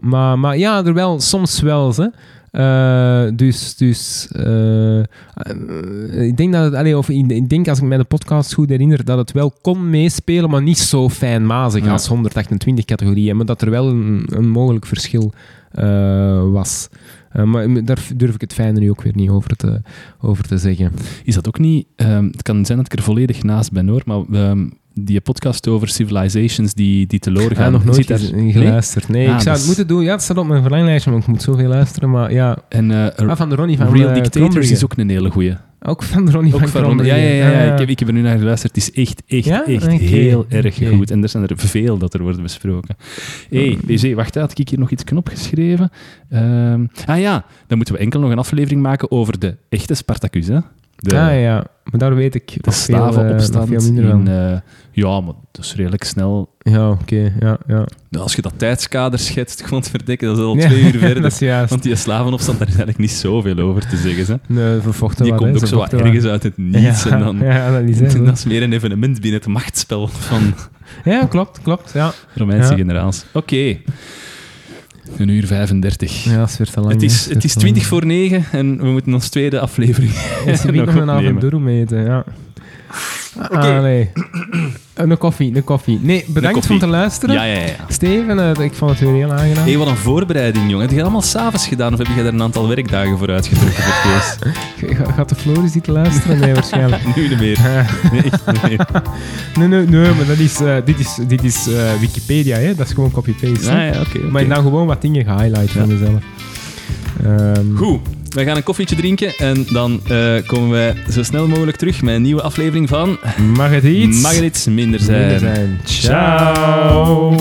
Maar, maar ja, er wel, soms wel. Hè. Eh, dus dus eh, ik denk dat het, allee, of ik, ik denk als ik me de podcast goed herinner, dat het wel kon meespelen, maar niet zo fijnmazig Ja. als 128 categorieën. Maar dat er wel een, een mogelijk verschil eh, was. Maar daar durf ik het fijne nu ook weer niet over te, over te zeggen. Is dat ook niet... ehm, het kan zijn dat ik er volledig naast ben, hoor, maar die podcast over civilizations die, die teloor gaan... nog nooit daar- geluisterd. Nee, Ah, ik zou dat het moeten doen. Ja, het staat op mijn verlanglijstje, maar ik moet zoveel luisteren. Maar ja, En eh, ah, van de Ronnie van Real eh, Dictators is ook een hele goeie. Ook van de Ronnie Ook van van Ron- ja, ja, ja, ja. Ah, Ik, heb, ik heb er nu naar geluisterd. Het is echt, echt, Ja? echt heel erg goed. En er zijn er veel dat er worden besproken. Hé, hey, BC, wacht, had ik hier nog iets opgeschreven? Ehm ah ja, dan moeten we enkel nog een aflevering maken over de echte Spartacus, hè? De, ah, ja, maar daar weet ik de nog veel, eh, slavenopstand veel minder in... eh, ja, maar dat is redelijk snel. ja, oké, ja, ja. Als je dat tijdskader schetst, gewoon verdekken, dat is al Ja, twee uur verder. dat is juist. Want die slavenopstand, daar is eigenlijk niet zoveel over te zeggen. Hè? Nee, vervochten Die wat, komt hè, ook zo wat ergens wat. uit het niets. ja, En dan, Ja, dat is dat is meer een evenement binnen het machtsspel van Ja, klopt, klopt. Ja, Romeinse generaals. Oké. Een uur 35. ja dat is weer te lang. het is, het is te lang. 20 voor 9 en we moeten ons tweede aflevering Ja, ze nog nog een avond opnemen. door eten, ja. Oké. Ah, nee. Een koffie, een koffie. Nee, bedankt om te luisteren. Ja, ja, ja. Steven, eh, ik vond het weer heel aangenaam. Hé, wat een voorbereiding, jongen. Heb je allemaal s'avonds gedaan of heb je daar een aantal werkdagen voor uitgetrokken voor? Ga- Gaat de Floris zitten luisteren? Nee, waarschijnlijk. Nu niet meer. Eh, Nee, niet meer. nee, nee, nee, maar dat is, eh, dit is, dit is eh, Wikipedia, hè? dat is gewoon copy-paste. Ah, hè. ja, oké. oké. Maar dan gewoon wat dingen gehighlight van Ja. mezelf. Ehm, Goed, wij gaan een koffietje drinken en dan eh, komen wij zo snel mogelijk terug met een nieuwe aflevering van Mag het iets? Mag er iets minder zijn? minder zijn? Ciao.